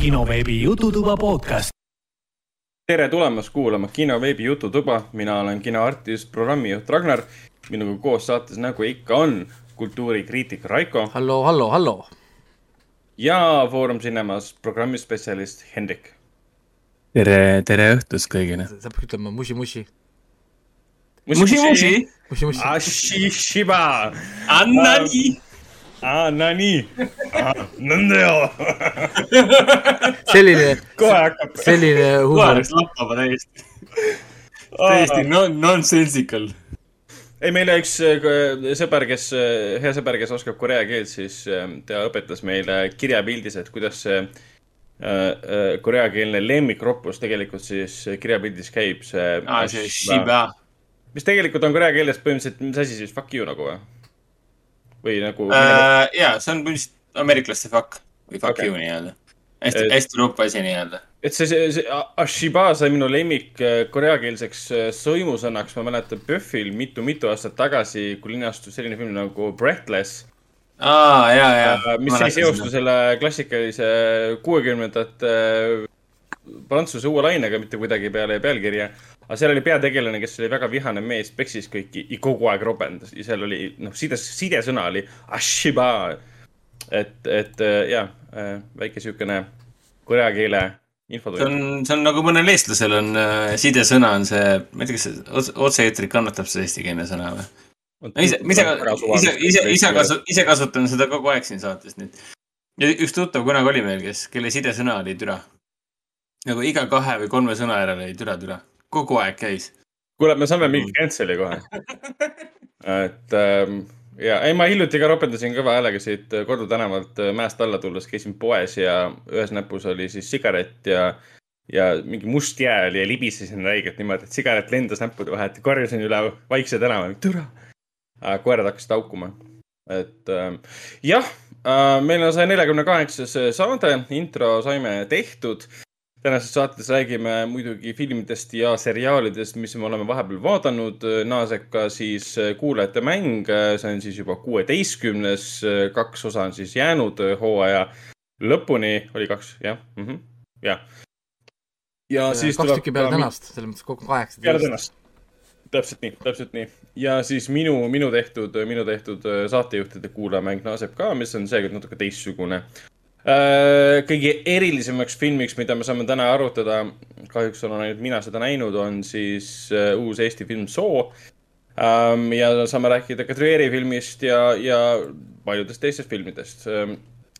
kinoveebi Jututuba podcast. tere tulemast kuulama kinoveebi Jututuba, mina olen kinoartist, programmijuht Ragnar. minuga koos saates, nagu ikka on, kultuurikriitik Raiko. hallo, hallo, hallo. ja Foorum Cinemas programmispetsialist Hendrik. tere, tere õhtust kõigile. sa pead ütlema musi-musi. musi-musi. musi-musi. Ashishiba. Annani. Aa, no nii. nõnda joo. selline, kohe hakkab. selline huumor. kohe läks lappama täiesti. täiesti non-, nonsensical. ei, meil üks äh, sõber, kes, äh, hea sõber, kes oskab korea keelt, siis äh, ta õpetas meile kirjapildis, et kuidas see koreakeelne lemmikroppus tegelikult siis kirjapildis käib, see. aa, see shiba. mis tegelikult on korea keeles põhimõtteliselt, mis asi siis, fuck you nagu või? Või nagu uh,? jaa, see on põhimõtteliselt ameeriklaste fuck või fuck okay. you nii-öelda. hästi, hästi rupp asi nii-öelda. et see, see, see Ashiba sai minu lemmik koreakeelseks sõimusõnaks, ma mäletan PÖFFil mitu-mitu aastat tagasi, kui linastus selline film nagu Breathless aa, ja, ja. mis siis seostus selle klassikalise kuuekümnendate prantsuse uue lainega mitte kuidagi peale pealkirja. Aga seal oli peategelane, kes oli väga vihane mees, peksis kõiki ja kogu aeg robendas ja seal oli, noh, side, sidesõna oli ashiba. et, et ja, väike siukene korea keele infotund. see on, see on nagu mõnel eestlasel on äh, sidesõna on see, ma ei tea, kas see otse-eetri kannatab see eestikeelne sõna või? ise, ise, ise, ise, ise kasu-, ise kasutan seda kogu aeg siin saates nüüd. ja üks tuttav kunagi oli meil, kes, kelle sidesõna oli türa. nagu iga kahe või kolme sõna järel oli türa, türa. Kogu aeg käis. kuule, me saame mingi cancel'i kohe. et ähm, ja, ei, ma hiljuti ka ropendasin kõva häälega siit Kordu tänavalt äh, mäest alla tulles, käisin poes ja ühes näpus oli siis sigaret ja ja mingi must jää oli ja libisesin räigelt niimoodi, et sigaret lendas näppude vahelt ja korjasin üle Vaikse tänava, türa koerad hakkasid haukuma. et äh, jah äh,, meil on saja neljakümne kaheksas saade, intro saime tehtud. Tänases saates räägime muidugi filmidest ja seriaalidest, mis me oleme vahepeal vaadanud. naaseb ka siis Kuulajate mäng, see on siis juba kuueteistkümnes, kaks osa on siis jäänud hooaja lõpuni, oli kaks, jah mm -hmm., jah. ja, ja siis kaks tükki peale tänast, selles mõttes kokku kaheksateist. peale tänast täpselt nii, täpselt nii. ja siis minu, minu tehtud, minu tehtud saatejuhtide kuulajamäng naaseb ka, mis on seekord natuke teistsugune. Kõige erilisemaks filmiks, mida me saame täna arutada, kahjuks olen ainult mina seda näinud, on siis uus Eesti film Soo. ja saame rääkida ka Trieri filmist ja, ja paljudest teistest filmidest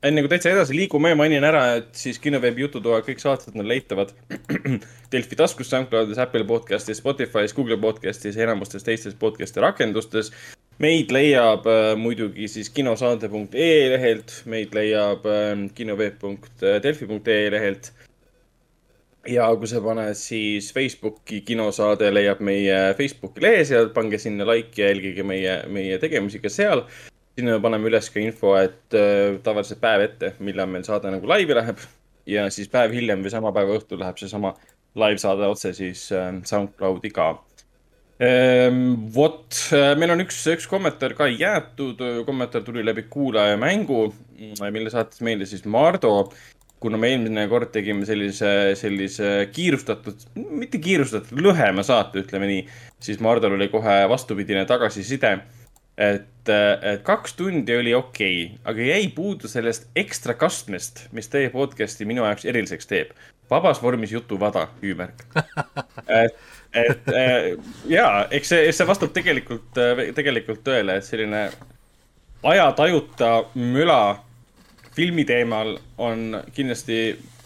enne kui täitsa edasi liigume, mainin ära, et siis kinoveebi Jututoa kõik saated on leitavad Delfi taskus, SoundCloudis, Apple podcastis, Spotify's, Google podcastis ja enamustes teistes podcast'i rakendustes. meid leiab äh, muidugi siis kinosaade.ee lehelt, meid leiab äh, kinoveeb.delfi.ee lehelt. ja kui sa paned siis Facebooki kinosaade, leiab meie Facebooki lehe seal, pange sinna like ja jälgige meie, meie tegemisi ka seal sinna me paneme üles ka info, et äh, tavaliselt päev ette, millal meil saade nagu laivi läheb. Ja siis päev hiljem või sama päeva õhtul läheb seesama live saade otse siis äh, SoundCloudi ka. Ehm,. vot, äh, meil on üks, üks kommentaar ka jäetud, kommentaar tuli läbi kuulaja mängu, mille saatis meile siis Mardo. Kuna me eelmine kord tegime sellise, sellise kiirustatud, mitte kiirustatud, lühema saate, ütleme nii, siis Mardol oli kohe vastupidine tagasiside et, et kaks tundi oli okei okay,, aga jäi puudu sellest ekstra kastmest, mis teie podcast'i minu jaoks eriliseks teeb. vabas vormis jutuvada, hüüumärk. et, et ja, eks see, see vastab tegelikult, tegelikult tõele, et selline ajatajuta müla filmi teemal on kindlasti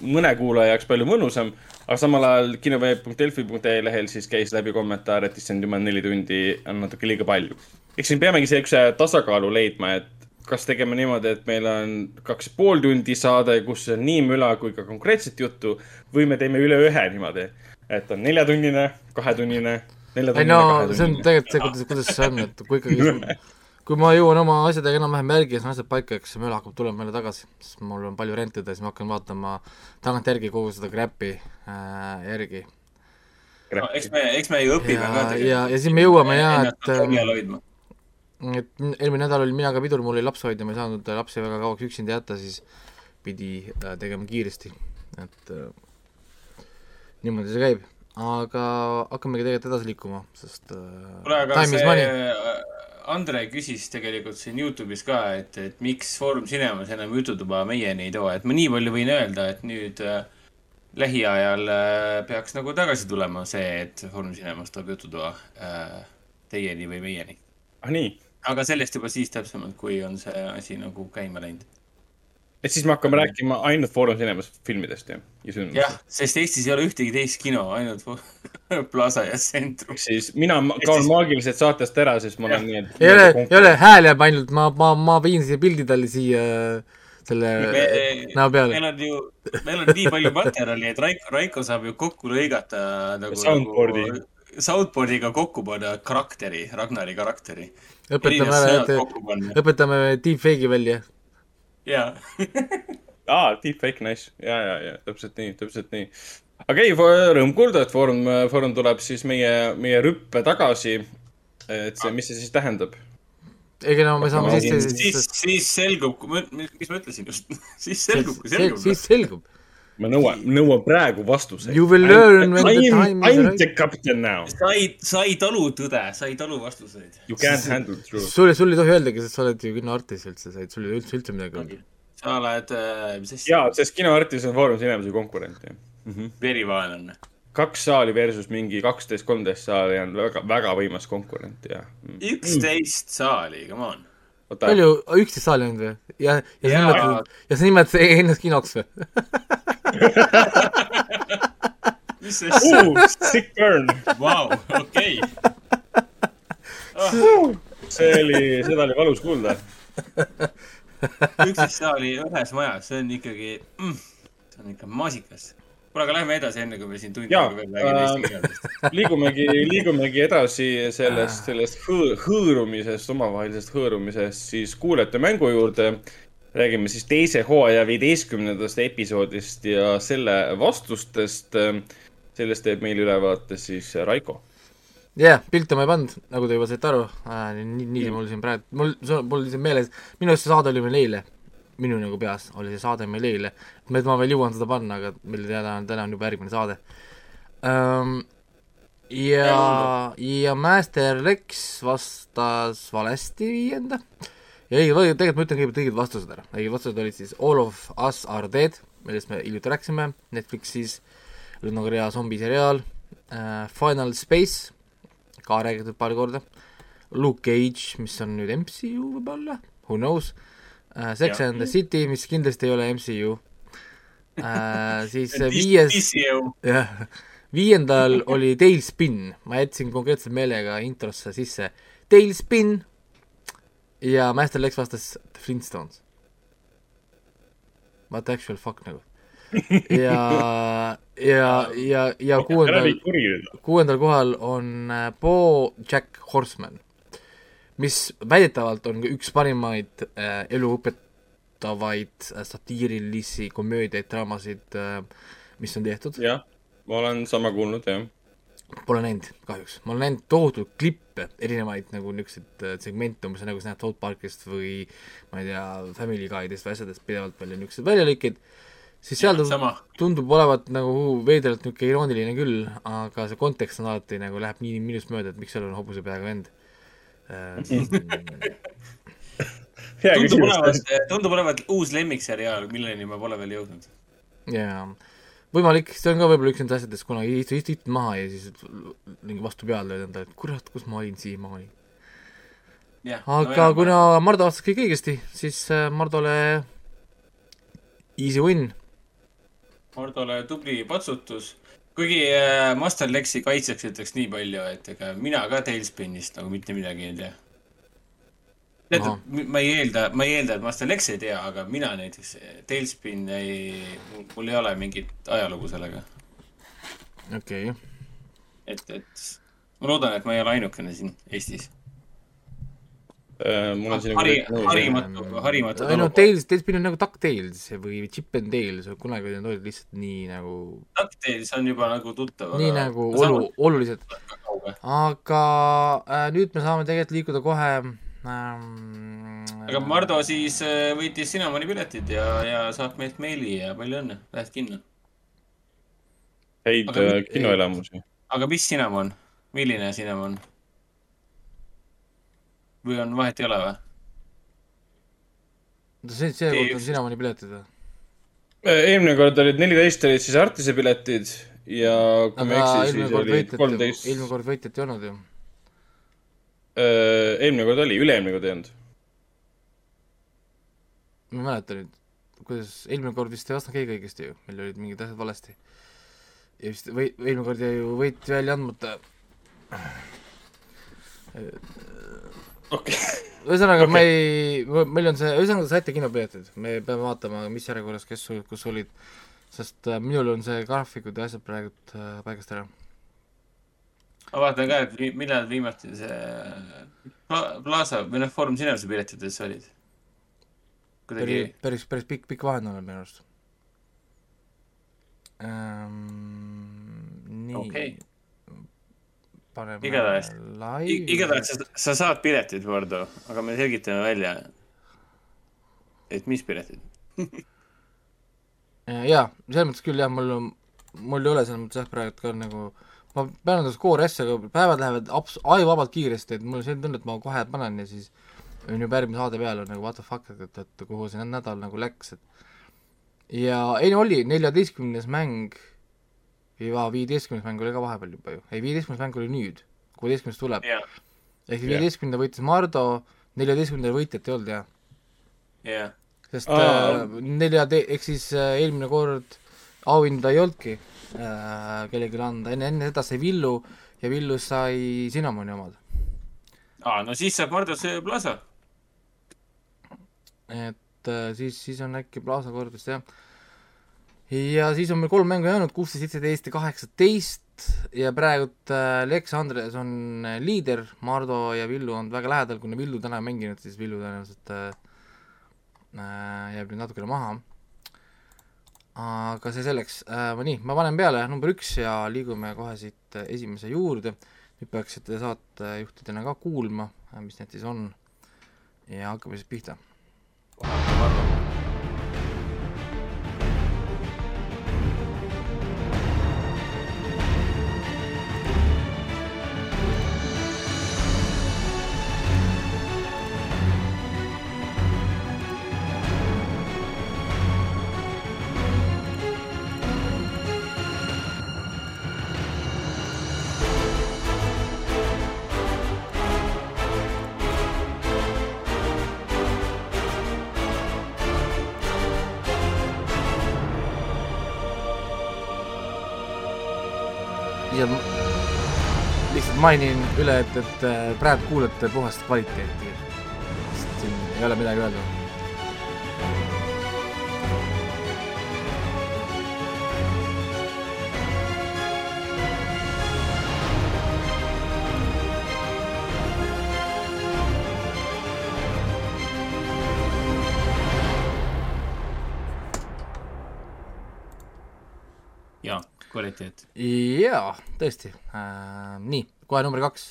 mõne kuulaja jaoks palju mõnusam, aga samal ajal kinoveeb.delfi.ee lehel siis käis läbi kommentaar, et issand jumal, neli tundi on natuke liiga palju eks siin peamegi siukse tasakaalu leidma, et kas tegema niimoodi, et meil on kaks pool tundi saade, kus on nii müla kui ka konkreetset juttu või me teeme üle ühe niimoodi, et on neljatunnine, kahetunnine, ei no see on tegelikult see, kuidas, kuidas see on, et kui ikkagi, kui ma jõuan oma asjadega enam-vähem järgi ja saan asjad paika, eks see müla hakkab tulema meile tagasi, sest mul on palju rentida, siis ma hakkan vaatama tagantjärgi kogu seda crap'i äh, järgi no,. eks me, eks me ju õpime ja, ka tegelikult. ja, ja siis me jõuame ja, et et eelmine nädal olin mina ka pidur, mul oli laps hoida, ma ei saanud lapsi väga kauaks üksinda jätta, siis pidi äh, tegema kiiresti. et äh, niimoodi see käib, aga hakkamegi tegelikult edasi liikuma, sest äh, kuule, aga see äh, Andre küsis tegelikult siin Youtube'is ka, et, et miks Foorum Cinemas enam jututuba meieni ei too, et ma nii palju võin öelda, et nüüd äh, lähiajal äh, peaks nagu tagasi tulema see, et Foorum Cinemas toob jututoa äh, teieni või meieni. ah nii? Aga sellest juba siis täpsemalt, kui on see asi nagu käima läinud et siis me hakkame rääkima ainult Foorum Cinemas filmidest, jah? jah, sest Eestis ei ole ühtegi teist kino, ainult Plaza ja Centrum. siis mina kaon siis... maagiliselt saatest ära, sest ma olen nii, et. ei ole, ei ole, hääl jääb ainult, ma, ma, ma viin siia pildi talle siia selle me, näo peale. meil on ju, meil on nii palju materjali, et Raiko, Raiko saab ju kokku lõigata nagu. Soundboard'i nagu, Soundboard'iga kokku panna karakteri, Ragnari karakteri. Õpetame ära, et õpetame deepfake'i välja jaa aa, deepfake, nice. ja, ja, ja täpselt nii, täpselt nii. aga ei, rõõm kuulda, et Foorum, Foorum tuleb siis meie, meie rüppe tagasi. et see, mis see siis tähendab? ega no me saame sisse siis, siis, siis selgub, mis ma ütlesin just siis selgub, kui selgub. siis selgub. Ma nõuan, nõuan praegu vastuseid. You will learn when the time is right. I m the captain now. sa ei, sa ei talu tõde, sa ei talu vastuseid. You can't handle truth. sulle, sul ei tohi öeldagi, sest sa oled ju kinoartist üldse, sa ei, sul ei üldse, üldse midagi öelda. sa oled äh,, mis asja? jaa, sest kinoartist on Foorum Cinemas'i konkurent, jah mm -hmm.. verivaenlane. kaks saali versus mingi kaksteist, kolmteist saali on väga, väga võimas konkurent ja. Mm. üksteist mm. saali, come on palju, üksteist saali ainult või? ja, ja sa nimetad, ja sa nimetad ennast kinoks või mis see? Sick burn. Vau, okei. see oli, seda oli valus kuulda. üksteist saali ühes majas, see on ikkagi mm,, see on ikka maasikas kuule, aga lähme edasi, enne kui me siin tund aega veel räägime eesti äh, keelest. liigumegi, liigumegi edasi sellest, sellest hõ hõõrumisest, omavahelisest hõõrumisest siis kuulajate mängu juurde. räägime siis teise hooaja viieteistkümnendast episoodist ja selle vastustest. sellest teeb meile ülevaate siis Raiko jah yeah,, pilte ma ei pannud, nagu te juba saite aru äh,. nii, nii mul siin praegu, mul, mul siin meeles, minu arust see saade oli meil eile minu nagu peas oli see saade meil eile, et ma veel jõuan seda panna, aga meil teada on, täna on juba järgmine saade. Um,. ja, ja Master Lex vastas valesti viienda. Õige, tegelikult ma ütlen kõigepealt õiged vastused ära, õiged vastused olid siis All of Us Are Dead, millest me hiljuti rääkisime, Netflixis, Lõuna-Korea zombiseriaal uh,, Final Space, ka räägitud paar korda, Luke Cage, mis on nüüd MCU võib-olla, who knows uh,, Sex ja. and the City, mis kindlasti ei ole MCU äh,. siis viies, jah, viiendal oli Tailspin, ma jätsin konkreetselt meelega introsse sisse. Tailspin ja Master Lex vastas The Flintstones. What actual fuck nagu. Ja, ja, ja, ja kuuendal, kuuendal kohal on äh, Bo Jack Horseman mis väidetavalt on üks parimaid äh, eluõpetavaid äh, satiirilisi komöödiaid, draamasid äh,, mis on tehtud. jah, ma olen sama kuulnud, jah. Pole näinud kahjuks, ma olen näinud tohutult klippe, erinevaid nagu niisuguseid äh, segmente, umbes nagu sa näed South Parkist või ma ei tea, Family Guy'dest või asjadest pidevalt palju niisuguseid väljalõikeid, siis seal ja, tundub olevat nagu veidralt niisugune irooniline küll, aga see kontekst on alati nagu läheb nii minust mööda, et miks seal on hobusepeaga vend tundub olevat, tundub olevat uus lemmikseriaal, milleni ma pole veel jõudnud. jaa, võimalik, see on ka võib-olla üks nendest asjadest, kunagi istud, istud maha ja siis mingi vastu peale lööd endale, et kurat, kus ma olin siiamaani. aga no, kuna Mardu vastas kõik õigesti, siis äh, Mardole easy win. Mardole tubli patsutus kuigi äh, Master Lexi kaitseks ütleks nii palju, et ega mina ka Tailspinist nagu mitte midagi ei tea. tead ma ei eelda, ma ei eelda, et Master Lex ei tea, aga mina näiteks, Tailspin ei, mul ei ole mingit ajalugu sellega. okei okay.. et, et ma loodan, et ma ei ole ainukene siin Eestis mul on siin hari, harimatu, harimatu ei no Tales, Talespin on nagu DuckTales või Chip and Dale, kunagi need olid lihtsalt nii nagu DuckTales on juba nagu tuttav. nii aga... nagu olu, olulised. aga äh, nüüd me saame tegelikult liikuda kohe ähm, aga Mardo siis äh, võitis Cinnamoni piletid ja, ja saab meilt meili ja palju õnne, lähed kinno. häid äh, kinoelamusi. aga mis Cinnamon, milline Cinnamon? Või on vahet ei ole või? oota, see, seekord on Cinnamoni piletid või? Äh, eelmine kord olid neliteist olid siis Artise piletid ja kui ma ei eksi, siis oli kolmteist. eelmine kord võitjat ei olnud ju. Äh, eelmine kord oli, üle-eelmine kord ei olnud. ma ei mäleta nüüd, kuidas, eelmine kord vist ei vastanud keegi õigesti ju, meil olid mingid asjad valesti. ja vist või, eelmine kord jäi ju võit välja andmata. Okei ühesõnaga okay., ma ei, meil on see, ühesõnaga te saite kinopiletid, me peame vaatama, mis järjekorras, kes, kus olid sest äh, minul on see graafikud ja asjad praegu äh, paigast ära. ma vaatan ka, et vi, millal viimati see Pla Plaza või noh, Foorum Cinemase piletites olid? kuidagi päris, päris, päris pikk, pikk vahe on minu arust ähm,. nii okay.. Paneme igatahes, igatahes sa, sa saad piletid, Vardo, aga me selgitame välja, et mis piletid Äh, jaa, selles mõttes küll jah, mul on, mul ei ole selles mõttes jah, praegu ka nagu ma pean endast koori asja, aga päevad lähevad abs-, ajuvabalt kiiresti, et mul on selline tunne, et ma kohe panen ja siis on juba järgmise saade peal on nagu what the fuck, et, et, kuhu see nädal nagu läks, et. Ja ei no oli, neljateistkümnes mäng ja viieteistkümnes mäng oli ka vahepeal juba ju, ei viieteistkümnes mäng oli nüüd, kuueteistkümnes tuleb yeah.. ehk viieteistkümnenda võitis Mardo, neljateistkümnendal võitjat ei olnud, jah? yeah sest äh, nelja, ehk siis äh, eelmine kord auhinda ei olnudki äh, kellelegi anda, enne, enne seda sai Villu ja Villu sai Cinnamoni omad. aa, no siis saab Mardusse Plaza. et äh, siis, siis on äkki Plaza kord vist jah. Ja siis on meil kolm mängu jäänud, kuusteist, seitseteist ja kaheksateist ja praegult äh, Lex Andres on äh, liider, Mardo ja Villu on väga lähedal, kuna Villu täna ei mänginud, siis Villu tõenäoliselt äh, jääb nüüd natukene maha. aga see selleks nii, ma panen peale number üks ja liigume kohe siit esimese juurde. nüüd peaksite saatejuhtidena ka kuulma, mis need siis on. ja hakkame siis pihta. Mainin üle, et, et äh, praegu kuulete puhast kvaliteeti. sest siin ei ole midagi öelda. jaa, kvaliteet. jaa, tõesti äh,. nii kohe number kaks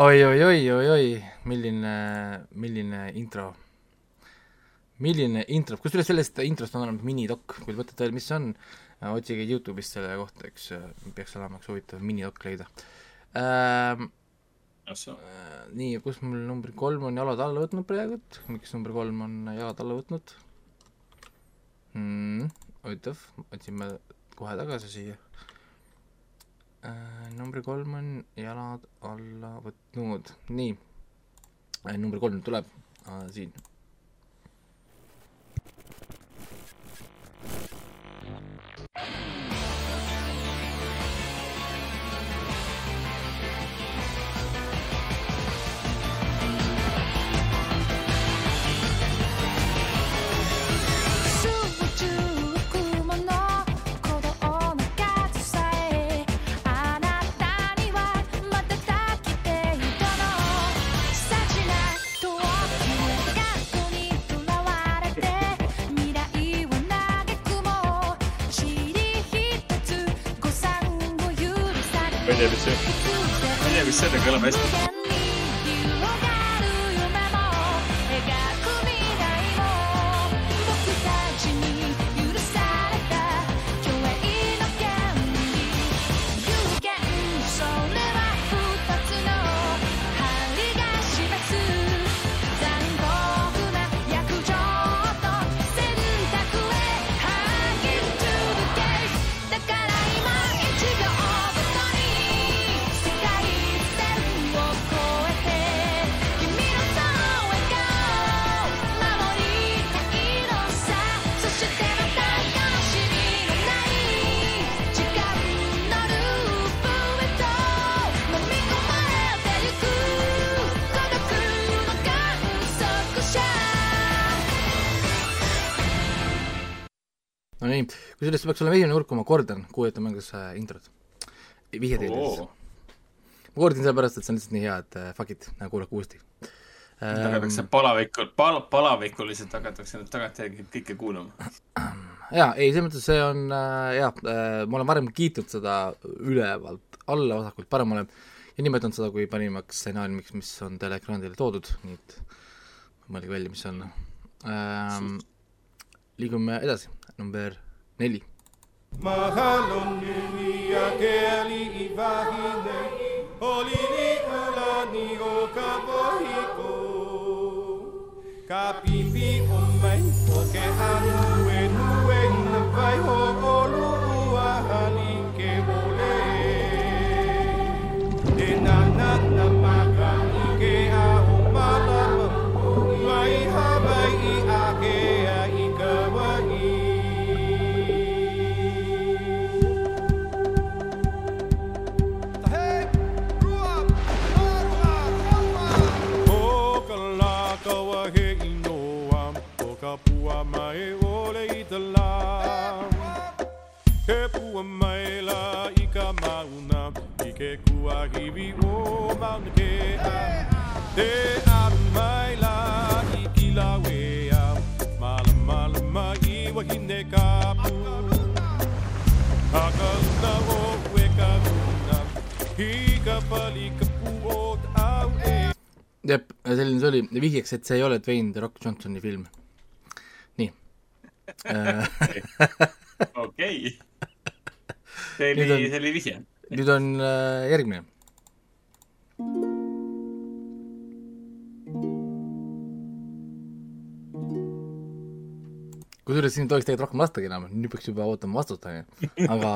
oi-oi-oi-oi-oi, milline, milline intro. milline intro, kusjuures sellest introst on olemas minidokk, kui te mõtlete mis see on, otsige Youtube'ist selle kohta, eks peaks olema üks huvitav minidokk leida ähm,. nii, kus mul number kolm on jalad alla võtnud praegu, miks number kolm on jalad alla võtnud mm,? huvitav, otsime kohe tagasi siia äh,. Number kolm on jalad alla võtnud, nii äh,. number kolm tuleb äh, siin tea, mis see, ma ei tea, mis sellega kõlab hästi kusjuures see peaks olema esimene kord, kui ma kordan kuuetu mängus äh, introt, vihje teile siis. ma kordan sellepärast, et see on lihtsalt nii hea, et äh, fuck it, kuulake uuesti ähm, palavikul, pal-, palavikuliselt hakatakse nüüd tagantjärgi kõike kuulama. jaa, ei, selles mõttes see on äh, jaa äh,, ma olen varem kiitnud seda ülevalt alla, vasakult paremale ja nimetanud seda kui parimaks stsenaariumiks, mis on teleekraanile toodud, nii et mõelge välja, mis on ähm,. liigume edasi number neli. mahal on nimi ja keeli ivahine, oli liikulani oka pohiko. ka pipi on mai, oke anu enu en vai ho olu uahani ke ole. E na kua hiwi o mauna ke a Te a mai la i ki la wea ma i wahine ka pu Haka una o we ka una Hi ka pali ka pu o au e jep, selline see oli, vihjeks, et see ei ole Dwayne The Rock Johnsoni film okei. see oli, see oli vihje. nüüd on äh, järgmine. Kusjuures siin tohiks tegelikult rohkem lastagi enam, nüüd peaks juba ootama vastust, onju. aga,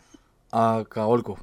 aga olgu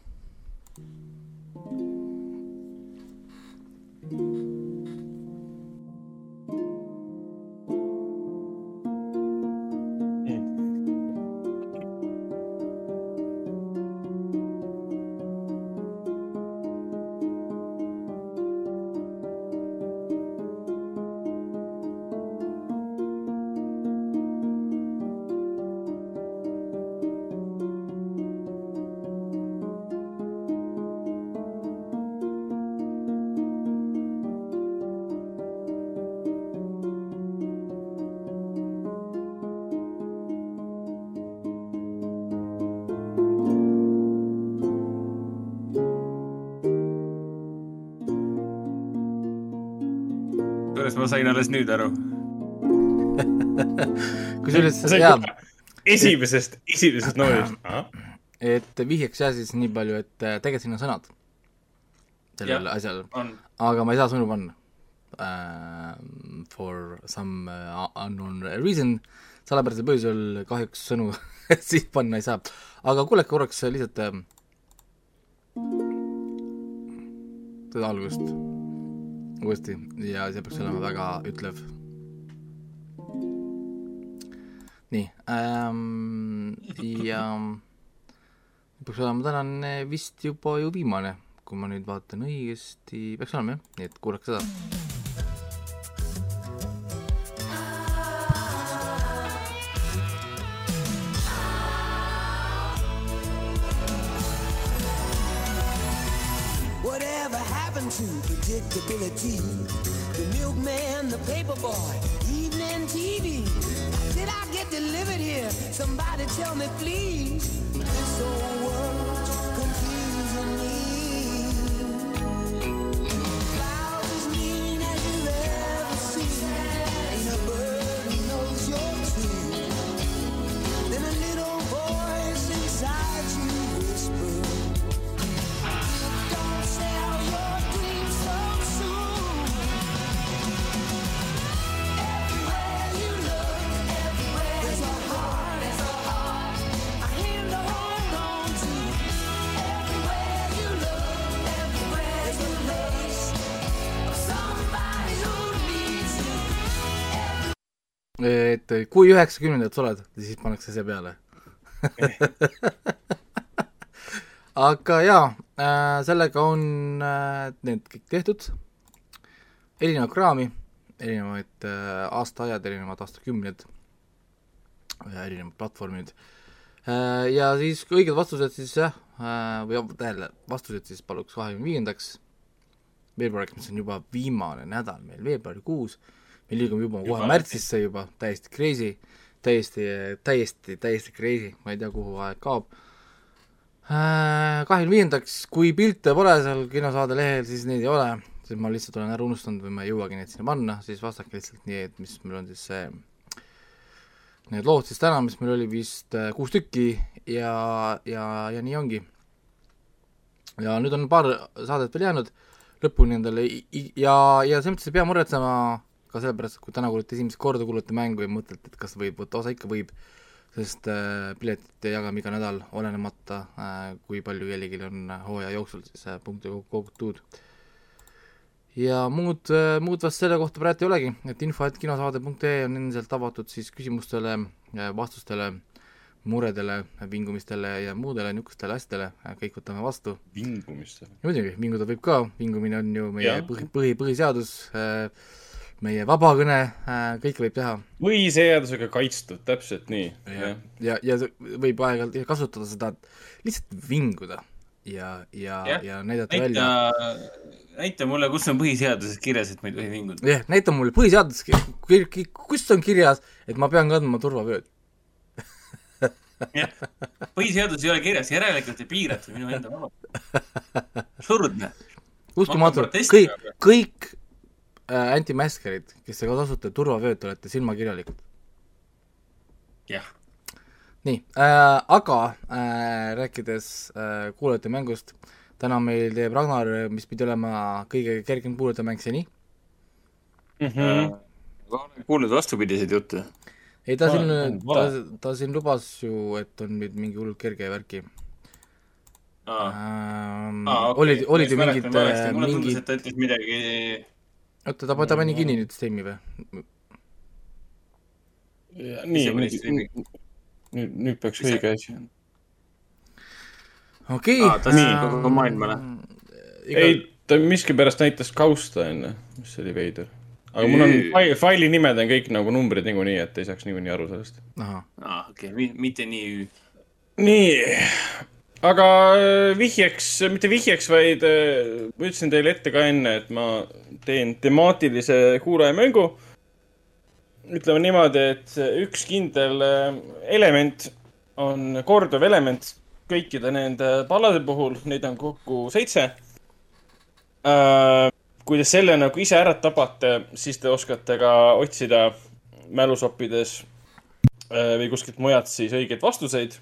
alles nüüd aru kusjuures, jaa. esimesest, esimesest noorist. et vihjeks jah siis nii palju, et äh, tegelikult siin on sõnad sellel asjal, aga ma ei saa sõnu panna uh,. For some uh, unknown reason, salapärasel põhjusel kahjuks sõnu siit panna ei saa. aga kuulake korraks lihtsalt äh, seda algust uuesti ja see peaks olema väga ütlev. nii ähm,, ja peaks olema tänane vist juba ju viimane, kui ma nüüd vaatan õigesti, peaks olema jah, nii et kuulake seda to predictability. The milkman, the paperboy, evening TV. Did I get delivered here? Somebody tell me, please. This old world's et kui üheksakümnendat sa oled, siis pannakse see peale. Aga jaa äh,, sellega on äh, need kõik tehtud, erinevat kraami, erinevaid äh, aastaajad, erinevad aastakümned, erinevad platvormid. Äh, ja siis õiged vastused siis jah äh,, või tähendab, vastused siis paluks kahekümne viiendaks. Veebruariks, mis on juba viimane nädal meil veebruarikuus äh,, me liigume juba. Kohe märtsisse juba, täiesti crazy, täiesti, täiesti, täiesti crazy, ma ei tea, kuhu aeg kaob. Äh, kahekümne viiendaks, kui pilte pole seal kinosaade lehel, siis neid ei ole, siis ma lihtsalt olen ära unustanud või ma ei jõuagi neid sinna panna, siis vastake lihtsalt nii, et mis meil on siis see, need lood siis täna, mis meil oli vist äh, kuus tükki ja, ja, ja nii ongi. ja nüüd on paar saadet veel jäänud lõpuni endale ja, ja selles mõttes ei pea muretsema ka sellepärast, et kui täna kuulete esimest korda, kuulete mängu ja mõtlete, et kas võib võtta osa, ikka võib, sest äh, piletit jagame iga nädal, olenemata äh, kui palju kellelgi on hooaja jooksul siis äh, punkte kogutud. ja muud äh,, muud vast selle kohta praegu ei olegi, et info, et kinosaade.ee on endiselt avatud siis küsimustele, vastustele, muredele, vingumistele ja muudele niisugustele asjadele, kõik võtame vastu. vingumistele? muidugi, vinguda võib ka, vingumine on ju meie ja. põhi, põhi, põhiseadus äh,, meie vabakõne äh,, kõike võib teha. põhiseadusega kaitstud, täpselt nii. ja, ja, ja võib aeg-ajalt kasutada seda, et lihtsalt vinguda ja, ja, ja näidata näita, välja. näita mulle, kus on põhiseaduses kirjas, et ma ei tohi vinguda. jah, näita mulle põhiseaduses, kus on kirjas, et ma pean kandma turvavööd jah, põhiseadus ei ole kirjas, järelikult ei piirata minu enda vabadust. absurdne. uskumatu, kõik, kõik äh, anti-maskerid, kes te kasutate turvavööd, olete silmakirjalikud. jah. nii äh,, aga äh, rääkides äh, kuulajate mängust, täna meil teeb Ragnar, mis pidi olema kõige kergem kuulajate mäng seni mm. -hmm. ma olen kuulnud vastupidiseid jutte. ei, ta siin, ta, ta siin lubas ju, et on nüüd mingi hull kerge värki Ähm, ah, okay. olid, olid ju mingid, mulle tundus, et ta ütles midagi oota, ta, ta pani kinni nüüd stream'i või? nii, nüüd, nüüd, nüüd peaks õige asi. okei okay.. ta nii kogu maailmale. ei, ta miskipärast näitas kausta enne, mis oli veider. aga mul on faili, faili nimed on kõik nagu numbrid niikuinii, et ei saaks niikuinii aru sellest. aa, okei okay., mitte nii. nii, aga äh, vihjeks, mitte vihjeks, vaid äh, ma ütlesin teile ette ka enne, et ma teen temaatilise kuulajamängu. ütleme niimoodi, et üks kindel äh, element on korduv element kõikide nende pallade puhul, neid on kokku seitse. kui te selle nagu ise ära tabate, siis te oskate ka otsida mälusoppides või kuskilt mujalt siis õigeid vastuseid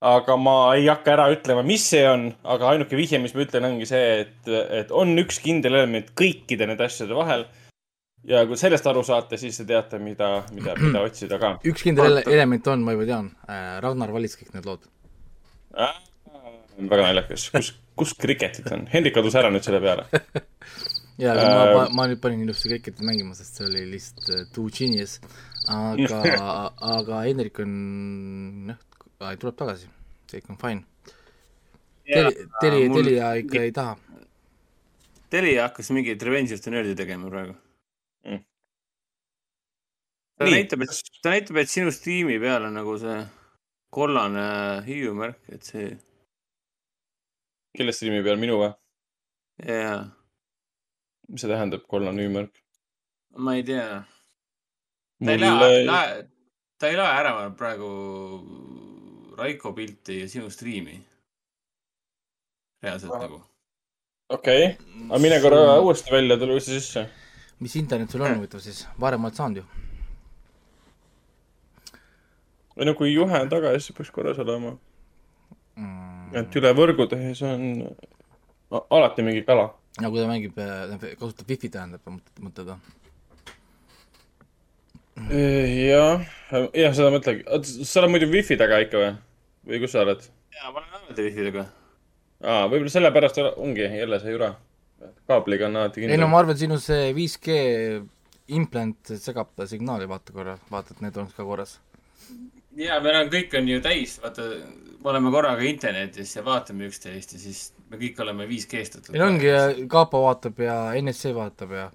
aga ma ei hakka ära ütlema, mis see on, aga ainuke vihje, mis ma ütlen, ongi see, et, et on üks kindel element kõikide nende asjade vahel. ja kui sellest aru saate, siis te teate, mida, mida, mida otsida ka. üks kindel ele element on, ma juba tean äh,, Ragnar valis kõik need lood äh,. väga naljakas, kus, kus Cricketit on? Hendrik kadus ära nüüd selle peale aga äh, ma, ma nüüd panin ilusti Cricketi mängima, sest see oli lihtsalt uh, too genius. aga aga Hendrik on, noh, tuleb tagasi, kõik on fine. Teli, Teli, Telia ikka ei taha. Telia hakkas mingit Revenge of the Nerdi tegema praegu mm.. ta Nii. näitab, et, ta näitab, et sinu striimi peal on nagu see kollane hiiumärk, et see. kelle striimi peal, minu või? jaa. mis see tähendab, kollane hiiumärk? ma ei tea. ta ei lähe, ta ei lähe ära praegu Raiko pilti ja sinu striimi reaalselt Aha. nagu. okei okay., aga mine korra Sul... uuesti välja, tule uuesti sisse. mis internet sul on huvitav siis, varem oled saanud ju? või no kui juhe on taga, siis peaks korras olema mm.. et üle võrgu tehes on alati mingi kala. no kui ta mängib, äh, kasutab wifi tähendab, mõtled või? jah, jah, seda mõtlengi. sa oled muidu wifi taga ikka või? Või kus sa oled? jaa, ma olen alati wifi taga aa, võib-olla sellepärast ongi jälle see jura. kaabliga on alati kindel. ei no ma arvan, sinu see 5G implant segab signaali, vaata korra, vaata, et need oleks ka korras. ja meil on, kõik on ju täis, vaata, me oleme korraga internetis ja vaatame üksteist ja siis me kõik oleme 5G-statud. meil ongi ja kapo vaatab ja NSC vaatab ja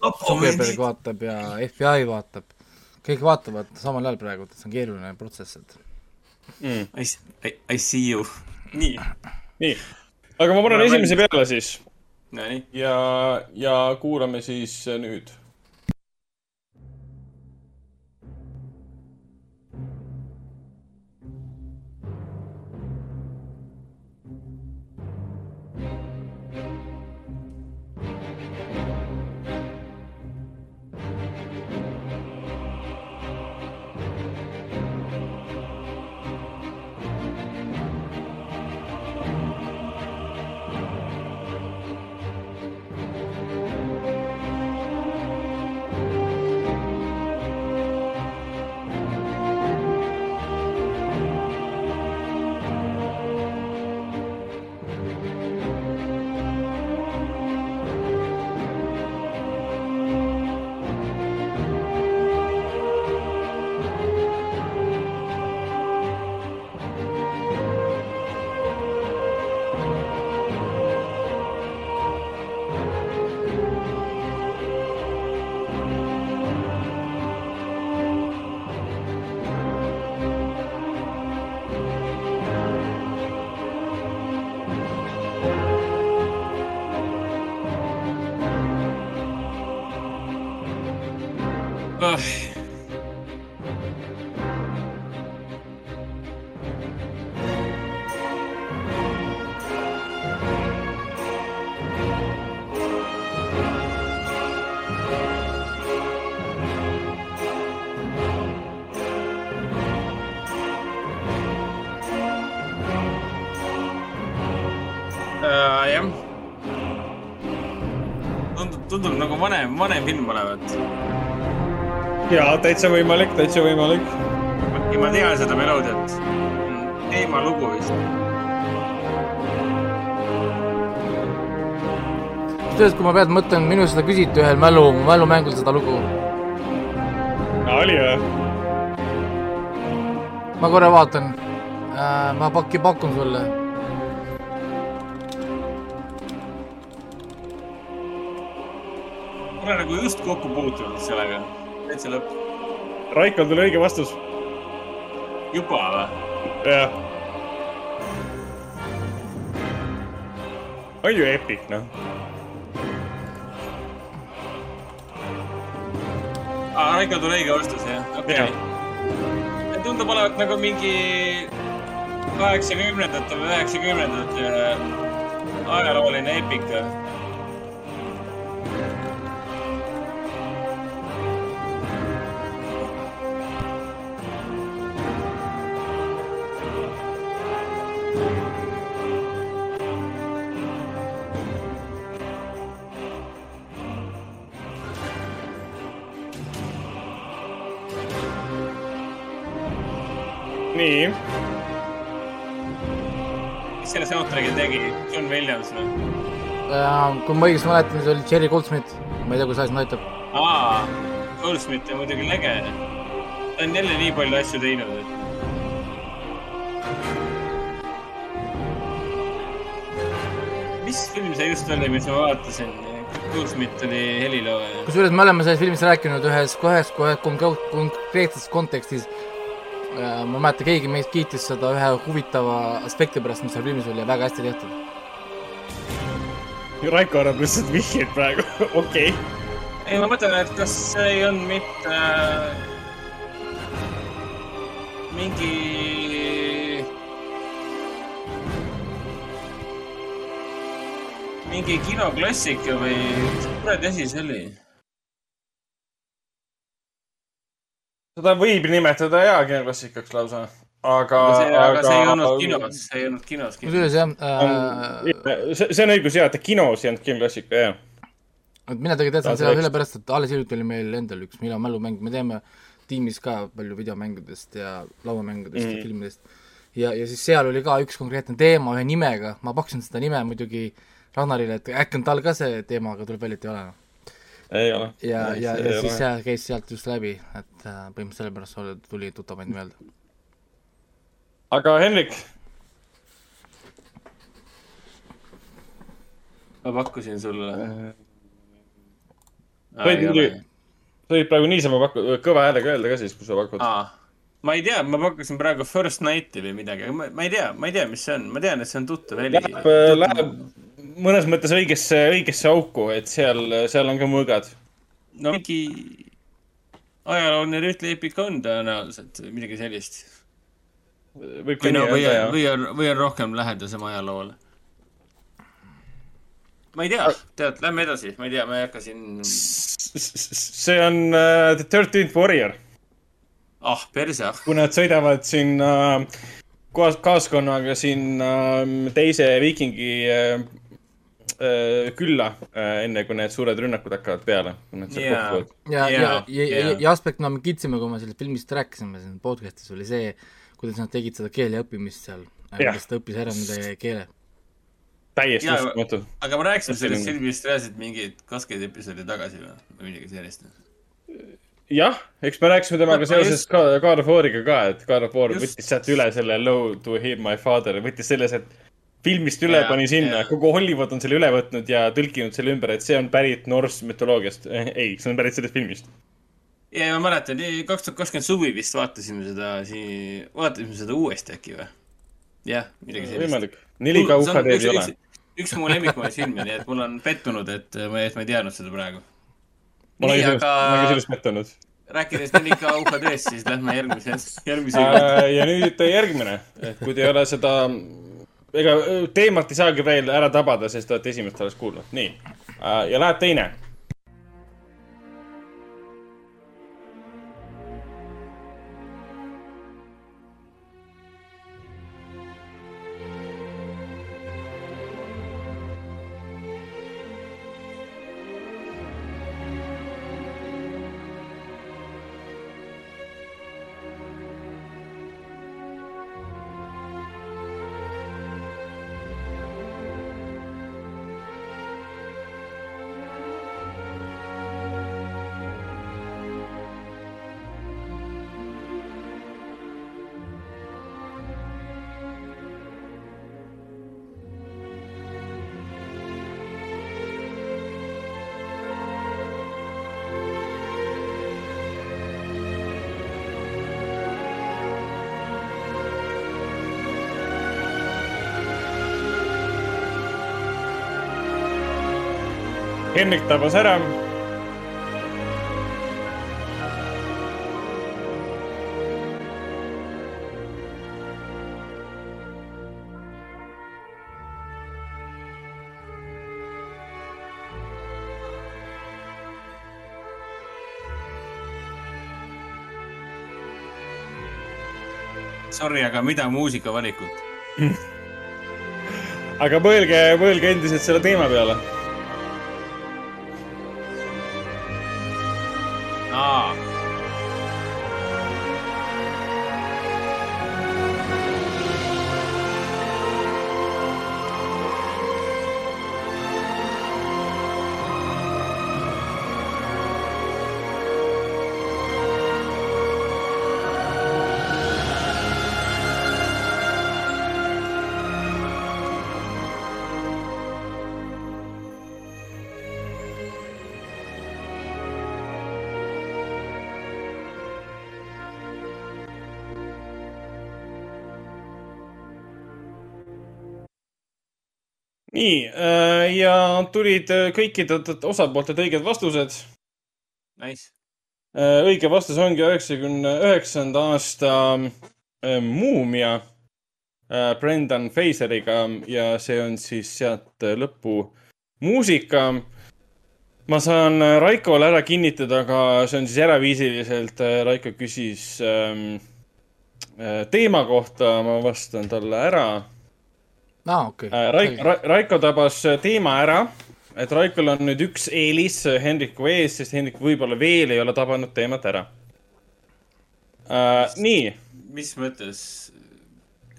Zuckerberg vaatab ja FBI vaatab. kõik vaatavad samal ajal praegu, et see on keeruline protsess, et mm.. I, I, I see you. nii. Nii, aga ma panen esimese peale siis. ja, ja kuulame siis nüüd vanem, film olevat. jaa, täitsa võimalik, täitsa võimalik. ja ma tean seda meloodiat. teemalugu vist. tead, kui ma pealt mõtlen, minu seda küsiti ühel mälu, mälumängul seda lugu. oli või? ma korra vaatan äh,. ma pakki, pakun sulle nagu just kokku puutunud sellega, täitsa lõpp. Raikol tuli õige vastus. juba või? jah. on ju epic, noh. aa, Raikol tuli õige vastus, jah? okei okay.. tundub olevat nagu mingi kaheksakümnendate või üheksakümnendate ajalooline eepika John Williams või? kui ma õigesti mäletan, siis oli Cherry Goldsmith, ma ei tea, kus asi näitab. aa, Goldsmith on muidugi lege. ta on jälle nii palju asju teinud, et mis film see just oli, mis ma vaatasin? Goldsmith oli helilooja. kusjuures me oleme sellest filmist rääkinud ühes kohes, kohe konkreetses kontekstis. Äh, ma mäletan, keegi meist kiitis seda ühe huvitava aspekti pärast, mis seal filmis oli ja väga hästi tehtud. Raiko annab lihtsalt vihjeid praegu, okei okay.. ei, ma mõtlen, et kas see ei olnud mitte äh, mingi mingi kinoklassika või kuradi asi see oli? seda võib nimetada jaa kinoklassikaks lausa, aga. aga see, aga see ei olnud kinos, see ei olnud kinos. kusjuures jah äh.... see, see on õigus jaa, et kinos ei olnud kinoklassika, jah. et mina tegelikult teadsin seda sellepärast, et alles hiljuti oli meil endal üks Milo mälumäng, me teeme tiimis ka palju videomängudest ja lauamängudest mm. ja filmidest. ja, ja siis seal oli ka üks konkreetne teema ühe nimega, ma pakkusin seda nime muidugi Ragnarile, et äkki on tal ka see teema, aga tuleb välja, et ei ole. Ei ole. ja, ja, ja siis see käis sealt just läbi, et äh, põhimõtteliselt sellepärast tuli tuttav end meelde. Aga Henrik? ma pakkusin sulle äh,. sa võid muidugi, sa võid praegu niisama pakku-, kõva häälega öelda ka siis, kui sa pakud ma ei tea, ma pakkusin praegu First Night'i või midagi, aga ma, ma ei tea, ma ei tea, mis see on, ma tean, et see on tuttav heli. Läheb, läheb mõnes mõttes õigesse, õigesse auku, et seal, seal on ka mõõgad. no mingi ajalooline rüütliepik on tõenäoliselt, midagi sellist. Või no, või on, või on, või on rohkem lähedasem ajaloole. ma ei tea, tead, lähme edasi, ma ei tea, ma ei hakka siin. see on uh, The Thirteenth Warrior ah, perse ah. kui nad sõidavad siin äh, kaas-, kaaskonnaga siin äh, teise viikingi äh, äh, külla äh,, enne kui need suured rünnakud hakkavad peale. ja, ja, ja, ja, ja aspekt, no me kiitsime, kui me sellest filmist rääkisime siin podcast'is, oli see, kuidas nad tegid seda keele õppimist seal, kuidas ta õppis ära nende keele täiesti uskumatu. aga me rääkisime sellest filmist reaalselt mingid kakskümmend episoodi tagasi või, või midagi sellist jah, eks me rääkisime temaga seoses just... God of War'iga ka, et God of War just... võttis sealt üle selle Low to hear my father, võttis selles, et filmist üle yeah, pani sinna kogu Hollywood on selle üle võtnud ja tõlkinud selle ümber, et see on pärit Norse mütoloogiast. ei, see on pärit sellest filmist. Ja ma mäletan, kaks tuhat kakskümmend suvi vist vaatasime seda siin, vaatasime seda uuesti äkki või? jah, midagi sellist. võimalik. 4K UHD ei ole. üks mu lemmikumaid filme, nii et mul on pettunud, et ma, et ma ei teadnud seda praegu ma olen ka sellest pettunud. rääkides nüüd ikka UHD-st, siis lähme järgmise, järgmise äh,. ja nüüd järgmine, et kui te ei ole seda, ega teemat ei saagi veel ära tabada, sest te olete esimest alles kuulnud, nii äh,. ja läheb teine Henrik tabas ära. Sorry, aga mida muusikavalikut aga mõelge, mõelge endiselt selle teema peale ja tulid kõikidelt osapooltelt õiged vastused. Nice. õige vastus ongi üheksakümne üheksanda aasta Muumia Brendan Fraseriga ja see on siis sealt lõpu muusika ma saan Raikole ära kinnitada, aga see on siis eraviisiliselt. Raiko küsis ähm, äh, teema kohta, ma vastan talle ära. Aa, okei. Äh, Raik-, Ra Raiko tabas teema ära, et Raikol on nüüd üks eelis Hendriku ees, sest Hendrik võib-olla veel ei ole tabanud teemat ära äh,. nii. mis mõttes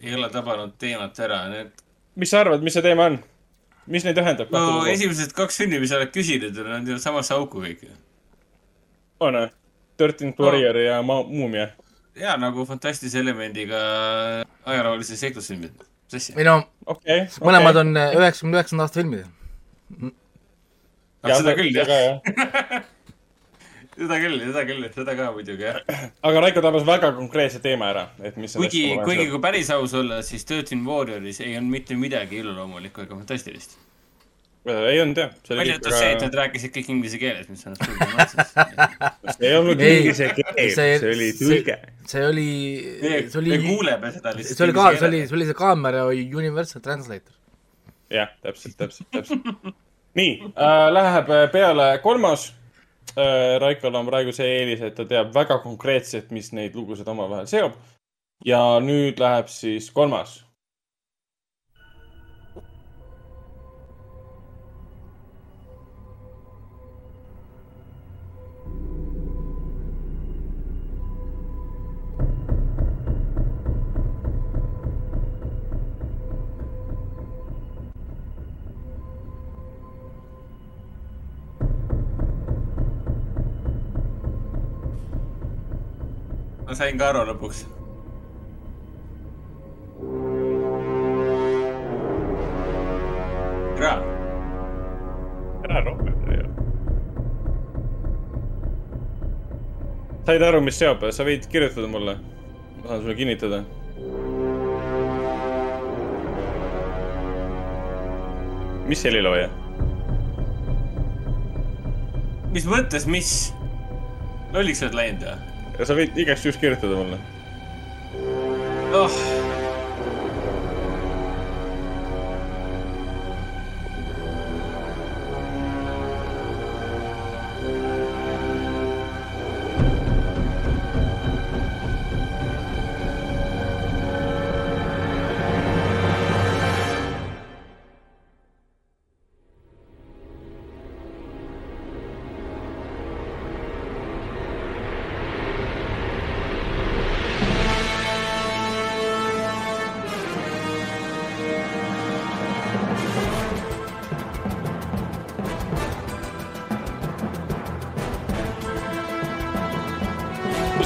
ei ole tabanud teemat ära, need? mis sa arvad, mis see teema on? mis neid ühendab? no esimesed kaks filmi, mis sa oled küsinud, nad jäävad samasse auku kõik ju. on või? Thirteenth Warrior no. ja Muumia? jaa, nagu fantastilise elemendiga ajaloolised seiklusfilmid. Asja? ei no okay,, mõlemad okay. on üheksakümne üheksanda aasta filmid. seda küll, jah seda küll, seda küll, seda ka muidugi, jah. aga Raiko tabas väga konkreetse teema ära, et mis kuigi, kuigi kui päris aus olla, siis Dirty Warrioris ei olnud mitte midagi iluloomulikku ega fantastilist. Äh, ei olnud jah. välja arvatud see, et nad rääkisid kõik inglise keeles, mis on see ei olnud inglise keel, see oli tõlge. see oli, see oli. me kuuleme seda lihtsalt. see oli ka, see oli, see oli see kaamera Universal Translator. jah, täpselt, täpselt, täpselt. nii äh,, läheb peale kolmas Äh, Raikol on praegu see eelis, et ta teab väga konkreetselt, mis neid lugusid omavahel seob. ja nüüd läheb siis kolmas sain ka aru lõpuks. ära. ära rohkem ei ole. said aru, mis seob, sa võid kirjutada mulle. ma saan sulle kinnitada. mis helilooja? mis mõttes, mis? lolliks oled läinud või? Sa võid igaks juhuks kirjutada mulle. Oh..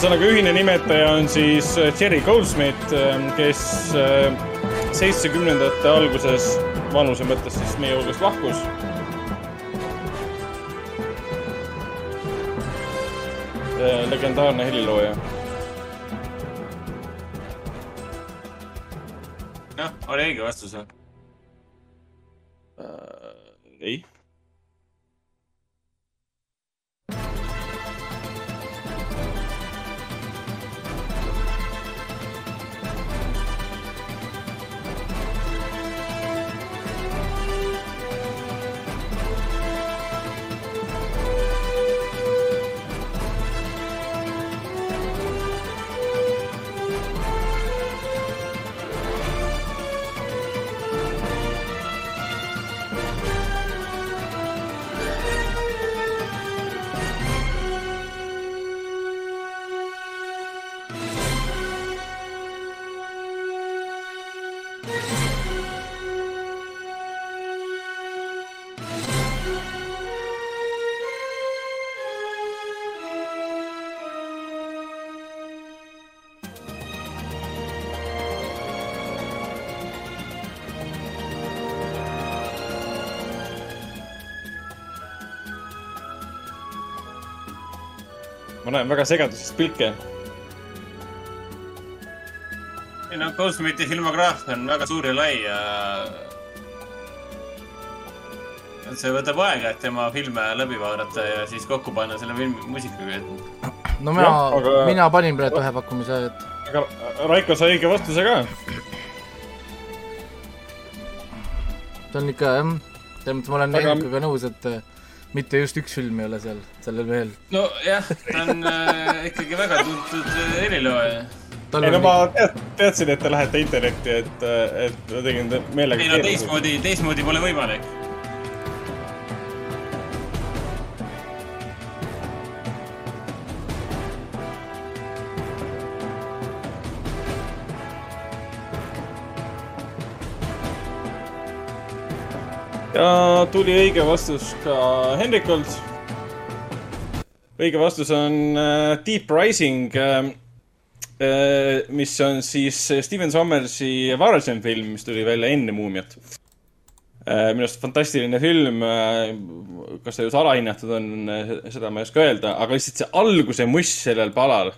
Ühesõnaga, ühine nimetaja on siis äh, Jerry Goldsmith, ähm, kes äh, seitsmekümnendate alguses vanuse mõttes siis meie hulgast lahkus. Äh, legendaarne helilooja. jah, oli õige vastus või? Näen väga segaduses pilke. ei no Goldsmithi filmograafia on väga suur ja lai ja see võtab aega, et tema filme läbi vaadata ja siis kokku panna selle filmi muusikaga. no mina, aga... mina panin praegu ühe pakkumise, et. aga Raiko sai õige vastuse ka. see on ikka jah, selles mõttes ma olen aga... Erikaga nõus, et äh, mitte just üks film ei ole seal, sellel mehel. nojah, ta on äh, ikkagi väga tuntud äh, helilooja ei no ma tead, teadsin, et te lähete internetti, et, et ma tegin meelega. ei no teistmoodi, teistmoodi pole võimalik. Tuli õige vastus ka Henrikult. õige vastus on uh, Deep Rising uh, Äh, mis on siis Steven Sommersi varasem film, mis tuli välja enne Muumiat. Äh, minu arust fantastiline film. Äh, kas ta just alahinnatud on, seda ma ei oska öelda, aga lihtsalt see alguse muss sellel palal.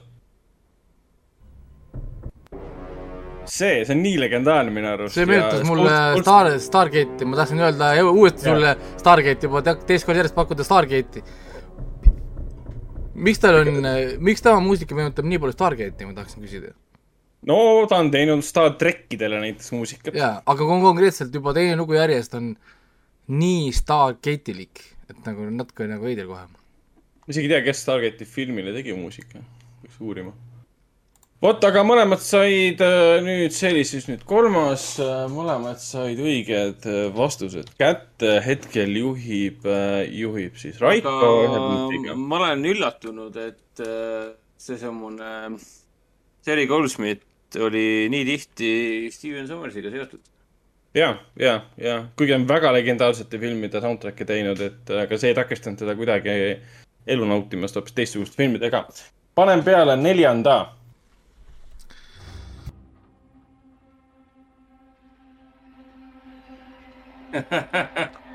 See, see on nii legendaarne minu arust. see meenutas mulle Star, Stargate'i, ma tahtsin öelda uuesti sulle Stargate'i juba teist korda järjest pakkuda Stargate'i miks tal on, miks tema muusika meenutab nii palju Stargate'i, ma tahaksin küsida? no ta on teinud Star trackidele näiteks muusikat. jaa, aga konkreetselt juba teine lugu järjest on nii Stargate'ilik, et nagu natuke nagu veider kohe. ma isegi ei tea, kes Stargate'i filmile tegi muusika, peaks uurima vot, aga mõlemad said äh, nüüd, see oli siis nüüd kolmas, äh, mõlemad said õiged äh, vastused kätte, hetkel juhib, juhib siis Raiko ühe punktiga. ma olen üllatunud, et seesamune Terry Goldsmith oli nii tihti Steven Sommersiga seotud. ja, ja, ja kuigi on väga legendaarsete filmide soundtrack'e teinud, et aga see ei takistanud teda kuidagi elu nautimast hoopis teistsuguste filmidega. panen peale neljanda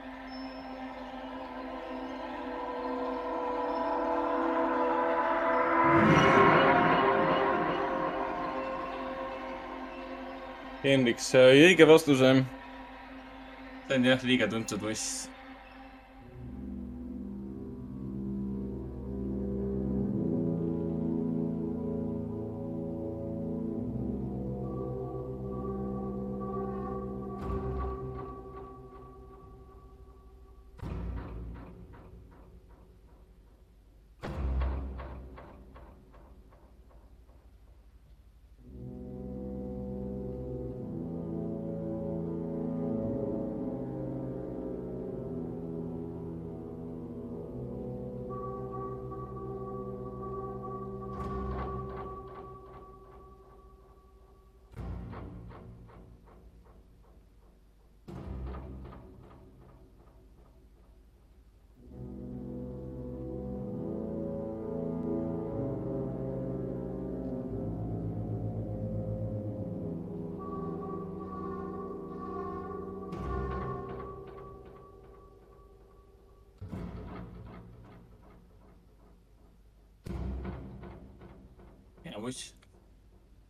Hendrik sai õige vastuse. see on jah liiga tuntud muss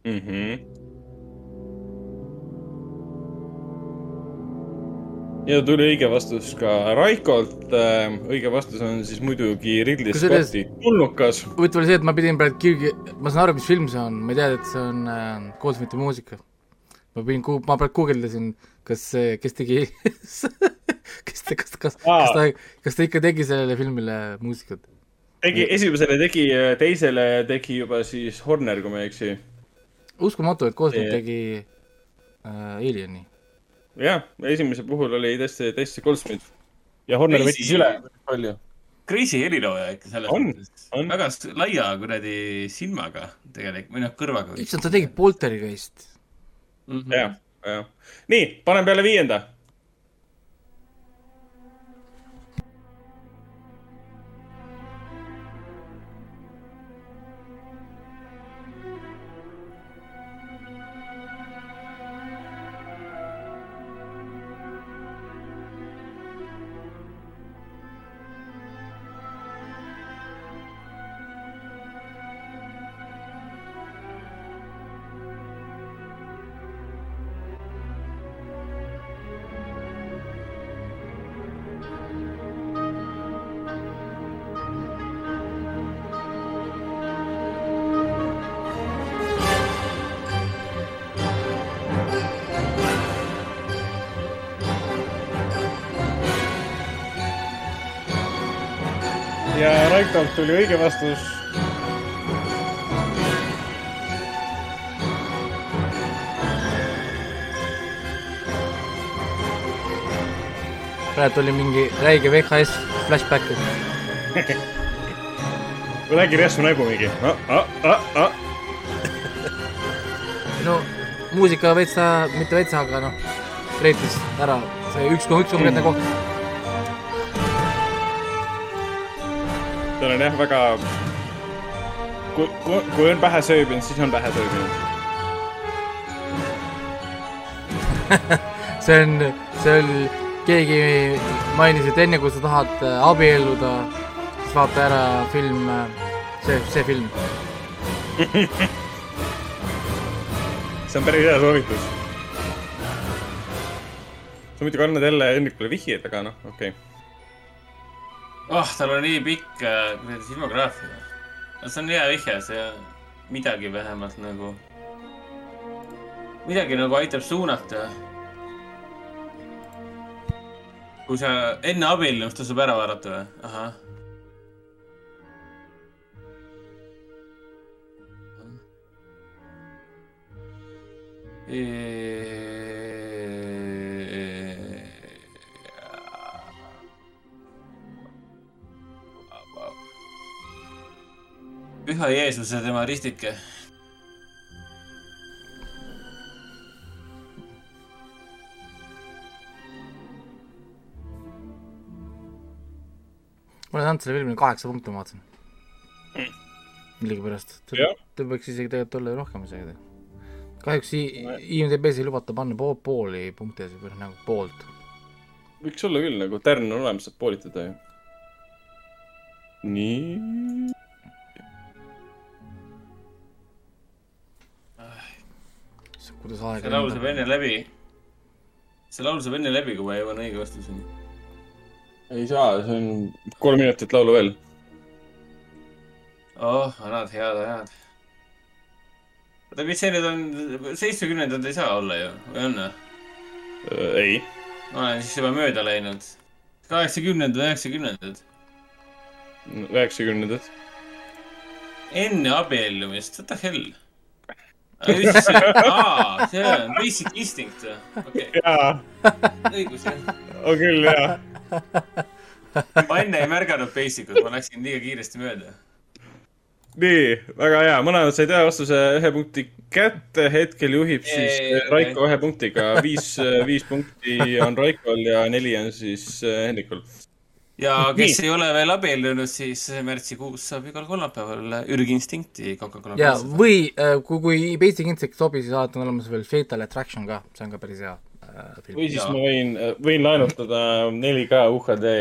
mm. -hmm. ja tuli õige vastus ka Raikolt. Äh, õige vastus on siis muidugi Ridley Scotti tulnukas. huvitav oli see, et ma pidin praegu kirgi, ma saan aru, mis film see on, ma ei tea, et see on äh, Goldsmithi muusika. ma pidin, ma praegu guugeldasin, kas, kes tegi kes, kas, kas, kas ta, kas ta ikka tegi sellele filmile muusikat tegi, esimesele tegi, teisele tegi juba siis Horner, kui ma ei eksi. uskumatu, et Gosling tegi äh, Alieni. jah, esimese puhul oli tõesti, tõesti Goldsmith ja Horner võttis üle palju. Crazy helilooja ikka selles on, mõttes. väga laia kuradi silmaga tegelikult, või noh, kõrvaga. issand, ta tegi Poltergeist mm -hmm.. jah, jah. nii, panen peale viienda Raikolt tuli õige vastus. praegu tuli mingi räige VHS flashback räägi reassu nägu mingi no muusika veits ta, mitte veits, aga noh, reetis ära see üks, üks konkreetne koht. On jah väga, kui, kui, kui on pähe sööbinud, siis on pähe sööbinud. See on, see on, keegi mainis, et enne kui sa tahad äh, abielluda, siis vaata ära film, äh, see, see film. See on päris hea soovitus. sa muidugi annad jälle Hendrikule vihjeid, aga noh, okei. okay.. Oh, tal on nii pikk äh, kuradi filmograafia. see on hea vihje, see midagi vähemalt nagu, midagi nagu aitab suunata. kui sa enne abiellumist tasub ära vaadata või? ahah püha Jeesus ja tema ristike. ma olen andnud sellele filmile kaheksa punkti, ma vaatasin. millegipärast. ta võiks isegi tegelikult olla ju rohkem isegi kahjuks IMDB-s ei lubata panna pool, pooli punkte või nagu poolt. võiks olla küll, nagu tärn on olemas, saab poolitada ju. nii. Kuidas aega see laul saab enne läbi. see laul saab enne läbi, kui ma jõuan õige vastuseni. ei saa, see on kolm minutit laulu veel. oh, vanad head ajad oota, mis see nüüd on, seitsmekümnendad ei saa olla ju, või on või? Äh, ei. ma olen siis juba mööda läinud. kaheksakümnendad, üheksakümnendad. üheksakümnendad. enne abiellumist, what the hell? Aa, see on Basic Instinct okei jaa. õigus jah. on küll, jaa. ma enne ei märganud Basic ut, ma läksin liiga kiiresti mööda nii, väga hea, mõlemad said hea vastuse, ühe punkti kätte, hetkel juhib siis eee, Raiko ühe punktiga, viis, viis punkti on Raikol ja neli on siis äh, Hendrikul. Ja kes nii. ei ole veel abiellunud, siis märtsikuus saab igal kolmapäeval ürginstinkti Coca-Cola. ja, või äh, kui, kui Basic Instinct ei sobi, siis alati on olemas veel Fatal Attraction ka, see on ka päris hea äh, film. või siis ja. ma võin, võin laenutada 4K UHD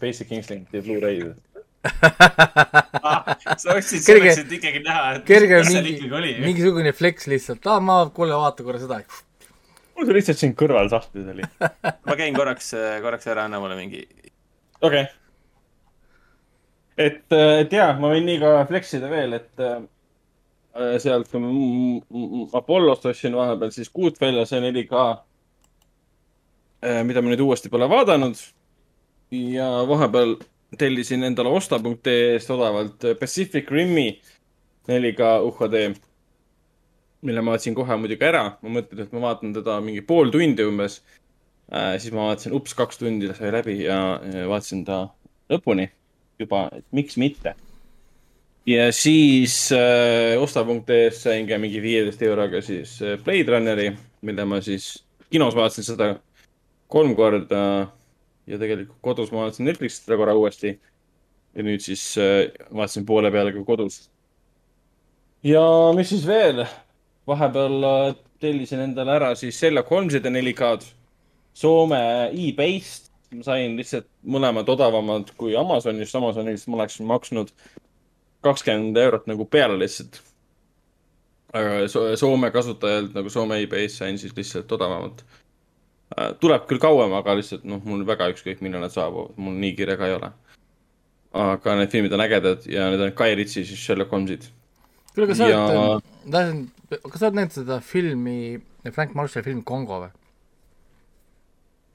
Basic Instincti Blu-ray'd ah, sa ostsid selleks, et ikkagi näha, et kerge mis seal ikkagi oli. mingisugune flex lihtsalt, aa, ma, kuule, vaata korra seda. mul see lihtsalt siin kõrval sahtlis oli ma käin korraks, korraks ära, anna mulle mingi. Okei okay.. et, et jaa, ma võin nii ka flex ida veel, et äh, sealt Apollost ostsin vahepeal siis Goodfellase 4K, äh, mida ma nüüd uuesti pole vaadanud. ja vahepeal tellisin endale osta.ee-st odavalt Pacific Rimi 4K UHD, mille ma vaatasin kohe muidugi ära. ma mõtlesin, et ma vaatan teda mingi pool tundi umbes äh,. Siis ma vaatasin, ups, kaks tundi sai läbi ja vaatasin ta lõpuni juba, et miks mitte. ja siis äh, osta.ee-st sain ka mingi viieteist euroga siis äh, Blade Runneri, mille ma siis kinos vaatasin seda kolm korda ja tegelikult kodus ma vaatasin Netflixit seda korra uuesti. ja nüüd siis äh, vaatasin poole peale ka kodus. ja mis siis veel? vahepeal äh, tellisin endale ära siis Sherlock Holmes'id ja 4K-d Soome e-base'ist. ma sain lihtsalt mõlemad odavamad kui Amazonist. Amazonist ma oleksin maksnud kakskümmend eurot nagu peale lihtsalt. aga Soome kasutajalt nagu Soome e-base sain siis lihtsalt odavamat Äh, tuleb küll kauem, aga lihtsalt noh, mul väga ükskõik, millal nad saabuvad, mul nii kiire ka ei ole. aga need filmid on ägedad ja need on Guy Ritchie siis Sherlock Holmesid. kuule, kas sa ja... oled, tahtsin, kas sa oled näinud seda filmi, Frank Marshalli filmi Kongo või?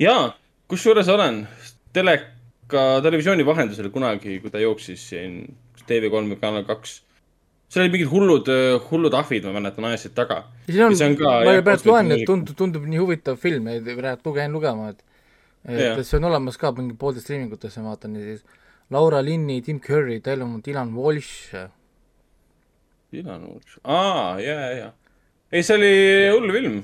Jaa, kusjuures olen. Tele, ka televisiooni vahendusel kunagi, kui ta jooksis siin TV3 või Kanal kaks. seal olid mingid hullud, hullud ahvid, ma mäletan, ajasid taga. siin on, on ka, ma praegu loen, et tundub, tundub nii huvitav film, et praegu käin lugema, et et see on olemas ka mingi poolde striimingutesse, ma vaatan, ja siis Laura Linni, Tim Curry, Dylan, Dylan Walsh. Dylan Walsh, aa, ja, ja, ja. ei, see oli hull film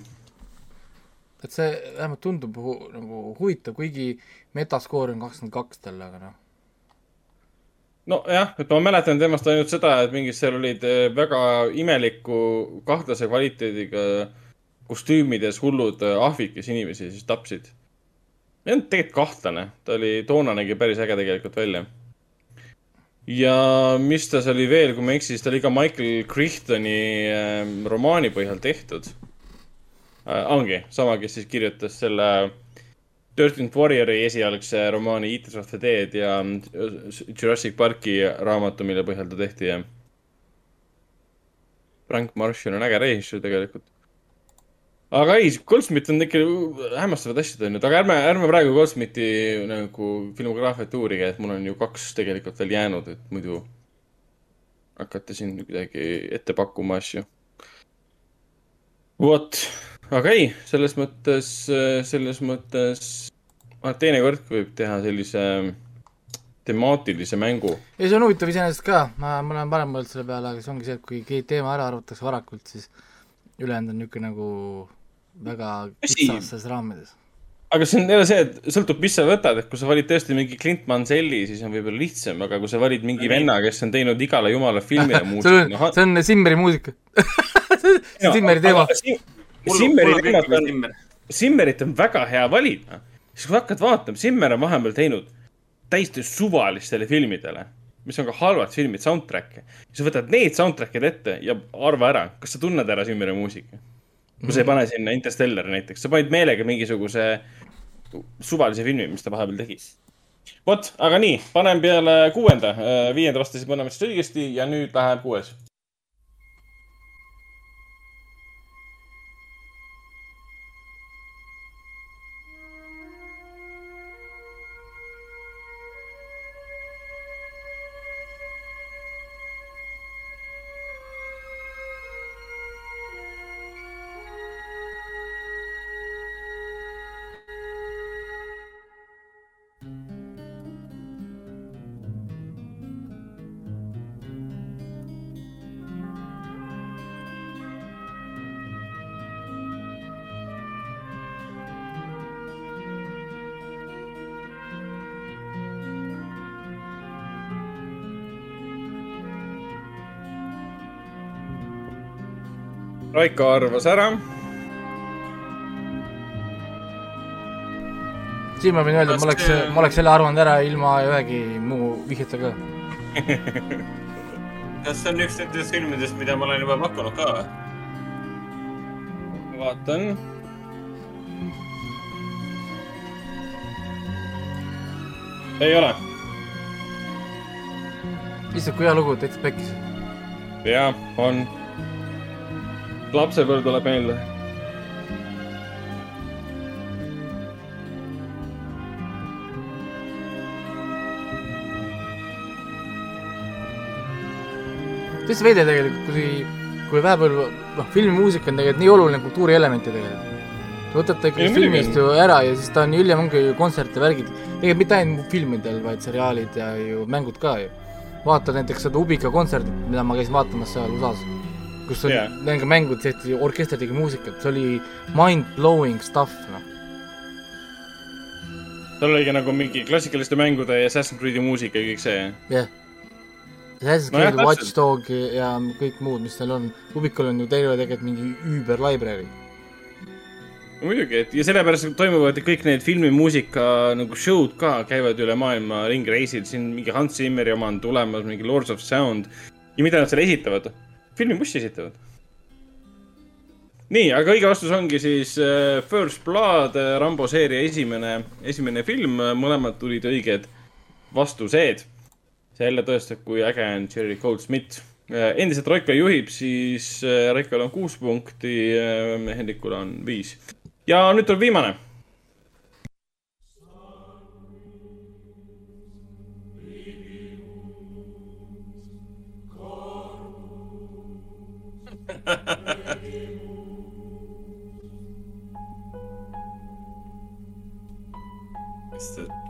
et see vähemalt tundub hu nagu huvitav, kuigi metaskoor on kakskümmend kaks tal, aga noh. nojah, et ma mäletan temast ainult seda, et mingid seal olid eh, väga imeliku kahtlase kvaliteediga kostüümides hullud eh, ahvid, kes inimesi siis tapsid. ei olnud tegelikult kahtlane, ta oli, toona nägi päris äge tegelikult välja. ja mis ta seal oli veel, kui ma ei eksi, siis ta oli ka Michael Crichtoni äh, romaani põhjal tehtud. Ongi, sama, kes siis kirjutas selle Dirtint Warriori esialgse romaani Eaters of the Dead ja Jurassic Parki raamatu, mille põhjal ta tehti ja. Frank Marshall on äge režissöör tegelikult. aga ei, Goldsmith on ikka hämmastavad asjad teinud, aga ärme, ärme praegu Goldsmithi nagu filmograafiat uurige, et mul on ju kaks tegelikult veel jäänud, et muidu hakata siin kuidagi ette pakkuma asju. vot aga ei, selles mõttes, selles mõttes, teinekord võib teha sellise temaatilise mängu. ei, see on huvitav iseenesest ka, ma, ma olen varem mõelnud selle peale, aga see ongi see, et kui teema ära arvatakse varakult, siis ülejäänud on niisugune nagu väga kitsastes raamides aga see on jälle see, et sõltub, mis sa võtad, et kui sa valid tõesti mingi Clint Manselli, siis on võib-olla lihtsam, aga kui sa valid mingi venna, kes on teinud igale jumala filmile muusika no,. see on Simmeri muusika Simmeri teema. Simmerit on, Simmerit on väga hea valida. siis kui hakkad vaatama, Simmer on vahepeal teinud täiesti suvalistele filmidele, mis on ka halvad filmid, soundtrack'e. siis võtad need soundtrack'id ette ja arva ära, kas sa tunned ära Simmeri muusika. kui sa ei pane sinna Interstellari näiteks, sa panid meelega mingisuguse suvalise filmi, mis ta vahepeal tegi. vot, aga nii, panen peale kuuenda, viienda vastasid mõlemad õigesti ja nüüd läheb kuues Raiko arvas ära. siin ma võin öelda, et ma oleks, ma oleks selle arvanud ära ilma ühegi muu vihjeta ka kas see on üks nendest filmidest, mida ma olen juba pakkunud ka või? vaatan. ei ole. issand, kui hea lugu, täitsa pekkis. jah, on lapsepõlv tuleb meelde. täitsa veider tegelikult, kui, kui vahepeal, noh, filmimuusika on tegelikult nii oluline kultuurielement ju tegelikult. võtate ikkagi filmist ju ära ja siis ta on hiljem ongi ju kontsert ja värgid, tegelikult mitte ainult filmidel, vaid seriaalid ja ju mängud ka ju. vaata näiteks seda Ubika kontserti, mida ma käisin vaatamas seal USA-s kus oli yeah. nendega mängud, tehti, orkester tegi muusikat, see oli mind-blowing stuff, noh. seal oligi nagu mingi klassikaliste mängude ja Assassin's Creed'i muusika ja kõik see, jah? jah. Assassin's Creed no,, Watch Dog ja kõik muud, mis seal on. Ubicul on ju terve tegelikult mingi üüber library muidugi, et ja sellepärast toimuvad kõik need filmimuusika nagu show'd ka, käivad üle maailma ringi reisil, siin mingi Hans Zimmeri oma on tulemas, mingi Lords of Sound. ja mida nad seal esitavad? Filmibussi esitavad. nii, aga õige vastus ongi siis äh, First Blood, äh, Rambo seeria esimene, esimene film, mõlemad tulid õiged vastused. see jälle tõestab, kui äge on Jerry Goldsmith. Äh, endiselt Raiko juhib, siis Raikol on kuus punkti, Hendrikul on viis. ja nüüd tuleb viimane it's the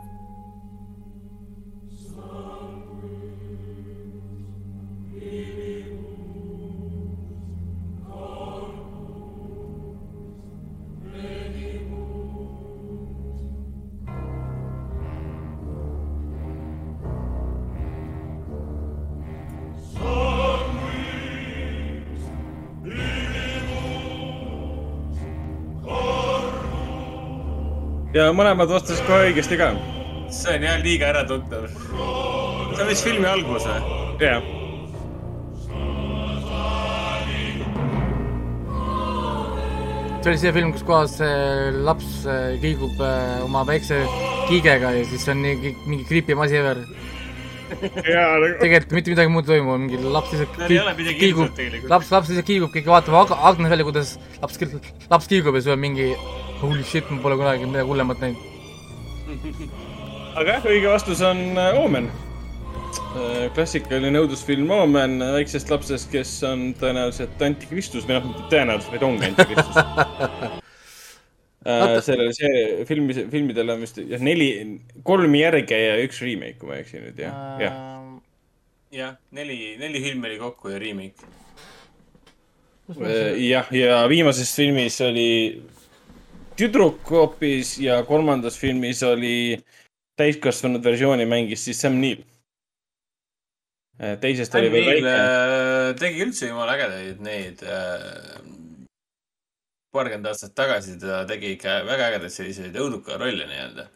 ja mõlemad vastasid kohe õigesti ka. see on jah liiga äratuntav. see on vist filmi algus või? jah. see oli see film, kus kohas laps liigub oma väikse kiigega ja siis on nii mingi creepy asi Nagu- tegelikult mitte midagi muud ei toimu, mingi laps lihtsalt kiigub, laps, laps lihtsalt kiigub, keegi vaatab ak aknast välja, kuidas laps, laps kiigub ja sul on mingi holy shit, ma pole kunagi midagi hullemat näinud. aga jah, õige vastus on äh, Oomen. Äh, klassikaline õudusfilm Oomen väiksest lapsest, kes on tõenäoliselt antikristus või noh, mitte tõenäoliselt, vaid ongi antikristus Äh, sellele, see filmi, filmidel on vist jah, neli, kolm järge ja üks remake, kui ma ei eksi nüüd, jah, jah. jah, neli, neli filmi oli kokku ja remake. Äh, jah, ja viimases filmis oli tüdruk hoopis ja kolmandas filmis oli täiskasvanud versiooni mängis siis Sam Neill. Äh, teisest oli veel väike. tegi üldse jumala ägedaid neid paarkümmend aastat tagasi ta tegi ikka väga ägedaid selliseid õuduka rolle nii-öelda.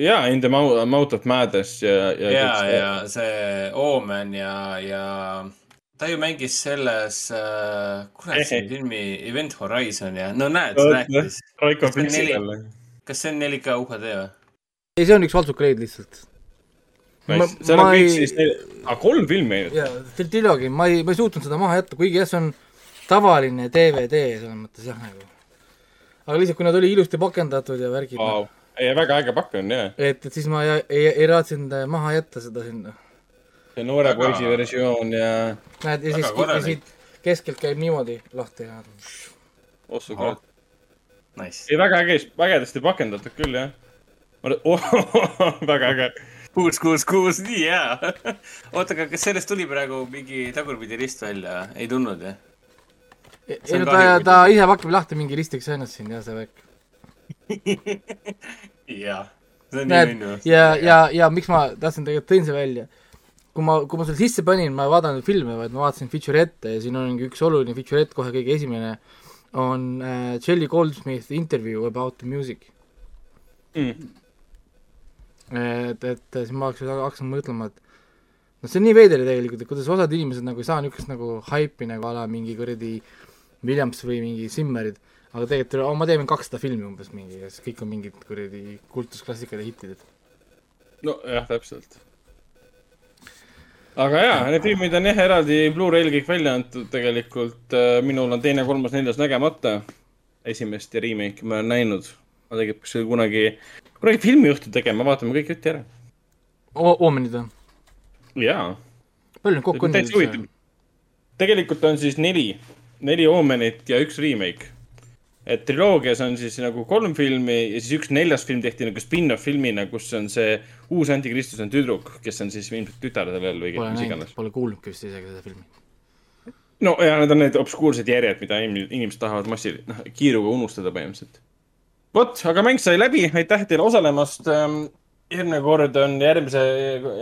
ja, In the Mouth of Madness ja, ja. ja, ja see Omen ja, ja ta ju mängis selles äh,, kurat see filmi Event Horizon ja no näed, rääkis. kas see on 4K UHD või? ei, see on üks valtsukreit lihtsalt. seal on kõik siis, aga kolm filmi ainult. jaa, triloogia, ma ei, ma ei suutnud seda maha jätta, kuigi jah, see on tavaline DVD selles mõttes jah, nagu. aga lihtsalt, kui nad olid ilusti pakendatud ja värgid wow.. ei, väga äge pakk on, jah. et, et siis ma ei, ei, ei raatsinud maha jätta seda sinna. See noore väga... poisi versioon ja. näed, ja siis, ja siit keskelt käib niimoodi lahti ja. ossu kurat. Nice. ei, väga äge, ägedasti pakendatud küll, jah. Oh, väga äge kuus, kuus, kuus, nii hea. oota, aga kas sellest tuli praegu mingi tagurpidi rist välja? ei tulnud, jah? ei no ta, ta ise pakib lahti mingi ristiks ennast siin ja see värk. jah, see on nii minnu. ja, ja, ja miks ma tahtsin tegelikult tõin see välja. Kui ma, kui ma selle sisse panin, ma ei vaadanud filme, vaid ma vaatasin feature'ette ja siin ongi üks oluline feature'ett kohe kõige esimene on äh, Jelly Goldsmith interview about the music. Mm.. et, et siis ma hakkasin, hakkasin mõtlema, et noh, see on nii veider tegelikult, et kuidas osad inimesed nagu ei saa niisugust nagu haipi nagu a la mingi kuradi Williams või mingi Zimmerid, aga tegelikult oh, ma teen kakssada filmi umbes mingi ja siis kõik on mingid kuradi kultusklassikad ja hitid, et nojah, täpselt. Aga jaa, need filmid on jah eraldi Blu-ray'l kõik välja antud tegelikult. Äh, minul on teine, kolmas, neljas nägemata. esimest ja remake'i ma olen näinud. ma tegelikult peaks kunagi, kunagi filmiõhtu tegema, vaatame kõik jutti ära. Oomenid või? jaa. palju neid kokku on? tegelikult on siis neli neli Omenit ja üks remake. Et triloogias on siis nagu kolm filmi ja siis üks neljas film tehti nagu spin-off filmina, kus on see uus antikristus on tüdruk, kes on siis ilmselt tütar sellel või mis iganes. Pole kuulnudki vist isegi seda filmi. no ja need on need obskuursed järjed, mida inimesed tahavad massi-, noh, kiiruga unustada põhimõtteliselt. vot, aga mäng sai läbi, aitäh teile osalemast ähm, järgmine kord on järgmise,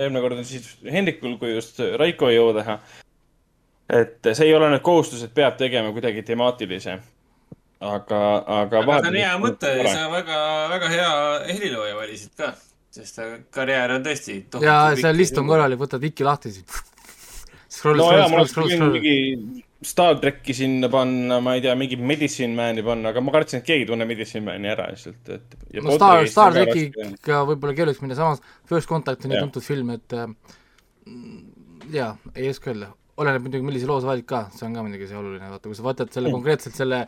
järgmine kord on siis Hendrikul, kui just Raiko ei jõua teha et see ei ole nüüd kohustus, et peab tegema kuidagi temaatilise. Aga, aga. aga see on hea mõte sa väga, väga hea helilooja valisid ka, sest karjäär on tõesti. ja seal list on korralik, võtad iki lahti siin. Scroll, no, scroll, scroll, scroll, scroll. Star tracki sinna panna, ma ei tea, mingi Medicine Man'i panna, aga ma kartsin, et keegi ei tunne Medicine Man'i ära lihtsalt, et. no Star, Star trackiga võib-olla keerulisem minna, samas First Contact on nii tuntud film, et äh, jaa, ei oska öelda oleneb muidugi, millise loo sa valid ka, see on ka muidugi see oluline, vaata, kui sa võtad selle konkreetselt selle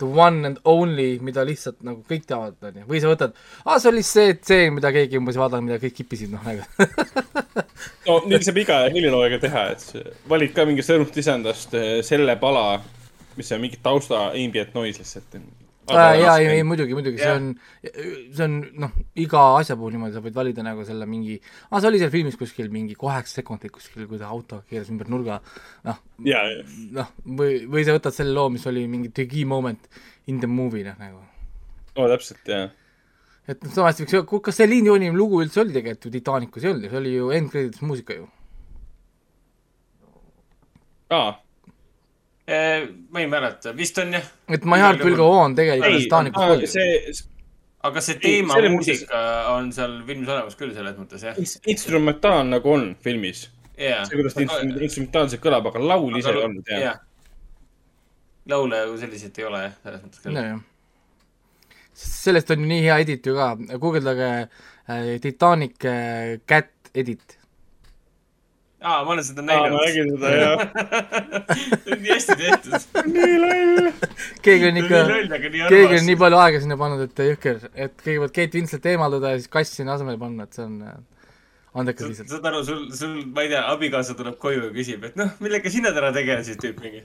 the one and only, mida lihtsalt nagu kõik teavad, on ju, või sa võtad, aa, see oli see tseen, mida keegi umbes ei vaadanud, mida kõik kippisid, noh, nagu. No nüüd saab iga heliloojaga teha, et valid ka mingist õrnust lisandast eh, selle pala, mis on mingi tausta ambient noise lihtsalt jaa, ei, ei muidugi, muidugi, see on, see on noh, iga asja puhul niimoodi, sa võid valida nagu selle mingi, aa, see oli seal filmis kuskil mingi kaheksa sekundit kuskil, kui ta auto keeras ümber nurga, noh, noh, või, või sa võtad selle loo, mis oli mingi the key moment in the movie, noh, nagu. oo, täpselt, jaa. et noh, samasti võiks, kas see liinjooni lugu üldse oli tegelikult ju Titanicus, ei olnud ju, see oli ju end credits muusika ju. aa ma ei mäleta, vist on jah. et My Heart Will Go On tegelikult Titanicus oli. see, aga see teema Ei, muusika on seal filmis olemas küll selles mõttes, jah? instrumentaal nagu on filmis yeah.. see, kuidas ta aga... instrumentaalselt kõlab, aga laul ise ei olnud, jah yeah.. laule kui selliseid ei ole, jah, selles mõttes küll no,. sellest on ju nii hea edit ju ka, guugeldage äh, Titanic äh, Cat edit aa, ma olen seda näinud. ma nägin seda, jah see on nii hästi tehtud nii loll. keegi on ikka, keegi on nii palju aega sinna pannud, et jõhker, et kõigepealt Kate Winslet eemaldada ja siis kass sinna asemele panna, et see on äh, andekas lihtsalt. saad aru, sul, sul, ma ei tea, abikaasa tuleb koju ja küsib, et noh, millega sina täna tegelesid, tüüp mingi.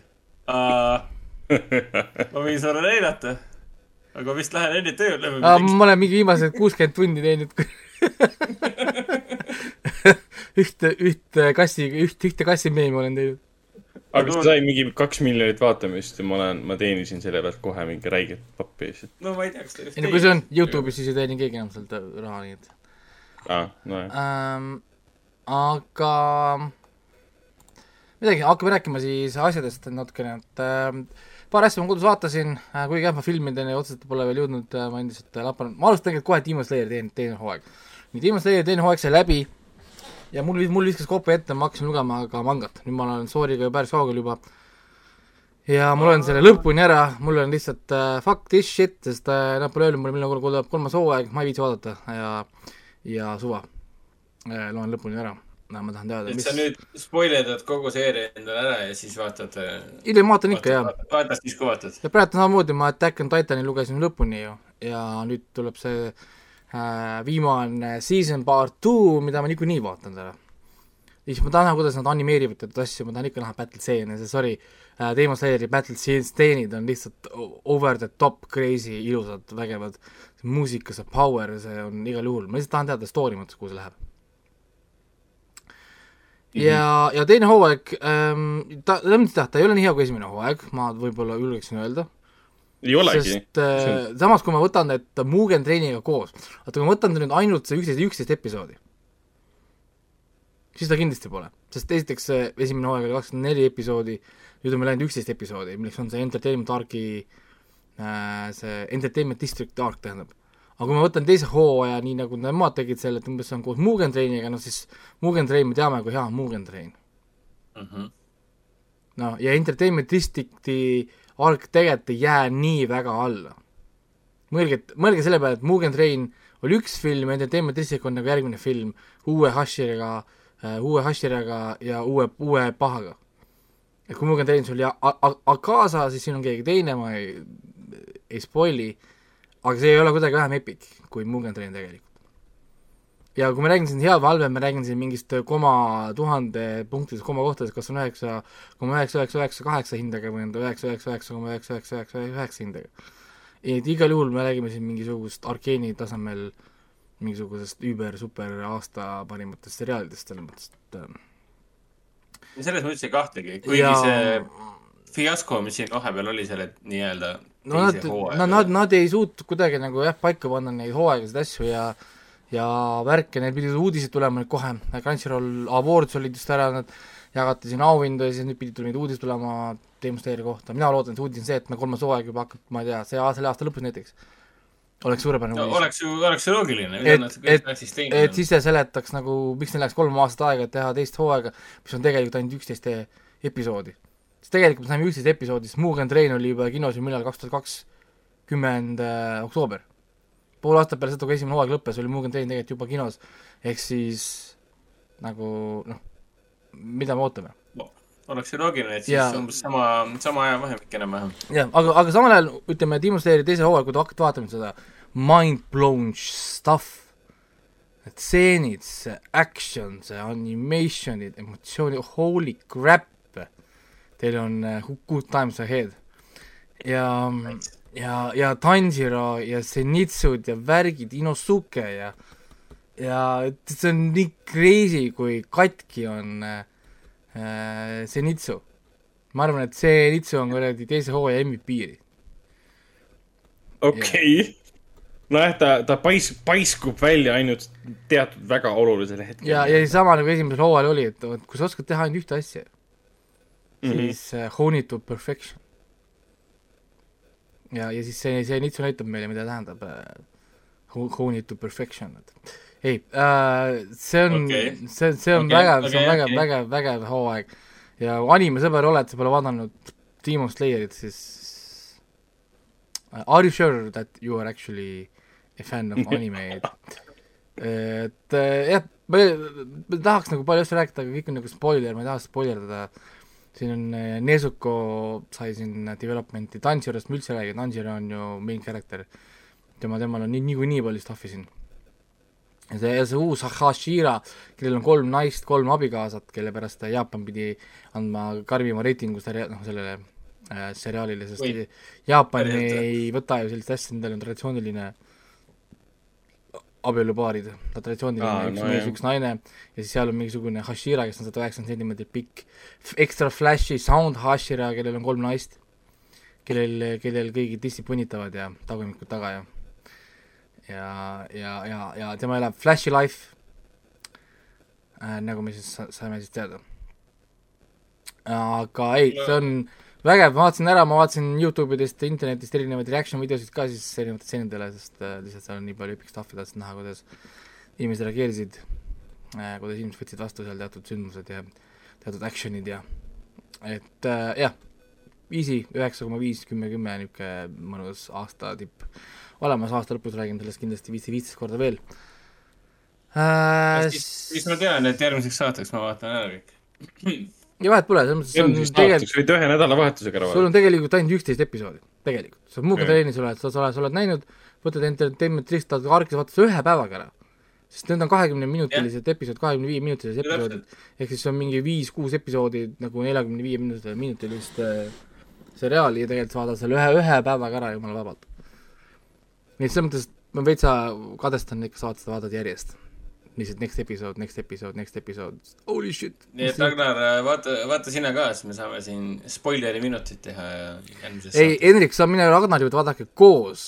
ma võin sulle näidata, aga vist lähen enne tööle. ma olen mingi viimased kuuskümmend tundi teinud ühte, ühte kassi, üht, ühte kassimeemi olen teinud. aga ta sai mingi kaks miljonit vaatamist ja ma olen, ma teenisin selle pealt kohe mingi räiget pappi lihtsalt. no ma ei tea, kas ta just ei no kui see on Youtube'is, siis ei teeni keegi enam sealt raha, nii et. aa, ah, nojah ähm,. aga midagi, hakkame rääkima siis asjadest natukene, et äh, paar asja ma kodus vaatasin äh,, kuigi jah, ma filmideni otseselt pole veel jõudnud äh,, ma endiselt äh, lapan, ma alustan tegelikult kohe Demon Slayer teine, teine hooaeg. nii, Demon Slayer teine hooaeg sai läbi ja mul, mul viskas kopi ette, ma hakkasin lugema ka mangat, nüüd ma olen Sooriga päris kaugel juba. ja ma loen selle lõpuni ära, mul on lihtsalt uh, fuck this shit, sest uh, öelnud mulle, millal tuleb kolmas hooaeg, ma ei viitsi vaadata ja, ja suva uh,, loen lõpuni ära no ma tahan teada, mis. sa nüüd spoilerdad kogu seeria endale ära ja siis vaatad. hiljem vaatan ikka, jah. vaatad siis, kui vaatad. ja praegu samamoodi ma Attack on Titani lugesin lõpuni ju ja nüüd tuleb see Äh, viimane season part two, mida ma niikuinii vaatan täna. siis ma tahan näha, kuidas nad animeerivad teatud asju, ma tahan ikka näha battle stseene, see sorry äh,, Demon Slayeri battle stseenid on lihtsalt over the top crazy, ilusad, vägevad. muusika, see power, see on igal juhul, ma lihtsalt tahan teada story mõttes, kuhu see läheb. ja, ja teine hooaeg ähm,, ta, jah, ta ei ole nii hea kui esimene hooaeg, ma võib-olla julgeksin öelda ei olegi. sest äh, samas, kui ma võtan need Mugen treeniga koos, vaata kui ma võtan nüüd ainult see üksteist, üksteist episoodi, siis ta kindlasti pole, sest esiteks see esimene hooaeg oli kakskümmend neli episoodi, nüüd on meil ainult üksteist episoodi, milleks on see Entertainment Arc'i äh,, see Entertainment District Arc tähendab. aga kui ma võtan teise hooaja, nii nagu nemad tegid selle, et umbes see on koos Mugen treeniga, noh siis Mugen trein, me teame, kui hea on Mugen trein mm. -hmm. no ja Entertainment District'i äh, alg tegelikult ei jää nii väga alla. mõelge, mõelge selle peale, et Mugen Train oli üks film, Entertainment District on nagu järgmine film uue Hashiriga uh,, uue Hashiraga ja uue, uue pahaga. et kui Mugen Train sul ja Akasa, siis siin on keegi teine, ma ei, ei spoil'i, aga see ei ole kuidagi vähem epic kui Mugen Train tegelikult ja kui ma räägin siin hea või halvem, ma räägin siin mingist koma tuhande punktides, koma kohtades, kas on üheksa koma üheksa, üheksa, üheksa, kaheksa hindega või on ta üheksa, üheksa, üheksa koma üheksa, üheksa, üheksa, üheksa hindega. et igal juhul me räägime siin mingisugust arkeeni tasemel mingisugusest üüber-super aasta parimatest seriaalidest, selles mõttes, et ähm, selles mõttes ei kahtlegi, kuigi ja... see fiasko, mis siin vahepeal oli selle nii-öelda no nad, nad, nad, nad ei suutnud kuidagi nagu jah, paika panna neid hooaegasid asju ja ja värk ja neil pidid uudised tulema nüüd kohe, Crunchyroll Awards olid just ära, nad jagati siin auhindu ja siis nüüd pidid tulema uudised tulema Demonstreeri kohta, mina loodan, et uudis on see, et me kolmas hooaeg juba hakkab, ma ei tea, see selle aasta lõpus näiteks, oleks suurepärane no, uudis. oleks ju, oleks ju loogiline, siis teinud on. et siis see seletaks nagu, miks neil läks kolm aastat aega, et teha teist hooaega, mis on tegelikult ainult üksteist episoodi. sest tegelikult me saime üksteist episoodi, sest Mugen Train oli juba kinos ju millal, kaks tuhat kakskümmend äh, oktoober pool aastat peale seda, kui esimene hooaeg lõppes, oli Mugen Train tegelikult juba kinos, ehk siis nagu noh, mida me ootame no,? oleks ju loogiline, et siis ja. umbes sama, sama ajavahemik enam-vähem. jah, aga, aga samal ajal ütleme, Demon Slayeri teise hooaega, kui te hakkate vaatama seda mind blown stuff, need stseenid, see action, see animation'id, emotsioonid, holy crap, teil on uh, good times ahead. ja nice ja, ja Tanjiro ja Zenitsud ja värgid, Inosuke ja ja see on nii crazy, kui katki on äh, Zenitsu. ma arvan, et Zenitsu on kuradi teise hooaja MVP-ri. okei okay. nojah, ta, ta pais-, paiskub välja ainult teatud väga olulisel hetkel. ja, ja sama nagu esimesel hooajal oli, et kui sa oskad teha ainult ühte asja mm, -hmm. siis uh, hone it to perfection ja, ja siis see, see nitsu näitab meile, mida tähendab äh, hone it to perfection, et ei äh,, see on okay., see, see on okay, vägev okay,, see on vägev okay., vägev, vägev hooaeg ja animesõber oled, sa pole vaadanud Demon Slayerit, siis uh, are you sure that you are actually a fan of anime'id et äh, jah, ma tahaks nagu palju asju rääkida, aga kõik on nagu spoiler, ma ei taha spoilerdada, siin on äh, Nezuko sai siin development'i, Tanjirost ma üldse ei räägi, Tanjiro on ju main character, tema, temal on nii, niikuinii nii palju stuff'i siin. ja see, ja see uus Hashira, kellel on kolm naist, kolm abikaasat, kelle pärast Jaapan pidi andma karmima reitingu seri-, noh, sellele äh, seriaalile, sest Või. Jaapan ei võta ju sellist asja, nendel on traditsiooniline äh, abielupaarid, traditsiooniline Aa, üks no mees, üks naine. Ja siis seal on mingisugune Hashira, kes on sada üheksakümmend sentimeetrit pikk, extra flashy sound Hashira, kellel on kolm naist, kellel, kellel kõigid tissid punnitavad ja tagumikud taga ja ja, ja, ja, ja tema elab flashy life. Äh,, nagu me siis saime siis teada. aga ei, see on vägev, ma vaatasin ära, ma vaatasin Youtube idest, internetist erinevaid reaction videosid ka siis erinevatele stseenidele, sest äh, lihtsalt seal on nii palju epic stuff'i, tahtsin näha, kuidas inimesed reageerisid äh,, kuidas inimesed võtsid vastu seal teatud sündmused ja teatud action'id ja et äh, jah, easy, üheksa koma viis, kümme, kümme, niisugune mõnus aasta tipp olemas, aasta lõpus räägin sellest kindlasti viis, viisteist korda veel äh,. siis ma tean, et järgmiseks saateks ma vaatan ära kõik ja vahet pole, selles mõttes see on tegelikult võid ühe nädalavahetusega ära vaadata. sul on tegelikult ainult üksteist episoodi, tegelikult. sa Mugen Trainis oled, sa oled, sa oled näinud, võtad Entertainment List, hargis vaatad seda ühe päevaga ära. sest need on kahekümneminutilised episood, kahekümne viie minutilised episoodid, ehk siis on mingi viis-kuus episoodi nagu neljakümne viie minutilist äh, seriaali ja tegelikult sa vaatad selle ühe, ühe päevaga ära jumala vabalt. nii et selles mõttes ma veitsa kadestan saavad seda vaadata järjest lihtsalt next episode, next episode, next episode, holy shit. nii et Ragnar, vaata, vaata sina ka, siis me saame siin spoileri minutit teha ja ei, Hendrik, sa mine Ragnari juurde vaadake koos.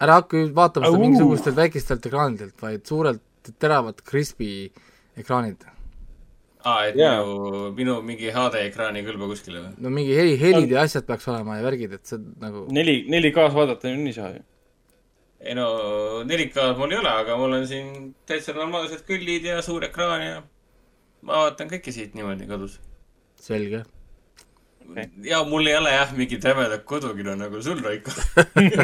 ära hakka vaatama seda mingisugustelt väikestelt ekraanidelt, vaid suurelt teravat crispy ekraanid. aa, et yeah. minu, minu mingi HD ekraan ei kõlba kuskile või? no mingi heli, helid ja asjad peaks olema ja värgid, et see nagu neli, 4K-s vaadata on nii saa ju ei no 4K-d mul ei ole, aga mul on siin täitsa normaalsed kõllid ja suur ekraan ja ma vaatan kõike siit niimoodi kodus. selge. Okay.. ja mul ei ole jah mingit häbedat kodukino nagu sul, Raiko.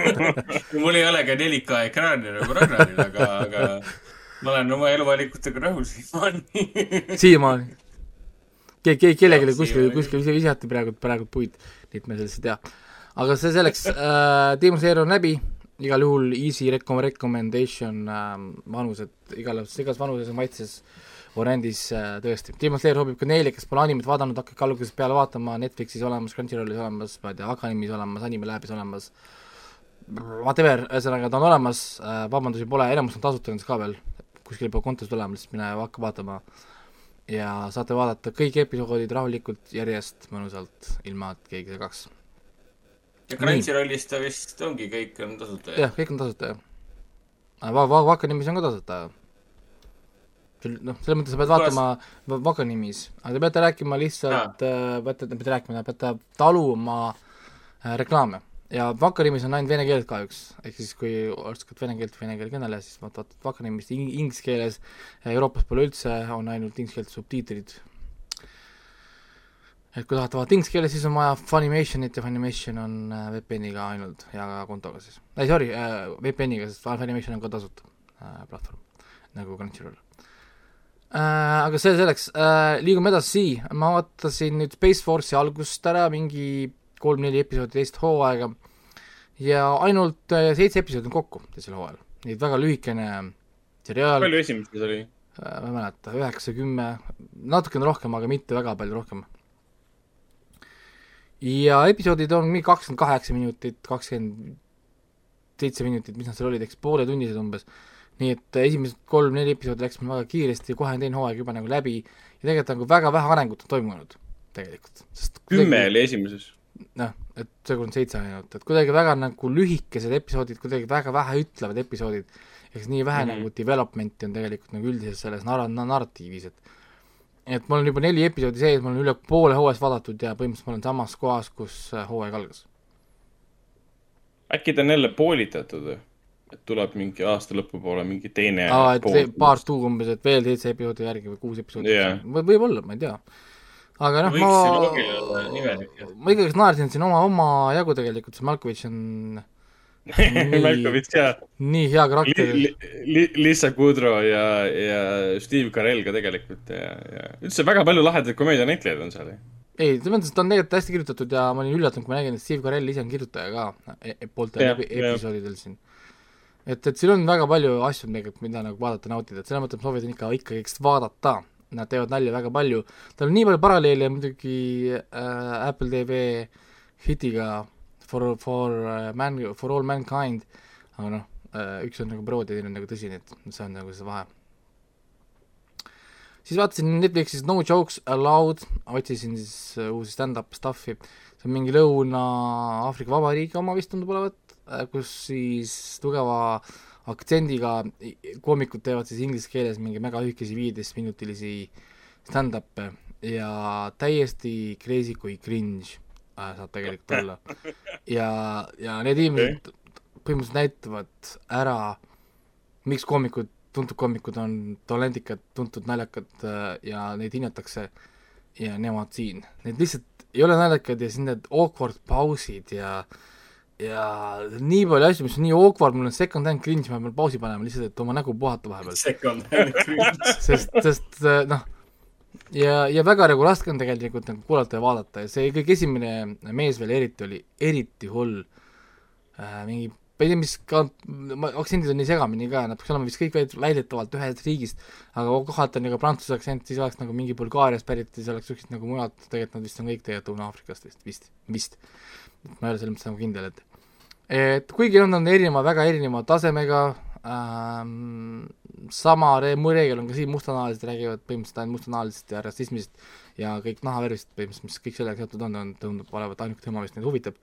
Mul ei ole ka 4K ekraani nagu Ragnaril, aga, aga ma olen oma eluvalikutega rahul siiamaani. Siiamaani. Ke-, ke-, kellelegi kuskil, kuskil visati praegu, praegu puid, nii et me sellest ei tea. aga see selleks. Äh,, Teemu Seer on läbi igal juhul easy recom-, recommendation äh, vanused, igal, igas vanuses ja maitses variandis äh, tõesti. Demon Slayer sobib ka neile, kes pole animet vaadanud, hakake algusest peale vaatama, Netflixis olemas, Crunchyrollis olemas, ma ei tea, Akanimis olemas, Animelabis olemas, whatever, ühesõnaga ta on olemas äh,, vabandusi pole, enamus on tasuta nendest ka veel, kuskil peab kontost olema, lihtsalt mine hakka vaatama. Ja saate vaadata kõik episoodid rahulikult järjest, mõnusalt, ilma et keegi segaks ja Crunchyrollis ta vist ongi, kõik on tasuta? jah, kõik on tasuta, jah. Va-, Va-, Vakanimis on ka tasuta. noh, selles mõttes sa pead vaatama Vakanimis, aga te peate rääkima lihtsalt, äh, peate, peate rääkima, peate taluma äh, reklaame. ja Vakanimis on ainult vene keeles kahjuks, ehk siis kui oskad vene keelt, vene keele kõneleja, siis vaatad Vakanimist inglise keeles, Euroopas pole üldse, on ainult inglise keelt subtiitrid et kui tahate vaadata inglise keeles, siis on vaja Funimationit ja Funimation on äh, VPN-iga ainult ja kontoga siis. ei, sorry äh,, VPN-iga, sest Funimation on ka tasuta äh, platvorm, nagu Crunchyroll. Aga see selleks. Liigume edasi, ma vaatasin nüüd Space Force'i algust ära, mingi kolm-neli episoodi teist hooaega. Ja ainult seitse episoodi on kokku teisel hooajal, nii et väga lühikene seriaal. palju esimestes oli? Ma ei mäleta, üheksa, kümme, natukene rohkem, aga mitte väga palju rohkem ja episoodid on mingi kakskümmend kaheksa minutit, kakskümmend seitse minutit, mis nad seal olid, eks pooletunnised umbes. nii et esimesed kolm-neli episoodi läks meil väga kiiresti ja kohe on teine hooaeg juba nagu läbi ja tegelikult nagu väga vähe arengut on toimunud, tegelikult. kümme oli esimeses. noh, et seekord on seitse ainult, et kuidagi väga nagu lühikesed episoodid, kuidagi väga vähe ütlevad episoodid, eks nii vähe mm -hmm. nagu development'i on tegelikult nagu üldises selles nar-, narratiivis, et et mul on juba neli episoodi sees, mul on üle poole hooajast vaadatud ja põhimõtteliselt ma olen samas kohas, kus äh, hooaeg algas. äkki ta on jälle poolitatud või? et tuleb mingi aasta lõpupoole mingi teine aa, et pool, paar tuu umbes, et veel seitse episoodi järgi või kuus episoodi yeah. V. võib-olla, ma ei tea. aga noh, ma, ma ikkagi naersin siin oma, oma jagu tegelikult, see Malkovitš on Malkovitš ja nii hea karakter li,. Li, Lisa Kudrow ja, ja Steve Carell ka tegelikult ja, ja üldse väga palju lahedaid komöödianäitlejaid on seal. ei, selles mõttes ta on tegelikult hästi kirjutatud ja ma olin üllatunud, kui ma nägin, et Steve Carell ise on kirjutaja ka e, e pooltel epi, episoodidel siin. et, et siin on väga palju asju tegelikult, mida nagu vaadata, nautida, et selles mõttes ma soovitan ikka, ikkagi vaadata. Nad teevad nalja väga palju, tal on nii palju paralleele muidugi äh, Apple TV hitiga for, for uh, man, for all mankind, aga noh, uh, üks on nagu paroodi, teine on nagu tõsine, et see on nagu see vahe. siis vaatasin Netflixis No Jokes Allowed, otsisin siis uh, uusi stand-up stuff'i, see on mingi Lõuna-Aafrika Vabariigi oma vist tundub olevat, kus siis tugeva aktsendiga koomikud teevad siis inglise keeles mingi väga lühikesi viieteistminutilisi stand-up'e. Ja täiesti crazy kui cringe saab tegelikult olla. ja, ja need inimesed põhimõtteliselt näitavad ära, miks koomikud, tuntud koomikud on talendikad, tuntud naljakad äh, ja neid hinnatakse ja nemad siin. Need lihtsalt ei ole naljakad ja siis need awkward pausid ja ja nii palju asju, mis on nii awkward, mul on second hand cringe, ma pean pausi panema lihtsalt, et oma nägu puhata vahepeal. Second hand cringe sest, sest äh, noh ja, ja väga nagu raske on tegelikult nagu kuulata ja vaadata ja see kõige esimene mees veel eriti oli eriti hull äh,. mingi, ma ei tea, mis ka, aktsendid on nii segamini ka, nad peaks olema vist kõik väidetavalt ühest riigist, aga kohati on nagu prantsuse aktsent, siis oleks nagu mingi Bulgaariast pärit, siis oleks niisugused nagu mujalt, tegelikult nad vist on kõik tegelikult Lõuna-Aafrikast vist, vist, vist. ma ei ole selles mõttes nagu kindel, et et kuigi nad on erineva, väga erineva tasemega ähm,, sama re-, reegel on ka siin, mustanahalised räägivad põhimõtteliselt ainult mustanahalisest ja rassismist ja kõik nahavärvist põhimõtteliselt, mis kõik sellega seotud on, on, tundub olevat ainuke teema, mis neid huvitab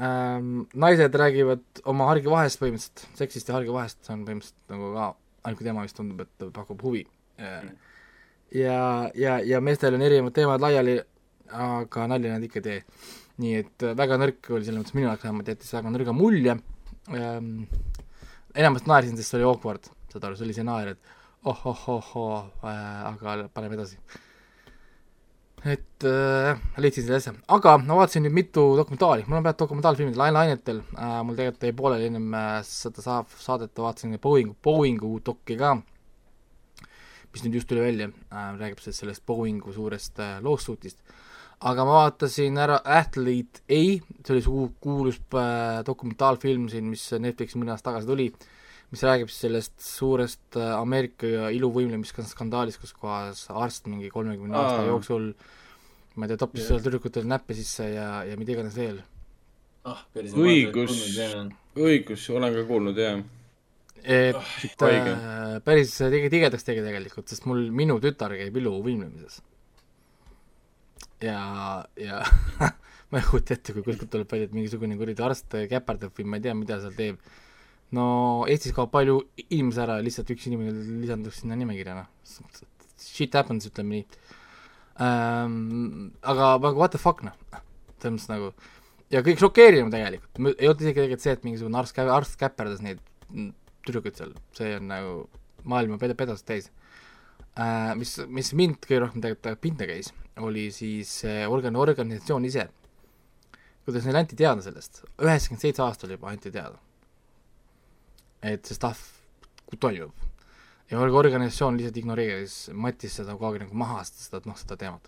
ähm,. Naised räägivad oma hargivahest põhimõtteliselt, seksist ja hargivahest, see on põhimõtteliselt nagu ka ainuke teema, mis tundub, et pakub huvi. ja, ja, ja meestel on erinevad teemad laiali, aga nalja nad ikka ei tee. nii et väga nõrk oli selles mõttes minu jaoks vähemalt, jättis väga nõrga mulje ähm,. Enamasti naersin, sest see oli awkward saad aru, see oli see naer, et oh-oh-oh-oh äh,, aga paneme edasi. et äh, leidsin selle asja, aga ma vaatasin nüüd mitu dokumentaali, mul on peaaegu dokumentaalfilmid lainetel äh,, mul tegelikult jäi pooleli ennem äh, seda saab saadet, vaatasin Boeing, Boeingu dokki ka, mis nüüd just tuli välja. Äh,, räägib siis sellest Boeingu suurest äh, lawsuit'ist aga ma vaatasin ära Athlete A, see oli see kuulus äh, dokumentaalfilm siin, mis Netflixi mõne aasta tagasi tuli mis räägib siis sellest suurest äh, Ameerika iluvõimlemisskandaalist, kus kohas arst mingi kolmekümne aasta jooksul ma ei tea, toppis yeah. tüdrukutele näppe sisse ja, ja mida iganes veel. ah, õigus, õigus, olen ka kuulnud, jah. et oh, äh, päris tegi tigedaks tegi tegelikult, sest mul, minu tütar käib iluvõimlemises. Ja, ja ma ei kujuta ette, kui kuskilt tuleb välja, et mingisugune kuradi arst käperdab või ma ei tea, mida seal teeb no Eestis kaob palju inimesi ära lihtsalt üks inimene lisanduks sinna nimekirja, noh. Shit happens, ütleme nii ähm,. aga nagu what the fuck, noh. selles mõttes nagu ja kõik šokeerivam tegelikult, ei olnud isegi tegelikult see, et mingisugune arst, arst käperdas neid tüdrukuid seal, see on nagu maailma ped-, pedast täis äh,. mis, mis mind kõige rohkem tegelikult pinda käis, oli siis organ-, organisatsioon ise. kuidas neile anti teada sellest, üheksakümmend seitse aastat juba anti teada et see stuff toimub. ja organisatsioon lihtsalt ignoreeris, mattis seda kogu aeg nagu maha, seda, noh, seda teemat.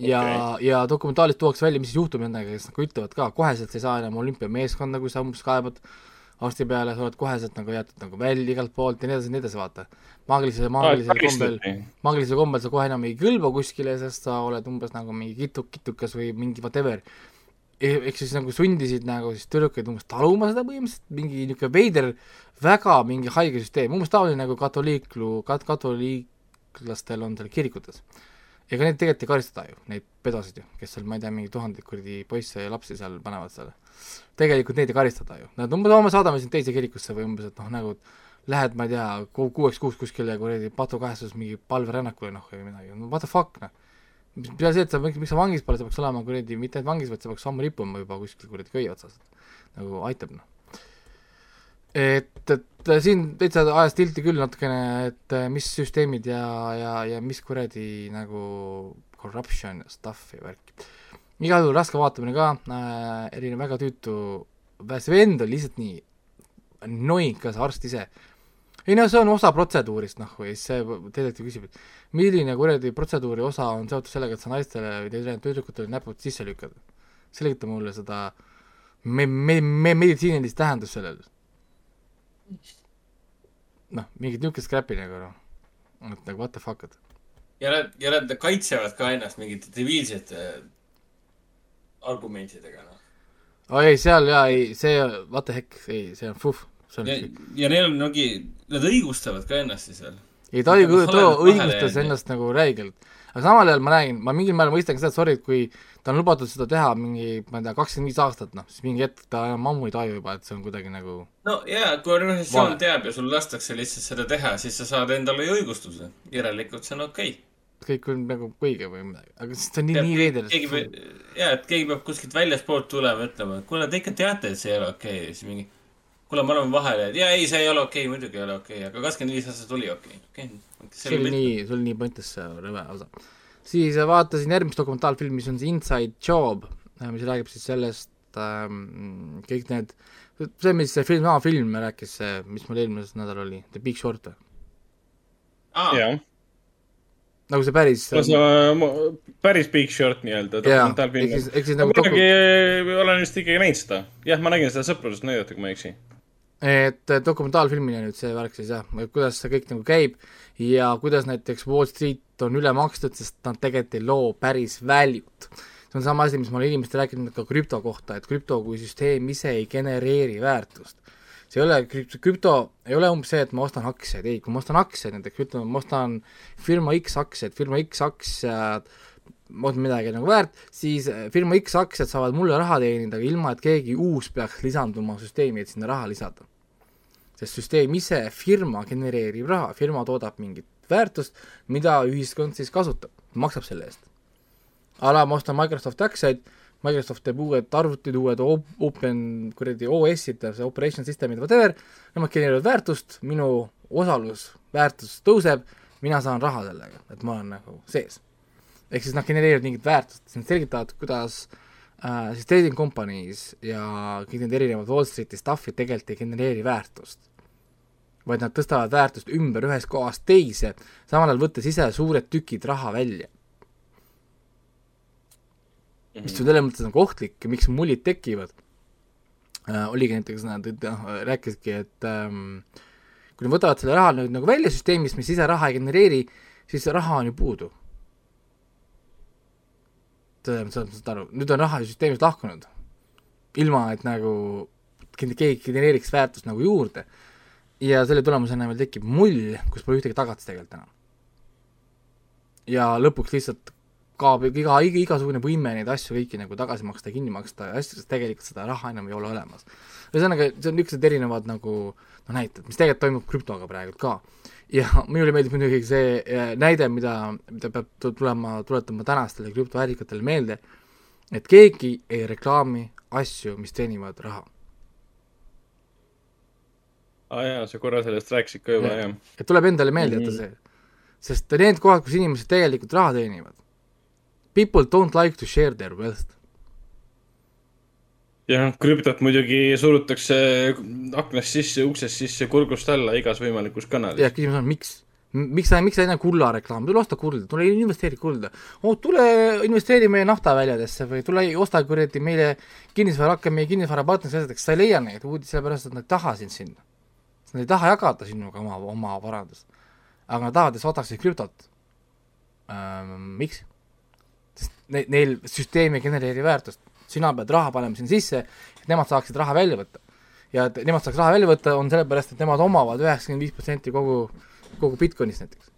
ja okay., ja dokumentaalis tuuakse välja, mis siis juhtub nendega, kes nagu ütlevad ka, koheselt sa ei saa enam olümpiameeskonda, kui sa umbes kaebad arsti peale, sa oled koheselt nagu jäetud nagu välja igalt poolt ja nii edasi nii edasi, vaata. maagilisel, maagilisel kombel, maagilisel kombel sa kohe enam ei kõlba kuskile, sest sa oled umbes nagu mingi kitu-, kitukas või mingi whatever ehk siis nagu sundisid nagu siis tüdrukuid umbes taluma seda põhimõtteliselt, mingi niisugune veider, väga mingi haige süsteem, umbes taoline nagu katoliiklu, kat-, katoliiklastel on seal kirikutes. ega neid tegelikult ei karistata ju, neid pedosid ju, kes seal, ma ei tea, mingi tuhandeid kuradi poisse ja lapsi seal panevad seal. Tegelikult neid ei karistata ju, nad umbes, me saadame sind teise kirikusse või umbes, et noh, nagu lähed, ma ei tea, kuueks kuuks kuskile kuradi patukahestuses mingi palverännakule noh, või midagi, no what the fuck, noh peale see, et sa, miks sa vangis pole, sa peaks olema kuradi, mitte ainult vangis, vaid sa peaks homme rippuma juba kuskil kuradi köie otsas. nagu aitab, noh. et, et siin täitsa ajas tilti küll natukene, et mis süsteemid ja, ja, ja mis kuradi nagu corruption ja stuff ja värki. Igal juhul raske vaatamine ka äh,, erinev väga tüütu, see vend on lihtsalt nii see arst ise. ei no see on osa protseduurist, noh, või siis see detektiiv küsib, et milline kuradi protseduuri osa on seotud sellega, et sa naistele või teisele tüdrukutele näpud sisse lükkad. selgita mulle seda me-, me-, me-, meditsiinilist tähendust sellel. noh, mingit niisugust crap'i nagu noh, et nagu what the fuck, et nad, ja nad kaitsevad ka ennast mingite debiilsete argumentidega, noh. oi oh, ei, seal jaa, ei, see, what the heck, ei, see on fuh. ja, ja neil on mingi, nad õigustavad ka ennast siis veel. ei, ta õigustas ennast nagu räigelt aga samal ajal ma räägin, ma mingil määral mõistan ka seda, et sorry, et kui ta on lubatud seda teha mingi, ma ei tea, kakskümmend viis aastat, noh, siis mingi hetk ta enam ammu ei taju juba, et see on kuidagi nagu no jaa, kui organisatsioon teab ja sul lastakse lihtsalt seda teha, siis sa saad endale ju õigustuse. järelikult see on okei okay kõik on nagu õige või midagi, aga siis ta on nii, nii veider. keegi peab, jaa, et keegi peab kuskilt väljaspoolt tulema ütlema, et kuule, te ikka teate, et see ei ole okei okay. siis mingi kuule, me oleme vahele, et jaa, ei, see ei ole okei okay,, muidugi ei ole okei okay,, aga kakskümmend viis aastat oli okei okay. okay.. see oli nii, see oli nii see rõve osa. siis vaatasin järgmist dokumentaalfilmi, mis on see Inside Job, mis räägib siis sellest ähm,, kõik need, see, mis see film, aa, film rääkis, mis mul eelmisel nädalal oli, The Big Short või? jah nagu see päris no see päris Big Short nii-öelda ehk siis, ehk siis nagu doku... olen vist ikkagi näinud seda. jah, ma nägin seda sõprusest näidata, kui ma ei eksi. et dokumentaalfilmina nüüd see värk siis jah, kuidas see kõik nagu käib ja kuidas näiteks Wall Street on üle makstud, sest nad tegelikult ei loo päris value't. see on sama asi, mis ma olen inimestele rääkinud ka krüpto kohta, et krüpto kui süsteem ise ei genereeri väärtust see ei ole, krüpto ei ole umbes see, et ma ostan aktsiaid, ei, kui ma ostan aktsiaid näiteks, ütleme, ma ostan firma X aktsiaid, firma X aktsiad on midagi nagu väärt, siis eh, firma X aktsiad saavad mulle raha teenida, ilma et keegi uus peaks lisanduma süsteemi, et sinna raha lisada. sest süsteem ise, firma genereerib raha, firma toodab mingit väärtust, mida ühiskond siis kasutab, maksab selle eest. a la ma ostan Microsoft aktsiaid Microsoft teeb uued arvutid, uued open kuradi OS-id, see operation system'id, whatever, nemad genereerivad väärtust, minu osalus, väärtus tõuseb, mina saan raha sellega, et ma olen nagu sees. ehk siis nad genereerivad mingit väärtust, siis nad selgitavad, kuidas äh, siis trading companies ja kõik need erinevad Wall Streeti stuff'id tegelikult ei genereeri väärtust. vaid nad tõstavad väärtust ümber ühest kohast teise, samal ajal võttes ise suured tükid raha välja mis on selles mõttes nagu ohtlik miks mullid tekivad äh,, oligi näiteks nad noh, rääkisidki, et ähm, kui nad võtavad selle raha nüüd nagu välja süsteemist, mis ise raha ei genereeri, siis raha on ju puudu. selles mõttes saad aru, nüüd on raha süsteemist lahkunud, ilma et nagu keegi genereeriks väärtust nagu juurde. ja selle tulemusena meil tekib mull, kus pole ühtegi tagatist tegelikult enam. ja lõpuks lihtsalt kaob iga, iga, igasugune võime neid asju kõiki nagu tagasi maksta kinni maksta ja asju, sest tegelikult seda raha enam ei ole olemas. ühesõnaga, see on niisugused erinevad nagu noh, näited, mis tegelikult toimub krüptoga praegu ka. ja minule meeldib muidugi see äh, näide, mida, mida peab tulema, tuletama tänastele krüptoärikatele meelde, et keegi ei reklaami asju, mis teenivad raha aa ah, jaa, sa korra sellest rääkisid ka juba, jah. et tuleb endale meelde jätta mm -hmm. see. sest need kohad, kus inimesed tegelikult raha teenivad, People don't like to share their wealth. jah, krüptot muidugi surutakse aknast sisse, uksest sisse, kurgust alla igas võimalikus kanalis. jah, küsimus on, miks? miks sa, miks sa ei näe kulla reklaami, tule osta kulda, tule investeeri kulda. oo, tule investeeri meie naftaväljadesse või tule osta kuradi meile kinnisvara, hakka meie kinnisvarapartneriks asjadeks, sa ei leia neid uudiseid, sellepärast et nad ei taha sind sinna. Nad ei taha jagada sinuga oma, oma varandust. aga nad tahavad, et sa ostaksid krüptot ähm,. miks? Ne-, neil süsteem ei genereeri väärtust. sina pead raha panema sinna sisse, et nemad saaksid raha välja võtta. ja et nemad saaks raha välja võtta, on sellepärast, et nemad omavad üheksakümmend viis protsenti kogu, kogu Bitcoinist näiteks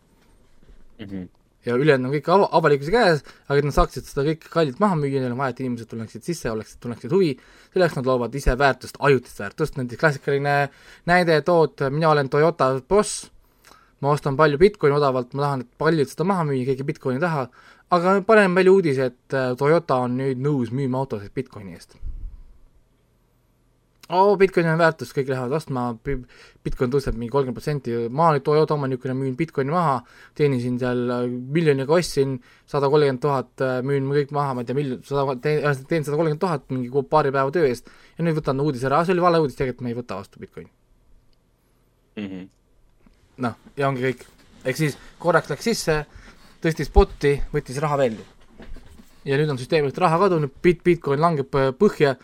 mm. -hmm. ja ülejäänud on kõik ava-, avalikkuse käes, aga et nad saaksid seda kõike kallilt maha müüa, neil on vaja, et inimesed tuleksid sisse, oleksid, tunneksid huvi, selleks nad loovad ise väärtust, ajutist väärtust, näiteks klassikaline näide, tood, mina olen Toyota boss, ma ostan palju Bitcoini odavalt, ma tahan, et paljud seda maha müüa, keegi Bitcoini ei taha, aga paneme välja uudise, et äh, Toyota on nüüd nõus müüma autosid Bitcoini eest. oo Bitcoini on väärtus, kõik lähevad ostma, Bitcoin tõuseb mingi kolmkümmend protsenti, ma nüüd Toyota omanikuna müün Bitcoini maha, teenisin seal äh, miljoniga ostsin, sada kolmkümmend tuhat äh, müün kõik maha, ma ei tea, miljon, sada, teen, teen sada kolmkümmend tuhat mingi paari päeva töö eest. Ja nüüd võtan uudise ära, see oli vale uudis, tegelikult me ei võta vastu Bitcoini. Mm -hmm.. Noh, ja ongi kõik. ehk siis korraks läks sisse, tõstis botti, võttis raha välja. ja nüüd on süsteemist raha kadunud, bit-, Bitcoin langeb põhja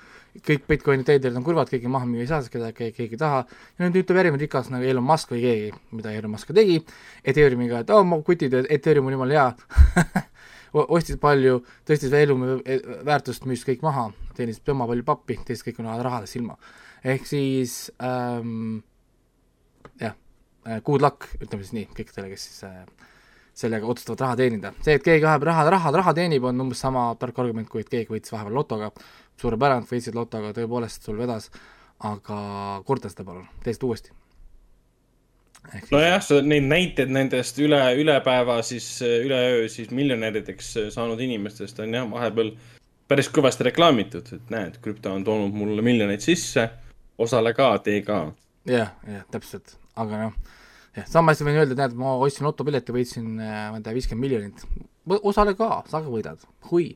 kõik Bitcoini traderid on kurvad, keegi maha müüa ei saa, sest keda keegi, ei taha, ja nüüd ütleb järgmine rikas nagu Elon Musk või keegi, mida Elon Musk ka tegi, Ethereumiga, et oo oh,, kutid, Ethereum on jumala hea ostis palju, tõstis Ethereumi väärtust, müüs kõik maha, teenis tema palju pappi, teenis kõik on rahadest ilma. ehk siis ähm, jah, good luck, ütleme siis nii, kõikidele, kes siis äh, sellega otsustavad raha teenida. see, et keegi vahepeal raha, raha, raha teenib, on umbes sama tark argument, kui et keegi võitis vahepeal lotoga, suurepärane, võitsid lotoga, tõepoolest sul vedas, aga korda seda palun, tee seda uuesti. nojah, neid näiteid nendest üle, üle päeva siis, üleöö siis miljonärideks saanud inimestest on jah, vahepeal päris kõvasti reklaamitud, et näed, krüpto on toonud mulle miljoneid sisse, osale ka, tee ka. jah, jah, täpselt, aga noh, jah, sama hästi võin öelda, et näed, ma ostsin lotopileti, võitsin, ma ei tea, viiskümmend miljonit. osale ka, sa ka võidad, hui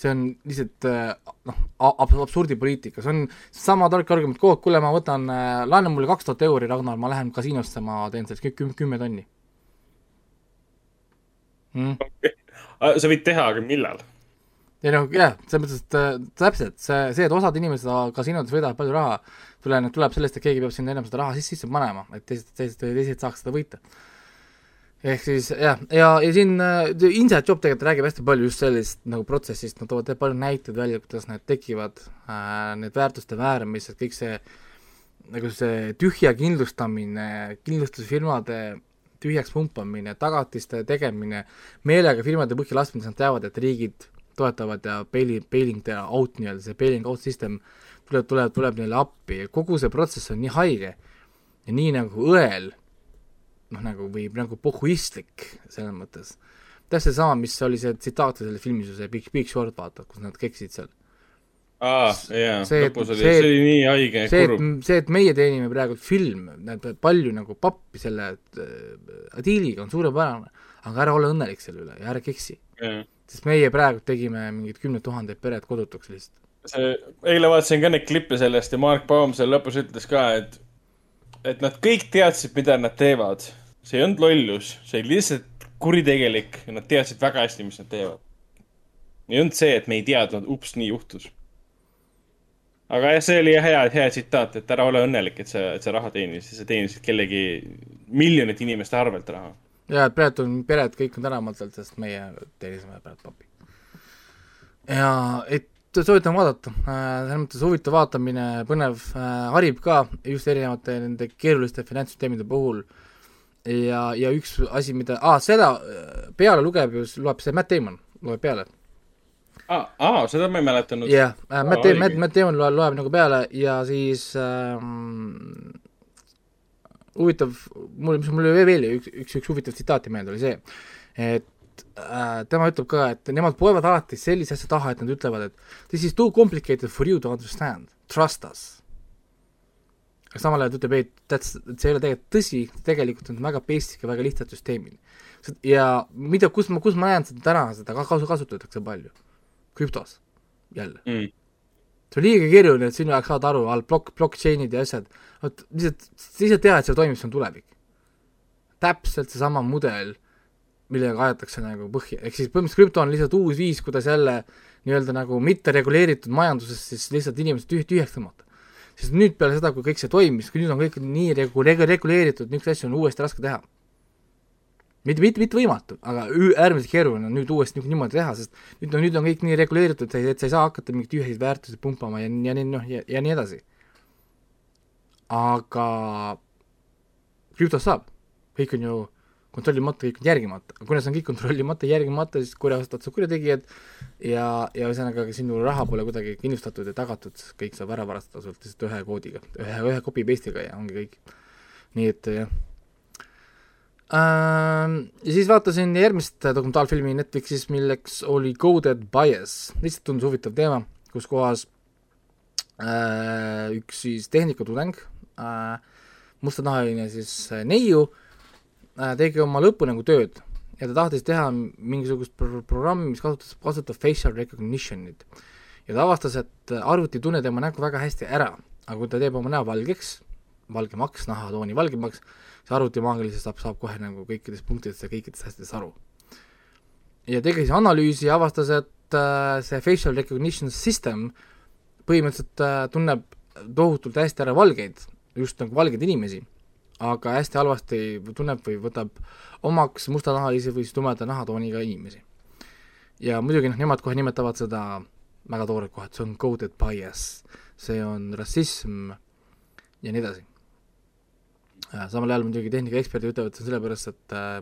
see on lihtsalt äh, noh, absurdipoliitika, see on sama tark argument, kuule, ma võtan, äh, laena mulle kaks tuhat euri, Ragnar, ma lähen kasiinosse, ma teen sellest kümme, kümme tonni mm.. Okay. sa võid teha, aga millal? ei noh, jah, selles mõttes, et äh, täpselt, see, see, et osad inimesed kasiinodes võidavad palju raha, tuleneb, tuleb sellest, et keegi peab sinna enam seda raha sisse, sisse panema, et teised, teised, teised saaks seda võita. Ehk siis jah, ja, ja siin äh, Inside Job tegelikult räägib hästi palju just sellist nagu protsessist, nad toovad palju näiteid välja, kuidas need tekivad äh,, need väärtuste määramised, kõik see nagu see tühja kindlustamine, kindlustusfirmade tühjaks pumpamine, tagatiste tegemine, meelega firmade põhja laskmine, sest nad teavad, et riigid toetavad ja baili-, bailing the out nii-öelda, see bailing out system tuleb, tuleb, tuleb neile appi kogu see protsess on nii haige ja nii nagu õel noh, nagu või nagu pohhuistlik selles mõttes. täpselt sama, mis oli see tsitaat selles filmis see Big, Big Short, vaata, kus nad keksisid seal. aa, jaa, lõpus oli, see oli nii haige ja kurb. see, et meie teenime praegu film, näeb palju nagu pappi selle äh, diiliga on suurepärane, aga ära ole õnnelik selle üle ja ära keksi. sest meie praegu tegime mingid kümned tuhanded pered kodutuks lihtsalt. See, eile vaatasin ka neid klippe sellest ja Mark Baum seal lõpus ütles ka, et et nad kõik teadsid, mida nad teevad see ei olnud lollus, see oli lihtsalt kuritegelik ja nad teadsid väga hästi, mis nad teevad. ei olnud see, et me ei teadnud, ups, nii juhtus. aga jah, see oli hea, hea tsitaat, et ära ole õnnelik, et sa, et sa raha teenisid, sa teenisid kellegi miljonite inimeste arvelt raha. ja, et praegu on pered, kõik on tänavatelt, sest meie teenisime praegu papi. ja, et soovitan vaadata äh,, selles mõttes huvitav vaatamine, põnev äh,, harib ka just erinevate nende keeruliste finantssüsteemide puhul äh, ja, ja üks asi, mida ah,, seda peale lugeb ju, loeb see Matt Damon, loeb peale. aa ah, ah, seda ma ei mäletanud. jah yeah,, Matt Damon, Matt, Matt Damon loeb, loeb nagu peale ja siis ähm, huvitav, mul, mis mul veel üks, üks, üks huvitav tsitaati meelde, oli see, et äh, tema ütleb ka, et nemad poevad alati sellise asja taha, et nad ütlevad, et this is too complicated for you to understand, trust us. Aga samal ajal ta ütleb, et that's, see ei ole tegelikult tõsi, tegelikult on väga basic ja väga lihtsad süsteemid. ja mida, kus ma, kus ma näen seda täna, seda kasu, kasutatakse palju? krüptos, jälle. Mm.. see on liiga keeruline, et sinu jaoks saada aru, all plokk, blockchain'id ja asjad, vot lihtsalt, lihtsalt teha, et see toimib, see on tulevik. täpselt seesama mudel, millega aetakse nagu põhja, ehk siis põhimõtteliselt krüpto on lihtsalt uus viis, kuidas jälle nii-öelda nagu mitte reguleeritud majandusest siis lihtsalt inimesed tüh-, tühjaks tõmmata sest nüüd peale seda, kui kõik see toimis, nüüd on kõik nii regu-, regu-, reguleeritud, niisuguseid asju on uuesti raske teha. mitte, mitte, mitte võimatu, aga äärmiselt keeruline on nüüd uuesti niimoodi teha, sest nüüd on, nüüd on kõik nii reguleeritud, et sa ei saa hakata mingeid tühjasid väärtusi pumpama ja, ja nii, noh, ja, ja nii edasi. aga krüptos saab, kõik on ju kontrollimata, kõik on järgimata, kuna see on kõik kontrollimata, järgimata, siis kurjastad sa kurjategijad ja, ja ühesõnaga sinu raha pole kuidagi kindlustatud ja tagatud, kõik saab ära varastada sult lihtsalt ühe koodiga, ühe, ühe copy paste'iga ja ongi kõik. nii et jah ähm,. Ja siis vaatasin järgmist dokumentaalfilmi Netflixis, milleks oli Coded Bias, lihtsalt tundus huvitav teema, kus kohas äh, üks siis tehnikatudeng äh,, mustanahaline siis neiu äh,, tegi oma lõpu nagu tööd ja ta tahtis teha mingisugust pro programmi, mis kasutas, kasutab facial recognition'it. ja ta avastas, et arvuti ei tunne tema nägu väga hästi ära, aga kui ta teeb oma näo valgeks, valgemaks, nahatooni valgemaks, siis arvuti maagiliselt saab, saab kohe nagu kõikidest punktidest ja kõikidest asjadest aru. ja tegi siis analüüsi ja avastas, et äh, see facial recognition system põhimõtteliselt äh, tunneb tohutult hästi ära valgeid, just nagu valgeid inimesi, aga hästi halvasti tunneb või võtab omaks mustanahalisi või siis tumeda nahatooniga inimesi. ja muidugi noh, nemad kohe nimetavad seda väga toorelt kohe, et see on coded bias, see on rassism ja nii edasi. Äh, samal ajal muidugi tehnikaeksperdid ütlevad, et see on sellepärast, et äh,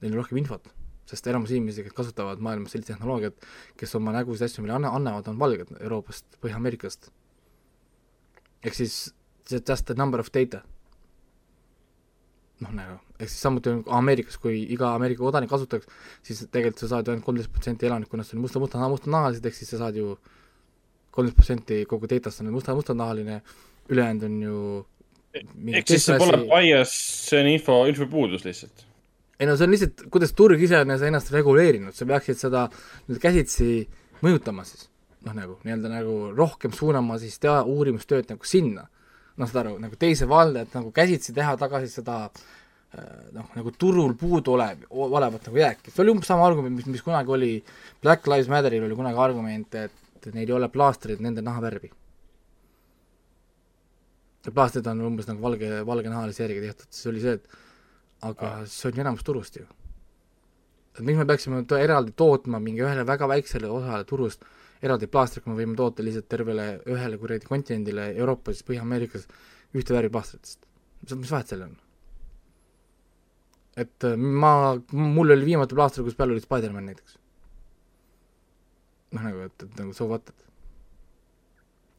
neil on rohkem infot, sest enamus inimesi, kes kasutavad maailmas sellist tehnoloogiat, kes oma nägusid asju meile anna, annavad, on valged Euroopast, Põhja-Ameerikast. ehk siis just the number of data. Noh, nagu, ehk siis samuti on Ameerikas, kui iga Ameerika kodanik kasutaks, siis tegelikult sa saad ju ainult kolmteist protsenti elanikkonnast on musta, musta, mustanahalised, ehk siis sa saad ju kolmteist protsenti kogu datast on musta, mustanahaline, ülejäänud on ju ehk siis see pole bias, see on info, infopuudus lihtsalt? ei no see on lihtsalt, kuidas turg ise on ennast reguleerinud, sa peaksid seda nüüd käsitsi mõjutama siis. noh, nagu nii-öelda nagu rohkem suunama siis teha uurimustööd nagu sinna. Noh, saad aru, nagu teise valde, et nagu käsitsi teha tagasi seda äh, noh, nagu turul puudu olev, olevat nagu jääki. see oli umbes sama argument, mis, mis kunagi oli, Black Lives Matteril oli kunagi argument, et neil ei ole plaastreid nende nahavärvi plaastrid on umbes nagu valge, valgenahalise järgi tehtud, siis oli see, et aga see on ju enamus turust ju. et miks me peaksime to eraldi tootma mingi ühele väga väiksele osale turust eraldi plaastrit, kui me võime toota lihtsalt tervele ühele kuradi kontinendile, Euroopas, Põhja-Ameerikas, ühte värvi plaastritest. mis vahet sellel on? et äh, ma, mul oli viimati plaaster, kus peal oli Spider-man näiteks. noh, nagu, et, et nagu so what, et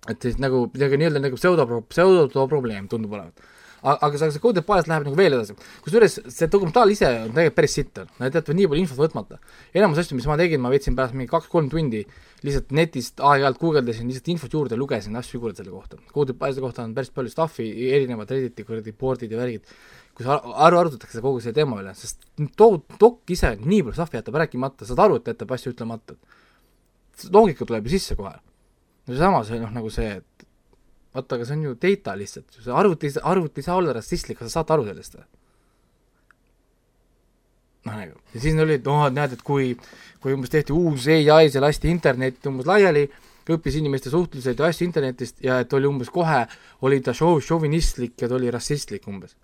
et siis nagu midagi nii-öelda nagu pseudo, pseudoprobleem tundub olevat. Aga see, see coded bias läheb nagu veel edasi. kusjuures see dokumentaal ise on tegelikult päris sitt, nad jätavad nii palju infot võtmata. enamus asju, mis ma tegin, ma veetsin pärast mingi kaks-kolm tundi lihtsalt netist aeg-ajalt guugeldasin lihtsalt infot juurde, lugesin asju juurde selle kohta. Coded bias'i kohta on päris palju stuff'i, erinevad Redditi kuradi board'id ja värgid, kus aru arutatakse kogu selle teema üle, sest too dok ise nii palju stuff'i jätab rääkimata, saad aru, et jätab asju ütlemata. loogika tuleb ju sisse kohe seesama, see noh, nagu see, et vaata, aga see on ju data lihtsalt, see arvuti, arvuti ei saa olla rassistlik, kas sa saad aru sellest või? noh, nagu, ja siis oli, et noh, näed, et kui, kui umbes tehti uus ai, see lasti internet umbes laiali, õppis inimeste suhtlused ja asju internetist ja et oli umbes kohe, oli ta šov-, šovinistlik ja ta oli rassistlik umbes.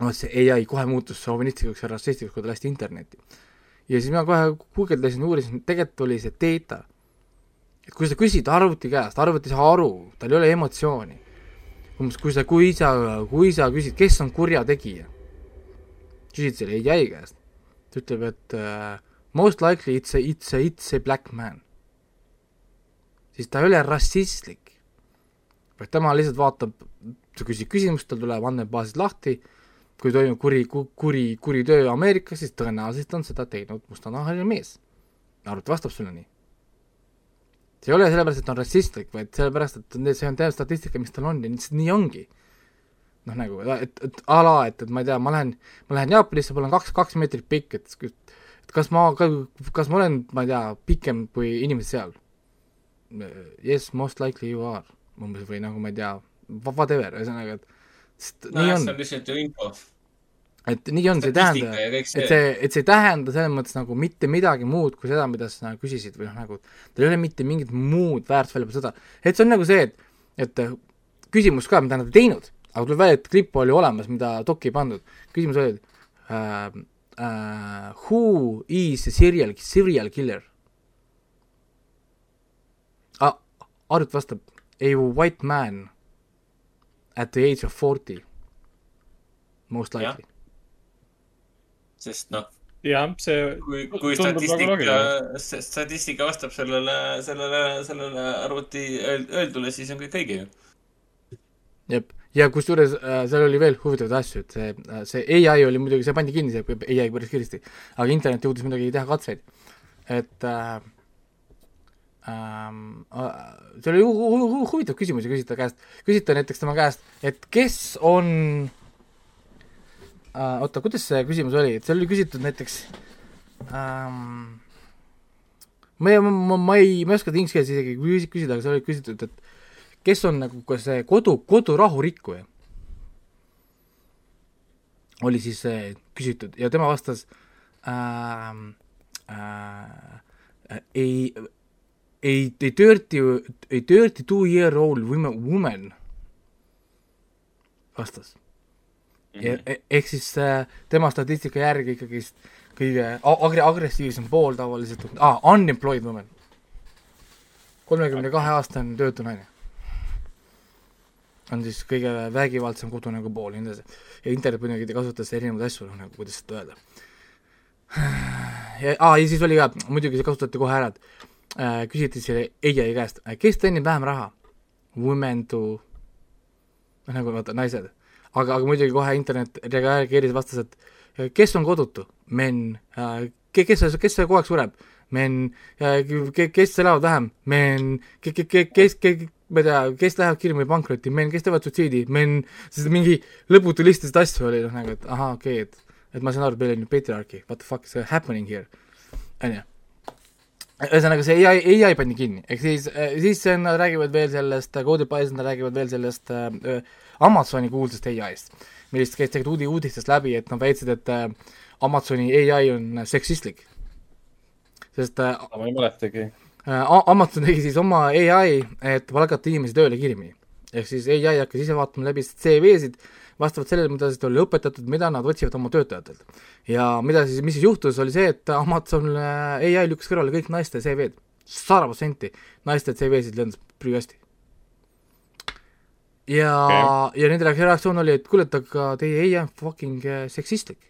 noh, see ai kohe muutus šovinistlikuks ja rassistlikuks, kui ta lasti internetti. ja siis mina kohe guugeldasin, uurisin, tegelikult oli see data et kui sa küsid arvuti käest, arvuti ei saa aru, tal ei ole emotsiooni. umbes kui sa, kui sa, kui sa küsid, kes on kurjategija, küsid selle ai käest, ta ütleb, et uh, most likely it's a, it's a, it's a black man. siis ta ei ole rassistlik, vaid tema lihtsalt vaatab, sa küsid küsimust, tal tuleb andmebaasid lahti, kui toimub kuri, kuri, kuri töö Ameerikas, siis tõenäoliselt on seda teinud mustanahaline mees. arvuti vastab sulle nii see ei ole sellepärast, et ta on rassistlik, vaid sellepärast, et see on teatud statistika, mis tal on ja lihtsalt nii ongi. noh, nagu, et, et a la, et, et ma ei tea, ma lähen, ma lähen Jaapanisse, mul on kaks, kaks meetrit pikk, et kas ma, kas ma olen, ma ei tea, pikem kui inimesed seal? Yes, most likely you are, umbes või nagu ma ei tea, whatever, ühesõnaga, et no, nii on. see on lihtsalt ju info et nii on, see ei tähenda, et see, et see ei tähenda selles mõttes nagu mitte midagi muud kui seda, mida sa küsisid või noh, nagu tal ei ole mitte mingit muud väärtust välja seda, et see on nagu see, et, et küsimus ka, mida nad ei teinud, aga tuleb välja, et klipp oli olemas, mida dokki ei pandud. küsimus oli uh,, uh, who is a serial, serial killer? Ah,? Arut vastab, a white man at the age of forty, most likely sest noh, jah, see kui, kui statistika, statistika vastab sellele, sellele, sellele arvuti öeldule, siis on kõik õige ju. jep, ja kusjuures äh, seal oli veel huvitavaid asju, et see, äh, see ai oli muidugi, see pandi kinni, see ai päris kiiresti, aga internet jõudis muidugi teha katseid, et äh, ähm,. see oli hu hu hu huvitav küsimus ja küsida käest, küsida näiteks tema käest, et kes on äh,, oota, kuidas see küsimus oli, et seal oli küsitud näiteks ähm, ma ei, ma, ma ei, ma ei oska inglise keeles isegi küsida, aga seal oli küsitud, et kes on nagu ka see kodu, kodurahu rikkuja. oli siis äh, küsitud ja tema vastas äh, äh, ei, ei, ei dirty, ei dirty two year old woman, woman vastas. -hmm. Ehk siis äh, tema statistika järgi ikkagist kõige agre-, agressiivsem pool tavaliselt ah,, unemployed woman. kolmekümne kahe aastane töötu naine. on siis kõige vägivaldsem kodunägu pool ja nii edasi. ja internet muidugi kasutas erinevaid asju, noh nagu kuidas seda öelda. ja, aa, ja siis oli ka, muidugi see kasutati kohe ära, et äh, küsiti selle EIA käest, kes teenib vähem raha? Women to, noh nagu vaata, naised. Aga, aga muidugi kohe internet reageeris, vastas, et kes on kodutu? men. kes, kes, kes kogu aeg sureb? men. kes elavad vähem? men. kes, kes, kes, ma ei tea, kes lähevad kirja pankrotti? men, kes teevad suitsiidi? men. sest mingi lõputu list lihtsalt asju oli, noh nagu, et ahah, okei okay,, et, et ma saan aru, et meil on ju patriarchy, what the fuck is happening here? on ju ühesõnaga, see ai, ai pandi kinni, ehk siis, siis nad räägivad veel sellest, Codepies nad räägivad veel sellest äh, Amazoni kuulsast ai-st millest käis tegelikult uudi uudistest läbi, et nad väitsid, et äh, Amazoni ai on seksistlik. sest äh, ma ei mäletagi äh,. Amazon tegi siis oma ai, et palgata inimesi tööle kiiremini. ehk siis ai hakkas ise vaatama läbi CV-sid vastavalt sellele, mida siis oli õpetatud, mida nad otsivad oma töötajatelt. ja mida siis, mis siis juhtus, oli see, et Amazon ai lükkas kõrvale kõik naiste CV-d, sada protsenti naiste CV-sid lendas prügasti ja okay., ja nende reaktsioon oli, et kuule, et aga teie ai on fucking äh, seksistlik.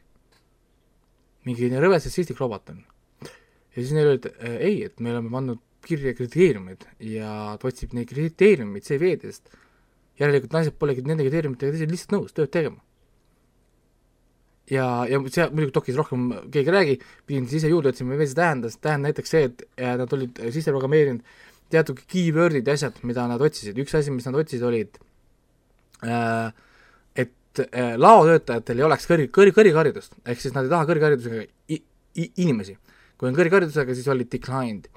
mingi rõve seksistlik robot on. ja siis neil oli, et äh, ei, et me oleme pannud kirja kriteeriumid ja ta otsib neid kriteeriumeid CV-dest. järelikult naised polegi nende kriteeriumitega lihtsalt nõus tööd tegema. ja, ja see muidugi dokis rohkem keegi ei räägi, pidin siis ise juurde otsima, mis see tähendas, tähendab näiteks see, et nad olid sisse programmeerinud teatud keyword'id ja asjad, mida nad otsisid, üks asi, mis nad otsisid, oli, Äh, et äh, laotöötajatel ei oleks kõrg, kõrg, kõrgharidust, ehk siis nad ei taha kõrgharidusega inimesi. kui on kõrgharidusega, siis olid declined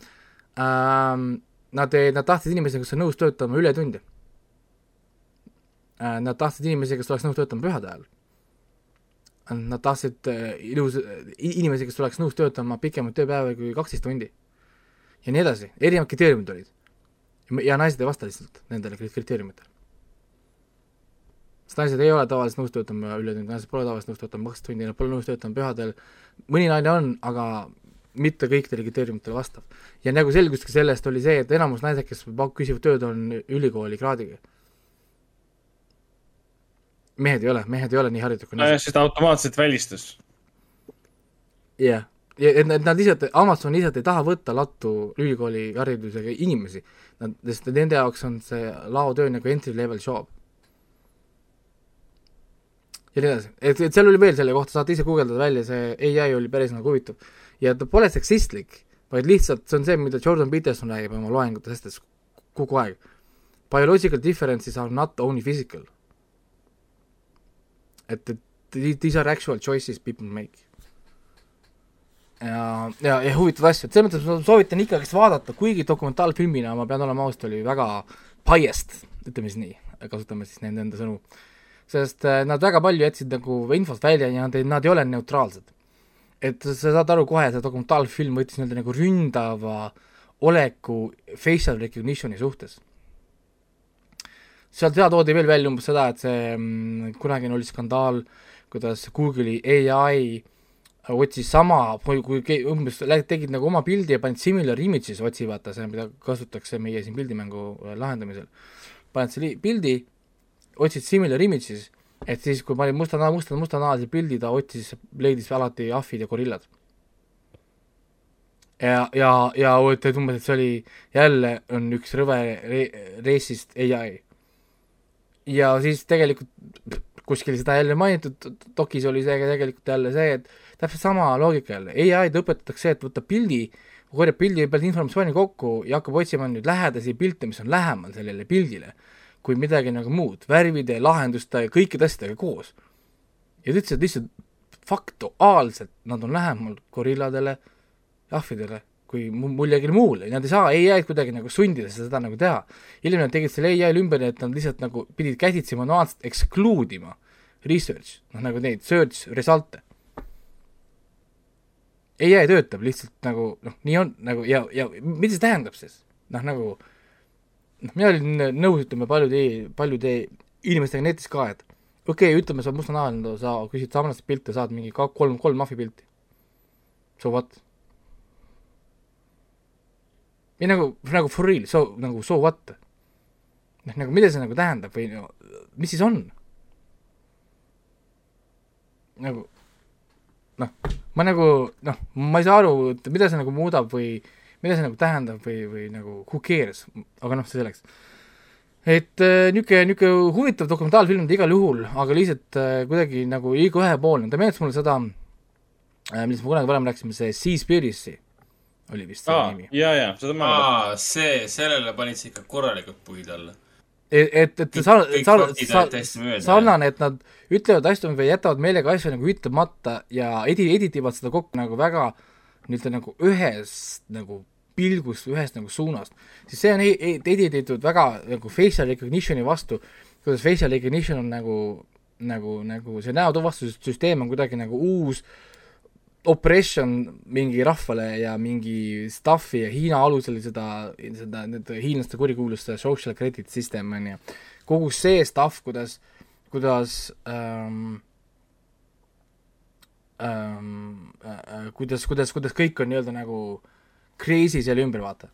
ähm,. Nad, nad tahtsid inimesi, kes on nõus töötama ületunde äh,. Nad tahtsid inimesi, kes oleks nõus töötama pühade ajal. Nad tahtsid ilus, inimesi, kes oleks nõus töötama pikemaid tööpäevi kui kaksteist tundi. ja nii edasi, erinevad kriteeriumid olid. ja naised ei vasta lihtsalt nendele kriteeriumitele sest naised ei ole tavaliselt nõus töötama ületunde, naised pole tavaliselt nõus töötama tundi, nad pole nõus töötama pühadel, mõni naine on, aga mitte kõikidele kriteeriumitele vastav. ja nagu selguski sellest, oli see, et enamus naised, kes küsivad tööd, on ülikooli kraadiga. mehed ei ole, mehed ei ole nii haritud kui naised. nojah, sest automaatselt välistus. jah yeah., ja et nad, nad lihtsalt, Amazon lihtsalt ei taha võtta lattu ülikooli haridusega inimesi, nad, sest nende jaoks on see laotöö nagu entry level job ja nii edasi, et, et seal oli veel selle kohta, saate ise guugeldada välja, see ai oli päris nagu huvitav. ja ta pole seksistlik, vaid lihtsalt see on see, mida Jordan Peterson räägib oma loengutes hästi kogu aeg. Biological differences are not only physical. et, et these are actual choices people make. ja, ja, ja huvitavaid asju, et selles mõttes ma soovitan ikkagist vaadata, kuigi dokumentaalfilmina, ma pean olema ausalt, oli väga biased, ütleme siis nii, kasutame siis nende enda sõnu sest äh, nad väga palju jätsid nagu infot välja ja nad ei, nad ei ole neutraalsed. et sa saad aru kohe, see dokumentaalfilm võttis nii-öelda nagu ründava oleku facial recognition'i suhtes. seal, seal toodi veel välja umbes seda, et see mm, kunagine oli skandaal, kuidas Google'i ai otsis sama, kui umbes tegid nagu oma pildi ja panid similar images otsi, vaata see, mida kasutatakse meie siin pildimängu äh, lahendamisel. paned selle pildi otsid similar images, et siis, kui ma olin musta, musta, mustanahalised pildid, ta otsis, leidis alati ahvid ja gorillad. ja, ja, ja et umbes, et see oli, jälle on üks rõve re, reisist ai. ja siis tegelikult kuskil seda jälle mainitud, dokis oli see tegelikult jälle see, et täpselt sama loogika jälle, ai-d õpetatakse et võtta pildi, korjab pildi pealt informatsiooni kokku ja hakkab otsima nüüd lähedasi pilte, mis on lähemal sellele pildile, kui midagi nagu muud, värvide, lahenduste, kõikide asjadega koos. ja ta ütles, et lihtsalt faktuaalselt nad on lähemal gorilladele, jahvidele, kui muljegi muule, nad ei saa ai-d kuidagi nagu sundida seda nagu teha. hiljem nad tegid selle ai-l ümber, et nad lihtsalt nagu pidid käsitsi manuaalselt exclude ima research, noh nagu neid search result'e ai töötab lihtsalt nagu noh, nii on nagu ja, ja mida see tähendab siis? noh, nagu noh, mina olin nõus, ütleme paljude, paljude inimestega netis ka, et okei okay,, ütleme, sa oled mustanahaline, sa küsid sarnast pilte, saad mingi ka kolm, kolm mahvi pilti. So what? või nagu, nagu for real, so nagu so what? noh, nagu mida see nagu tähendab või no, mis siis on? nagu noh, ma nagu noh, ma ei saa aru, mida see nagu muudab või mida see nagu tähendab või, või nagu who cares, aga noh, see selleks. et äh, niisugune, niisugune huvitav dokumentaalfilm ta igal juhul, aga lihtsalt äh, kuidagi nagu liiga ühepoolne, ta meenutas mulle seda äh,, millest me kunagi varem rääkisime, see Seaspiracy oli vist see Aa, nimi. jaa, jaa, seda ma mäletan. see, sellele panid sa ikka korralikult puid alla et, et, et sa, sa, sa, sarnane, et nad ütlevad asju või jätavad meelega asju nagu ütlemata ja edi-, editivad seda kokku nagu väga nii-öelda nagu ühest nagu pilgust, ühest nagu suunast, siis see on e-, e-, edititud väga nagu facial recognition'i vastu, kuidas facial recognition on nagu, nagu, nagu see näotuvastussüsteem on kuidagi nagu uus äh, oppression mingi rahvale ja mingi stuff'i ja Hiina alusel seda, seda, need hiinlaste kurikuulus social credit system on ju, kogu see stuff, kuidas, kuidas ähm, ähm, äh, kuidas, kuidas, kuidas kõik on nii-öelda nagu crazy seal ümber, vaata.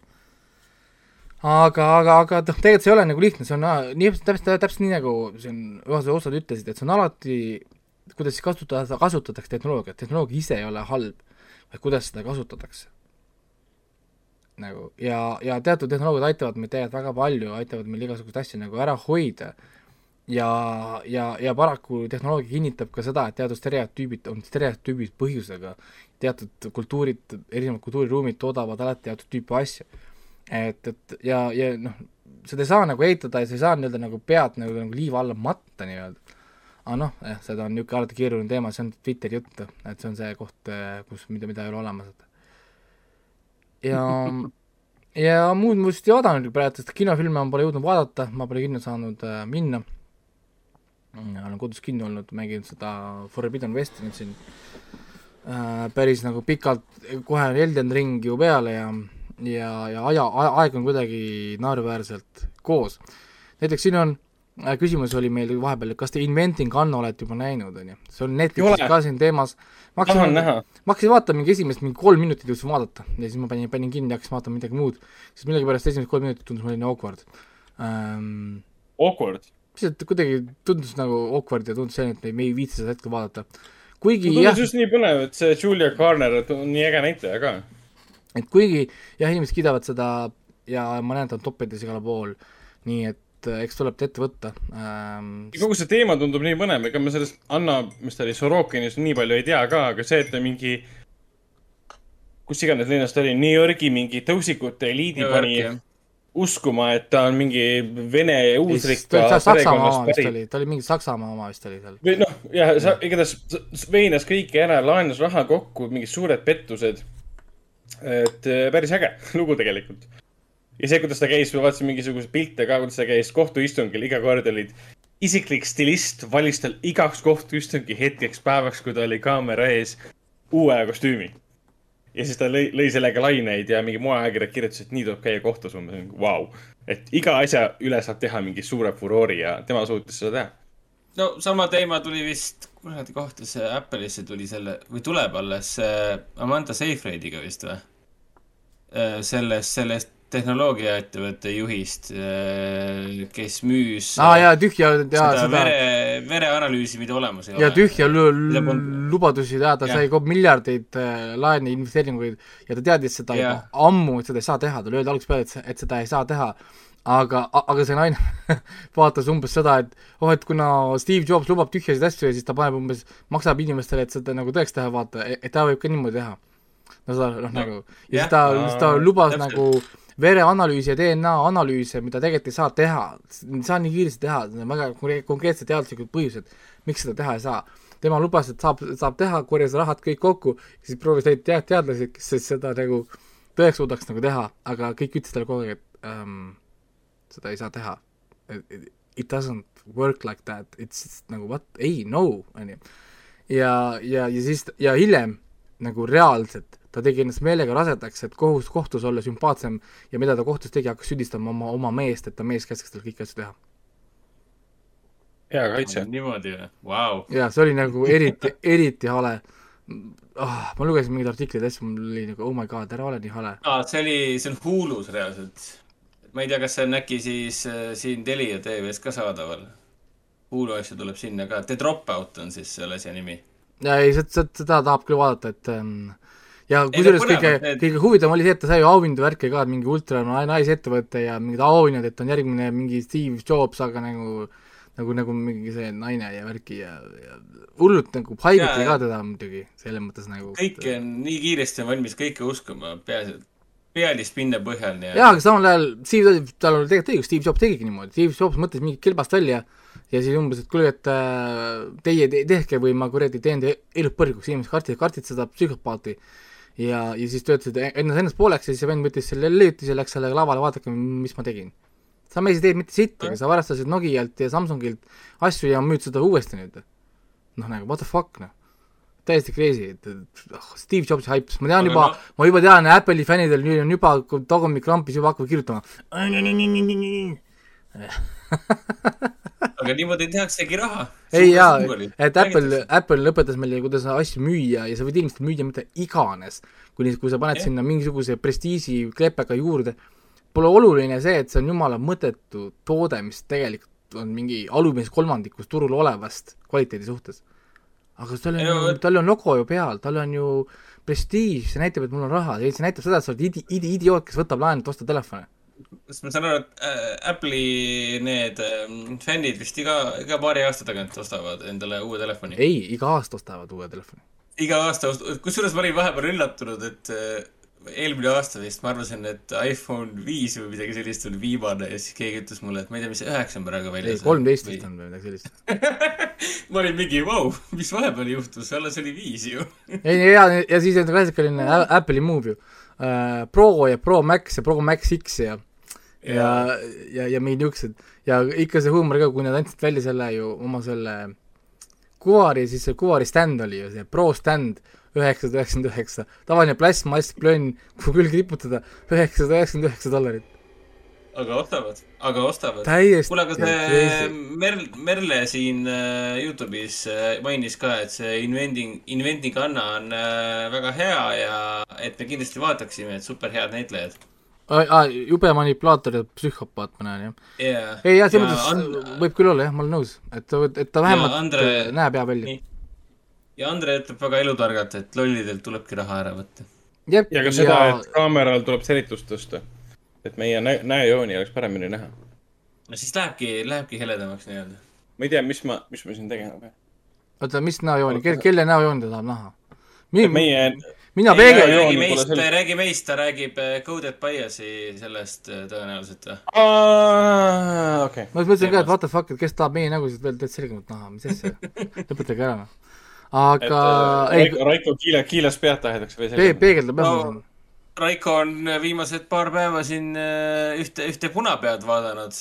aga, aga, aga noh, tegelikult see ei ole nagu lihtne, see on nii, täpselt, täpselt nii, nagu siin ühes osad ütlesid, et see on alati kuidas siis kasutada, kasutatakse tehnoloogiat, tehnoloogia ise ei ole halb, vaid kuidas seda kasutatakse. nagu ja, ja teatud tehnoloogiad aitavad meid tegelikult väga palju, aitavad meil igasuguseid asju nagu ära hoida ja, ja, ja paraku tehnoloogia kinnitab ka seda, et teatud stereotüübid on stereotüübid põhjusega, teatud kultuurid, erinevad kultuuriruumid toodavad alati teatud tüüpi asju. et, et ja, ja noh, seda ei saa nagu eitada ja sa ei saa nii-öelda nagu pead nagu, nagu liiva alla matta nii-öelda aga noh, jah, seda on niisugune alati keeruline teema, see on Twitteri jutt, et see on see koht, eh, kus, mida, mida ei ole olemas, et ja ja muud ma vist ei vaadanud praegu, sest kinofilme ma pole jõudnud vaadata, ma pole kinno saanud äh, minna. olen kodus kinni olnud, mängin seda Forbidden nüüd siin äh, päris nagu pikalt, kohe on Elden Ring ju peale ja ja, ja aja, aeg on kuidagi naeruväärselt koos. näiteks siin on Äh, küsimus oli meil vahepeal, kas te Inventing Anno olete juba näinud, on ju, see on Netflixis ka siin teemas. ma hakkasin, ma hakkasin vaatama mingi esimest mingi kolm minutit jõudsin vaadata ja siis ma panin, panin kinni ja hakkasin vaatama midagi muud, siis millegipärast esimesed kolm minutit tundus mulle awkward um,. Awkward? lihtsalt kuidagi tundus nagu awkward ja tundus selline, et me ei viitsi seda hetkel vaadata. Kuigi no, jah. just nii põnev, et see Julia Garner on nii äge näitleja ka. et kuigi jah, inimesed kiidavad seda ja ma näen, et ta on toppides igal pool, nii et äh, eks tuleb ette võtta ähm,. kogu see teema tundub nii põnev, ega ma sellest Anna, mis ta oli, Sorokinist nii palju ei tea ka, aga see, et ta mingi, kus iganes linnas ta oli, New Yorgi mingi tõusikute eliidi pani uskuma, et ta on mingi vene uusrikka perekonnast pärit. ta oli mingi Saksamaa oma vist oli seal. või noh, jah, igatahes veenas kõiki ära, laenas raha kokku, mingid suured pettused. et äh, päris äge lugu tegelikult ja see, kuidas ta käis, ma vaatasin mingisuguseid pilte ka, kuidas ta käis kohtuistungil, iga kord olid isiklik stilist valis tal igaks kohtuistungi hetkeks päevaks, kui ta oli kaamera ees, uue kostüümi. Ja siis ta lõi, lõi sellega laineid ja mingi moeajakirjad kirjutasid, et nii tuleb käia kohtus, umbes, vau. et iga asja üle saab teha mingi suure furoori ja tema suutis seda teha. no sama teema tuli vist, kuradi kohta see Apple'isse tuli selle, või tuleb alles Amanda Seyfriediga vist või? Äh, sellest, sellest tehnoloogiaettevõtte juhist, äh, kes müüs aa ah, jaa, tühja jaa, seda, seda vere, vereanalüüsi, mida olemas ei ja ole. tühja lubadusi, jaa, ta ja. sai miljardeid äh, laene, investeeringuid ja ta teadis seda ja. juba ammu, et seda ei saa teha, talle öeldi algusest peale, et, et seda ei saa teha, aga, aga see naine vaatas umbes seda, et oh, et kuna Steve Jobs lubab tühjasid asju ja siis ta paneb umbes, maksab inimestele, et seda nagu tõeks teha, vaata, et ta võib ka niimoodi teha no seda noh, nagu ja siis ta, siis ta lubas täpselt. nagu vereanalüüsi ja DNA analüüse, mida tegelikult ei saa teha, ei saa nii kiiresti teha, väga konkreetsed teaduslikud põhjused, miks seda teha ei saa. tema lubas, et saab, saab teha, korjas rahad kõik kokku, siis proovis leida tead-, teadlasi, kes siis seda nagu tõeks suudaks nagu teha, aga kõik ütlesid talle kogu aeg, et ähm, seda ei saa teha. It doesn't work like that, it's nagu what, ei, no, on ju. ja, ja, ja siis, ja hiljem nagu reaalselt ta tegi ennast meelega rasedaks, et kohus, kohtus olla sümpaatsem ja mida ta kohtus tegi, hakkas süüdistama oma, oma meest, et ta mees käskis tal kõiki asju teha. hea kaitse. niimoodi või, vau. jaa, see oli nagu eriti, eriti hale oh,. ma lugesin mingeid artikleid ja asju, mul oli nagu oh my god, ära ole nii hale. aa, see oli, see on Hulus reaalselt. ma ei tea, kas see on äkki siis äh, siin Telia tv-s ka saadaval. Hulu asju tuleb sinna ka, The Dropout on siis selle asja nimi. ja ei, seda, seda tahab küll vaadata, et ähm, ja kusjuures kõige, kõige huvitavam oli see, et ta sai auhindu värke ka, et mingi ultra naisettevõte ja mingid auhinnad, et on järgmine mingi Steve Jobs, aga nagu nagu, nagu mingi see naine ja värki ja, ja hullult nagu haigati ka teda muidugi, selles mõttes nagu kõike on nii kiiresti on valmis kõike uskuma, peaasi, et pealist pinna põhjal ja jaa, aga samal ajal Steve, tal oli tegelikult õigus, Steve Jobs tegigi niimoodi, Steve Jobs mõtles mingit kilbast välja ja siis umbes, et kuule, et äh, teie te, tehke või ma kuradi teen teie elud põrguks, inimesed kartsid, kartsid seda psühhopaati ja, ja siis töötasid ennast, ennast pooleks ja siis see vend võttis selle leiutis ja läks sellega lavale, vaadake, mis ma tegin. sa mees ei teinud mitte sittagi, sa varastasid Nokialt ja Samsungilt asju ja müüd seda uuesti nüüd. noh, nagu what the fuck, noh. täiesti crazy, et, et oh, Steve Jobsi haips, ma tean juba, ma juba tean, Apple'i fännidel nüüd on juba tagumikkrampis juba hakkavad kirjutama aga niimoodi tehaksegi raha. ei jaa, et Apple, Apple lõpetas meile, kuidas asju müüa ja sa võid inimestele müüa mida iganes, kuni, kui sa paned yeah. sinna mingisuguse prestiiži klepeka juurde. Pole oluline see, et see on jumala mõttetu toode, mis tegelikult on mingi alumises kolmandikus turul olevast kvaliteedi suhtes. aga tal on, tal on logo ju peal, tal on ju prestiiž, see näitab, et mul on raha, see näitab seda, et sa oled idi-, idi-, idioot, kes võtab laenu, et osta telefone sest ma saan aru, et äh, Apple'i need äh, fännid vist iga, iga paari aasta tagant ostavad endale uue telefoni. ei, iga aasta ostavad uue telefoni. iga aasta ost-, kusjuures ma olin vahepeal üllatunud, et äh, eelmine aasta vist ma arvasin, et iPhone viis või midagi sellist oli viimane ja siis keegi ütles mulle, et ma ei tea, mis üheksa on praegu väljas. ei, kolmteist vist on või midagi sellist ma olin mingi, vau, mis vahepeal juhtus, alles oli viis ju ei, ja, ja siis on klassikaline Apple'i move ju. Pro ja Pro Max ja Pro Max X ja ja, ja, ja mingid niisugused ja ikka see huumor ka, kui nad andsid välja selle ju oma selle kuvari, siis see kuvari stand oli ju see Pro stand üheksasada üheksakümmend üheksa, tavaline plastmass plönn, kuhu külge riputada, üheksasada üheksakümmend üheksa dollarit. Aga ostavad, aga ostavad. kuule, aga see Merl, Merle siin äh, Youtube'is äh, mainis ka, et see Inventing, Inventing Anna on äh, väga hea ja et me kindlasti vaataksime, et super head näitlejad jube manipulaator ja psühhopaat, ma näen, jah yeah.. ei jah, selles mõttes and... võib küll olla, jah, ma olen nõus, et, et ta vähemalt Andre... näeb hea välja. ja Andre ütleb väga elutargalt, et lollidelt tulebki raha ära võtta. ja ka seda ja..., et kaameral tuleb selitust tõsta. Et meie nä näojooni oleks paremini näha. no siis lähebki, lähebki heledamaks nii-öelda. ma ei tea, mis ma, mis ma siin tegema pean. oota, mis näojooni, kelle näojooni ta tahab näha? meie mina peegel-. räägi meist, räägi meist, ta räägib äh, Coded Bias'i sellest äh, tõenäoliselt või? okei. ma mõtlesin ka, et what the fuck, et kes tahab meie nägusid veel täitsa selgemalt näha, mis asja, lõpetage ära noh. aga. Äh, Raiko, Raiko kiile, kiiles pead tahetakse veel selgemalt. peegeldab jah no Raiko on viimased paar päeva siin äh, ühte, ühte punapead vaadanud,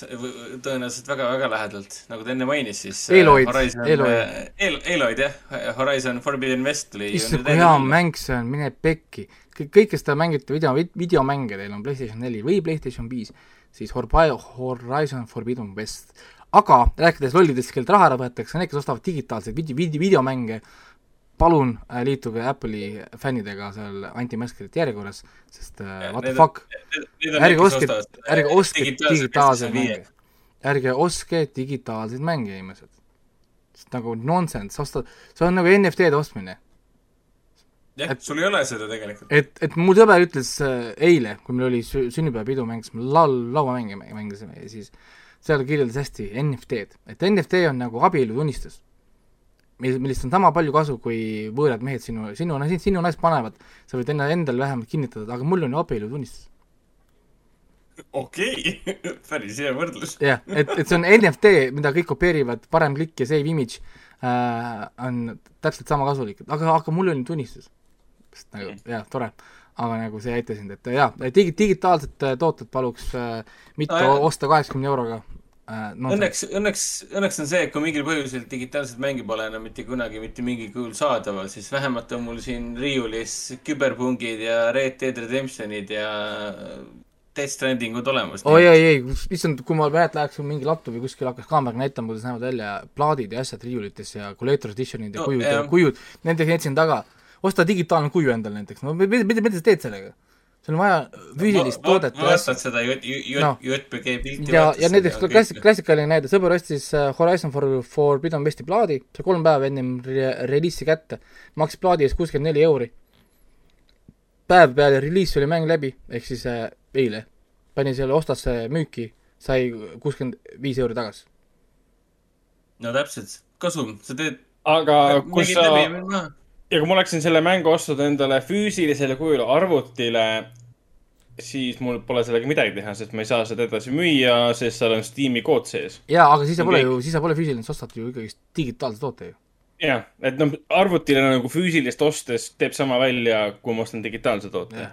tõenäoliselt väga-väga lähedalt, nagu ta enne mainis, siis äh, Eloid, Eloid. Eloid jah, Horizon Forbidden West tuli issand, kui hea mäng see on, mine pekki. kõik, kes te mängite video, videomänge, teil on PlayStation neli või PlayStation viis, siis Horizon Forbidden West. aga rääkides lollidest, kellelt raha ära võetakse, need, kes ostavad digitaalseid video, video, videomänge, palun äh, liituge Apple'i fännidega seal anti-maskerite järjekorras, sest uh, what the fuck, ärge ostke, ärge ostke digitaalseid mänge, ärge ostke digitaalseid mänge, inimesed. sest nagu nonsense, osta, see on nagu NFT-de ostmine. jah, sul ei ole seda tegelikult. et, et mu sõber ütles eile, kui meil oli sünnipäevapidu, mängisime laul, lauamänge mängisime ja siis seal kirjeldas hästi NFT-d, et NFT on nagu abielutunnistus mil-, millest on sama palju kasu, kui võõrad mehed sinu, sinu, sinu naist panevad, sa võid enne endale vähemalt kinnitada, aga mul on ju abielutunnistus. okei okay. päris hea võrdlus. jah, et, et see on NFT, mida kõik kopeerivad, parem klikk ja save image äh, on täpselt sama kasulik, aga, aga mul on ju tunnistus. nagu jah, tore aga nagu see ei aita sind, et jaa, digi-, digitaalsed tooted paluks äh, mitte no, osta kaheksakümne euroga. No, õnneks, õnneks, õnneks on see, et kui mingil põhjusel digitaalset mängi pole enam mitte kunagi mitte mingil kujul saadaval, siis vähemalt on mul siin riiulis küberpungid ja Red Dead Redemptionid ja Death Strandingud olemas. oi, oi, ei, issand, kui ma mäletan, läheks mingi laptopi kuskil hakkas kaameraga näitama, kuidas näevad välja plaadid ja asjad riiulites ja collector edition'id ja no, kujud ja kujud, nende jätsin taga osta digitaalne kuju endale näiteks, no mida, mida sa teed sellega? Sul on vaja füüsilist no, toodet. vaatad seda JPG pilti. ja, ja näiteks klassik-, klassikaline näide, sõber ostis äh, Horizon for, Forbidden Westi plaadi, sai kolm päeva ennem re reliisi kätte, maksis plaadi eest kuuskümmend neli euri. päev peale reliisi oli mäng läbi, ehk siis äh, eile, pani selle, ostas müüki, sai kuuskümmend viis euri tagasi. no täpselt, kasum, sa teed aga kus sa, ja kui ma oleksin selle mängu ostnud endale füüsilisele kujul arvutile, siis mul pole sellega midagi teha, sest ma ei saa seda edasi müüa, sest seal on Steam'i kood sees. jaa, aga siis sa pole ju, siis sa pole füüsiline, sa ostad ju ikkagist digitaalse toote ju. jah, et noh, arvutile nagu füüsilist ostes teeb sama välja, kui ma ostan digitaalse toote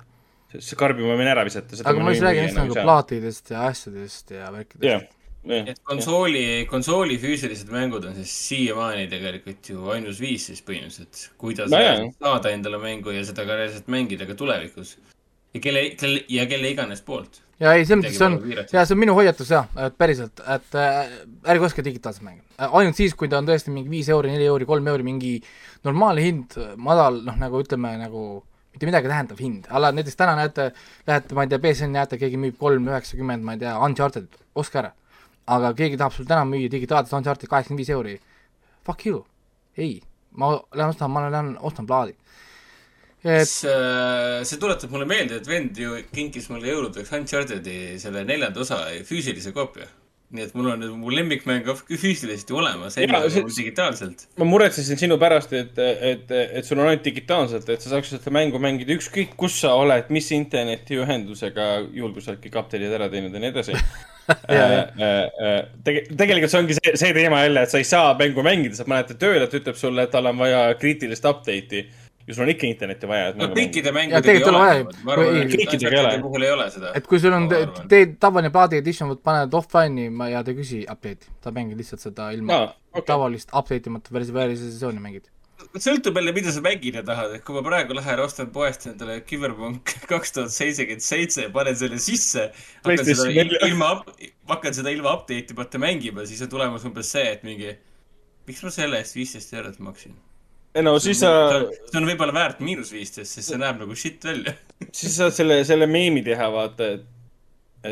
see karbima võin ära visata. aga ma just räägin just nagu plaatidest ja asjadest ja värkidest et konsooli, konsooli füüsilised mängud on siis siiamaani tegelikult ju ainus viis siis põhimõtteliselt, kuidas no, saada endale mängu ja seda ka reaalselt mängida ka tulevikus. ja kelle, kelle, ja kelle iganes poolt. ja ei, selles mõttes see on, ja see on minu hoiatus jah, et päriselt, et äh, ärge ostke digitaalset mänge ainult siis, kui ta on tõesti mingi viis euri, neli euri, kolm euri, mingi normaalne hind, madal, noh, nagu ütleme, nagu mitte midagi tähendav hind, alla näiteks täna näete, lähete, ma ei tea, BSN-i näete, keegi müüb kolm üheksakümmend, ma ei tea, Uncharted, ostke ära aga keegi tahab sul täna müüa digitaalset Uncharted kaheksakümmend viis euri, fuck you, ei, ma lähen ostan, ma lähen ostan plaadi. et see, see tuletab mulle meelde, et vend ju kinkis mulle jõuludeks Uncharted'i selle neljanda osa füüsilise koopia. Nii et mul on nüüd mu lemmikmäng füüsiliselt ju olemas, enne kui mul digitaalselt. ma muretsesin sinu pärast, et, et, et sul on ainult digitaalselt, et sa saaksid seda mängu mängida ükskõik, kus sa oled, mis internetiühendusega, juhul kui sa oled kõik update'id ära teinud ja nii edasi tege-, tegelikult see ongi see, see teema jälle, et sa ei saa mängu mängida, sa paned ta tööle, ta ütleb sulle, et tal on vaja kriitilist update'i ja sul on ikka internetti vaja. no kõikide mängudega ei ole. ma arvan, et kõikidega puhul ei ole seda. et kui sul on, teed tavaline plaadi edition, paned offline'i ja ta ei küsi update'i, ta mängib lihtsalt seda ilma no, okay. tavalist update imata versiooni mängid sõltub jälle, mida sa mängida tahad, et kui ma praegu lähen ostan poest endale Cyberpunk kaks tuhat seitsekümmend seitse panen selle sisse, hakkan seda ilma, hakkan seda ilma update imata mängima, siis on tulemus umbes see, et mingi, miks ma selle eest viisteist eurot maksin? ei no siis sa. see on võib-olla väärt miinus viisteist, sest see näeb nagu shit välja siis saad selle, selle meemi teha, vaata, et,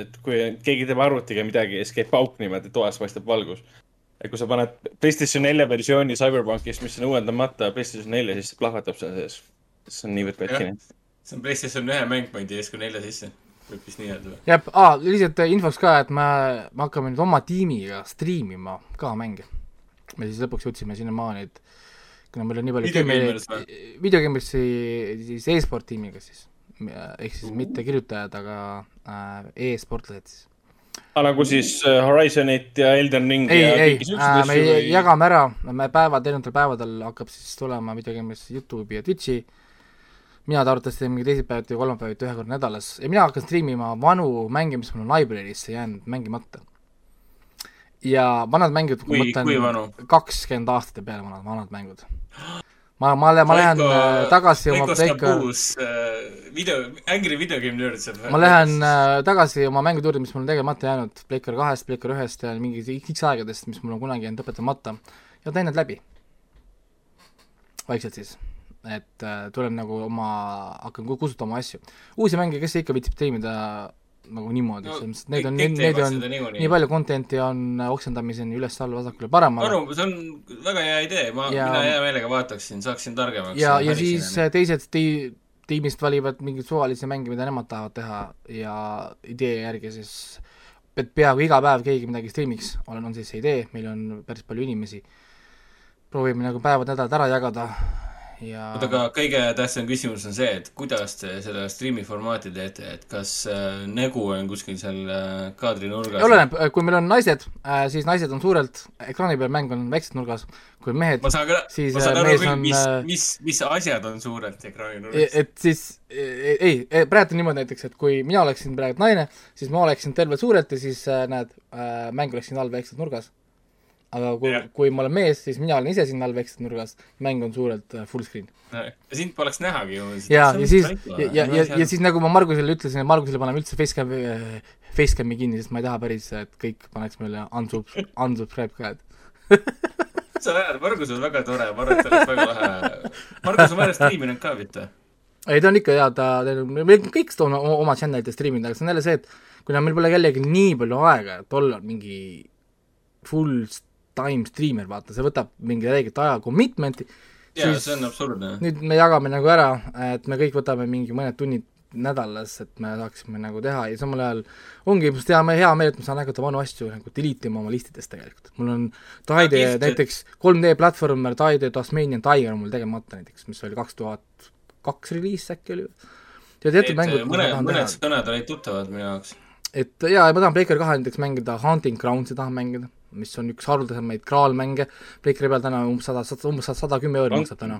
et kui keegi teeb arvutiga midagi ja siis käib pauk niimoodi, toas paistab valgus et kui sa paned PlayStation nelja versiooni CyberPunkist, mis on uuendamata PlayStation nelja, siis see plahvatab seal sees. see on niivõrd petkine. see on PlayStation ühe mäng, ma ei tea, siis kui nelja sisse võib vist nii öelda või? jah, aa, lihtsalt infoks ka, et me, me hakkame nüüd oma tiimiga striimima ka mänge. me siis lõpuks jõudsime sinnamaani, et kuna meil on nii palju videogeimers videogeimmersi siis e-sport tiimiga siis, ehk siis mitte kirjutajad, aga äh, e-sportlased siis nagu siis äh, Horizonit ja Elden Ringi ei, ei, äh, me või... jagame ära, me päevad, erinevatel päevadel hakkab siis tulema midagi, mis Youtube'i ja Twitch'i, mina arvatavasti teen mingi teisipäeviti või kolmapäeviti ühe korra nädalas. Ja mina hakkan striimima vanu mänge, mis mul on library'sse jäänud mängimata. ja vanad mängud, kui ma mõtlen kakskümmend aastate peale vanad, vanad mängud ma, ma, ma lähen äh, tagasi oma Veiko äh, video, Angry Video Game Nerd saab ma lähen äh, tagasi oma mängude juurde, mis mul on tegemata jäänud, Playcar kahest, Playcar ühest ja mingi X aegadest, mis mul on kunagi jäänud õpetamata ja teen need läbi. vaikselt siis. et äh, tulen nagu oma, hakkan kustutama asju. uusi mänge, kes ikka viitsib tiimida nagu niimoodi no,, selles mõttes, et neid on, neid on nii, nii palju content'i on oksendamiseni üles-alla, vasakule-paremale. aru, see on väga hea idee, ma mina hea meelega vaataksin, saaksin targemaks. ja, ja siis teised ti-, tiimist valivad mingeid suvalisi mänge, mida nemad tahavad teha ja idee järgi siis et peaaegu iga päev keegi midagi striimiks, on, on siis see idee, meil on päris palju inimesi, proovime nagu päevad-nädalad ära jagada ja oota, aga kõige tähtsam küsimus on see, et kuidas te seda striimi formaati teete, et kas äh, nägu on kuskil seal äh, kaadrinurgas? oleneb, kui meil on naised äh,, siis naised on suurelt, ekraani peal mäng on väikses nurgas, kui mehed, siis ma saan äh, aru küll, mis, äh, mis, mis asjad on suurelt ekraani nurgas. et siis, e, ei, e, praegu on niimoodi näiteks, et kui mina oleksin praegu naine, siis ma oleksin terve suurelt ja siis äh, näed äh,, mäng oleks siin all väikses nurgas aga kui, kui ma olen mees, siis mina olen ise siin all väikses nurgas, mäng on suurelt uh, full screen. sind poleks nähagi ju. ja, ja siis, ja, ja, ja, ja siis nagu ma Margusele ütlesin, et Margusele paneme üldse facecam'i äh,, facecam'i kinni, sest ma ei taha päris, et kõik paneks meile unsub-, unsubscribe ka, et sa ajad, Margus on väga tore, ma arvan, et ta oleks väga lahe. Margus on varem striiminud ka, mitte? ei, ta on ikka hea, ta, me kõik toome oma channel'ite striiminud, aga see on jälle see, et kuna meil pole jällegi nii palju aega, et olla mingi full time streamer, vaata, see võtab mingi õiget aja commitment'i. jaa, see on absurdne. nüüd me jagame nagu ära, et me kõik võtame mingi mõned tunnid nädalas, et me saaksime nagu teha ja samal ajal ongi must hea, hea meel, et ma saan hakata vanu asju nagu delete ima oma listidest tegelikult. mul on Tide näiteks 3D platvormer Tide Tasmanian Tiger on mul tegemata näiteks, mis oli kaks tuhat kaks reliis äkki oli. ja teatud mängud mõned, mõned sõnad olid tuttavad minu jaoks. et jaa, ma tahan Breaker kahe näiteks mängida, Hunting Grounds'i tahan mängida mis on üks haruldasemaid kraalmänge, Playeri peal täna umbes sada, umbes sada kümme euri maksab täna.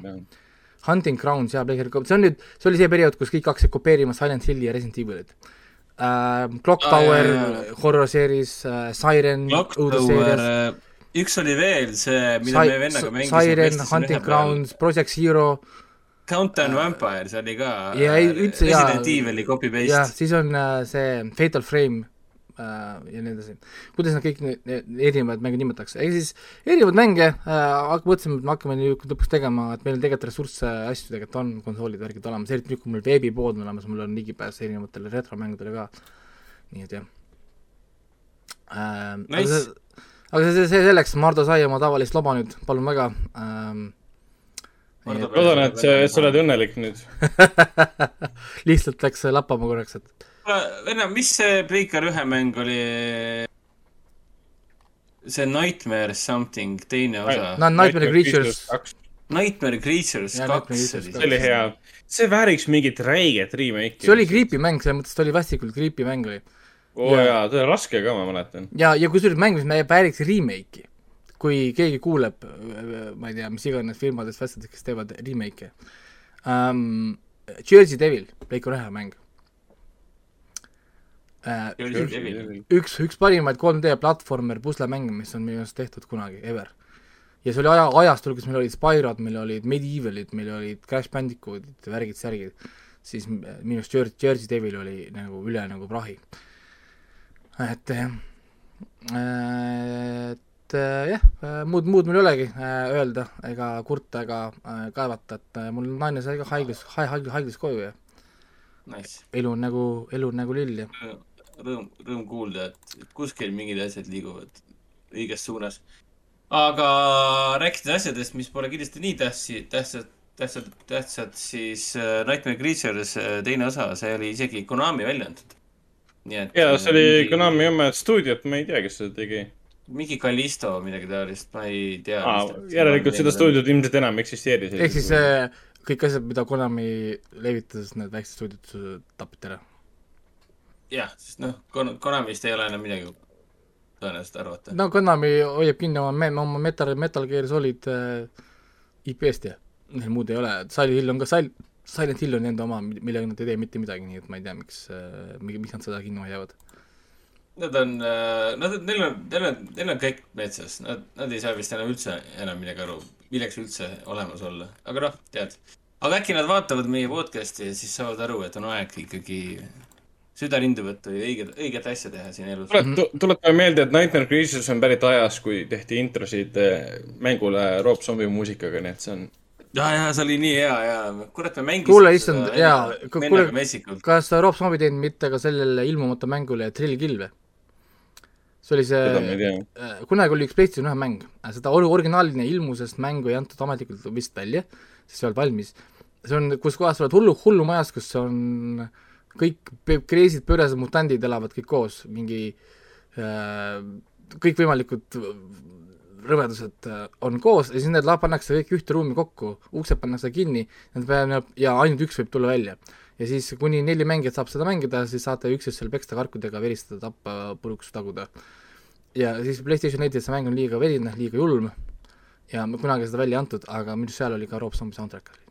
Hunting Grounds jaa, Playeri, see on nüüd, see oli see periood, kus kõik hakkasid kopeerima Silent Hilli ja Resident Evilit uh,. Clock Tower ah,, horror series uh,, Siren, õudusseerias uh, üks oli veel see, mida Sai, me vennaga mängisime. Siren, Hunting Grounds, Project Zero. Countdown Vampire, see oli ka ja ei, üldse jaa. Resident Evil'i copy-paste. jah, siis on see Fatal Frame Äh, ja nii edasi. kuidas nad kõik need erinevad mänge nimetatakse, ehk siis erinevaid mänge äh,, mõtlesime, et me hakkame nüüd lõpuks tegema, et meil tegelikult ressursse, asju tegelikult on, konsoolid, värgid olemas, eriti nüüd, kui meil veebipood on olemas, mul on ligipääs erinevatele retromängudele ka, nii et jah äh,. Nice. aga see, aga see, see selleks, Mardu sai oma tavalist loba nüüd, palun väga ähm, loodan, et sa oled õnnelik nüüd lihtsalt läks lappama korraks, et venna, mis see Breaker ühe mäng oli? see Nightmare something, teine osa. no Nightmare Creatures. Nightmare Creatures kaks. see oli hea. see vääriks mingit räiget remake'i. see oli creepy mäng, selles mõttes ta oli vastikult creepy mäng oli. oo oh, jaa, ta oli raske ka, ma mäletan. ja, ja kusjuures mäng, mis vääriks remake'i. kui keegi kuuleb, ma ei tea, mis iganes firmadest, kes teevad remake'e um,. Jersey Devil, Playcore ühe mäng üks, üks, üks parimaid 3D platvormer puslemänge, mis on minu arust tehtud kunagi, ever. ja see oli aja, ajastul, kus meil olid Spyro'd, meil olid Medievalid, meil olid Crash Bandicootid, värgid-särgid, siis minu arust Jersey, Jersey Devil oli nagu üle nagu prahi. et jah, et jah, muud, muud mul ei olegi äh, öelda ega kurta ega äh, kaevata, et äh, mul naine sai ka haiglas, haiglas, haiglas koju ja nice. elu on nagu, elu on nagu lill ja rõõm, rõõm kuulda, et, et kuskil mingid asjad liiguvad õiges suunas. aga rääkides asjadest, mis pole kindlasti nii tähtsi, tähtsad, tähtsad, tähtsad, siis äh, Nightmare Creatures äh, teine osa, see oli isegi Konami välja antud. et. ja, see oli mingi... Konami oma stuudiot, ma ei tea, kes seda tegi. mingi Callisto, midagi taolist, ma ei tea. järelikult seda stuudiot ilmselt enam eksisteeris. ehk siis äh, kõik asjad, mida Konami levitas, need väiksed stuudiod tapeti ära jah, sest noh, Konamist ei ole enam midagi tõenäoliselt arvata. no Konami hoiab kinni oma me-, oma Metal, Metal Gear Solid äh, IP-st ja neil muud ei ole, Silent Hill on ka Sil-, Silent Hill on nende oma, millega nad ei tee mitte midagi, nii et ma ei tea, miks äh,, miks nad seda kinni hoiavad. Nad on äh,, nad, neil on, neil on, neil on kõik metsas, nad, nad ei saa vist enam üldse enam midagi aru, milleks üldse olemas olla, aga noh, tead. aga äkki nad vaatavad meie podcast'i ja siis saavad aru, et on aeg ikkagi süda rindu võtta ja õiget, õiget asja teha siin elus. tuletame meelde, et Nightmare Creatures on pärit ajas, kui tehti introsid eh, mängule Rob Zombie muusikaga, nii et see on ja, ja see oli nii hea ja kurat, me mängisime kuule, issand, jaa, kuule, kas Rob Zombie teinud mitte ka sellele ilmumata mängule Trill Kill või? see oli see, äh, kunagi oli üks PlayStation ühe mäng, seda originaaline ilmusest mängu ei antud ametlikult vist välja, sest see ei olnud valmis. see on, kus kohas sa oled hullu, hullumajas, kus on äh, kõik crazy'd, pöörased mutandid elavad kõik koos, mingi äh, kõikvõimalikud rõvedused äh, on koos ja siis need pannakse kõik ühte ruumi kokku, uksed pannakse kinni, need peavad ja ainult üks võib tulla välja. ja siis kuni neli mängijat saab seda mängida, siis saate üksteist seal peksta karkudega, veristada, tappa, puruks taguda. ja siis PlayStation netis see mäng on liiga verine, liiga julm ja kunagi seda välja ei antud, aga minu arust seal oli ka Rob Zombie soundtrack oli.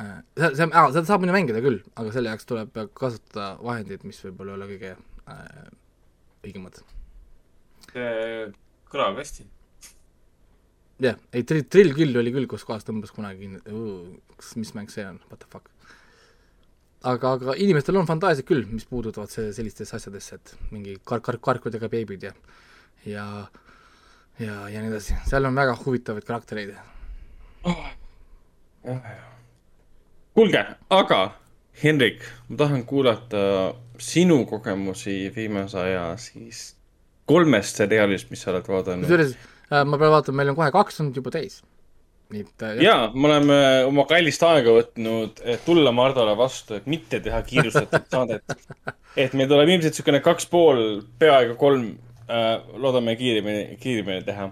Äh, see, see, seda saab muidu mängida küll, aga selle jaoks tuleb kasutada vahendeid, mis võib-olla ei ole kõige äh, õigemad kõlab hästi. jah, ei Trill, Trill küll oli küll, kus kohas tõmbas kunagi kas, mis mäng see on, what the fuck. aga, aga inimestel on fantaasiat küll, mis puudutavad see, sellistesse asjadesse, et mingi kar-, kar-, karkudega beebid ja ja ja, ja nii edasi, seal on väga huvitavaid karaktereid oh.. Kuulge, aga Henrik, ma tahan kuulata sinu kogemusi viimase aja siis kolmest seriaalist, mis sa oled vaadanud. kusjuures äh, ma pean vaatama, meil on kohe kaks olnud juba täis. nii et äh,. jaa, me oleme oma kallist aega võtnud, et tulla Mardole vastu, et mitte teha kiirustatud saadet. et meil tuleb ilmselt niisugune kaks pool, peaaegu kolm äh,, loodame kiiremini, kiiremini teha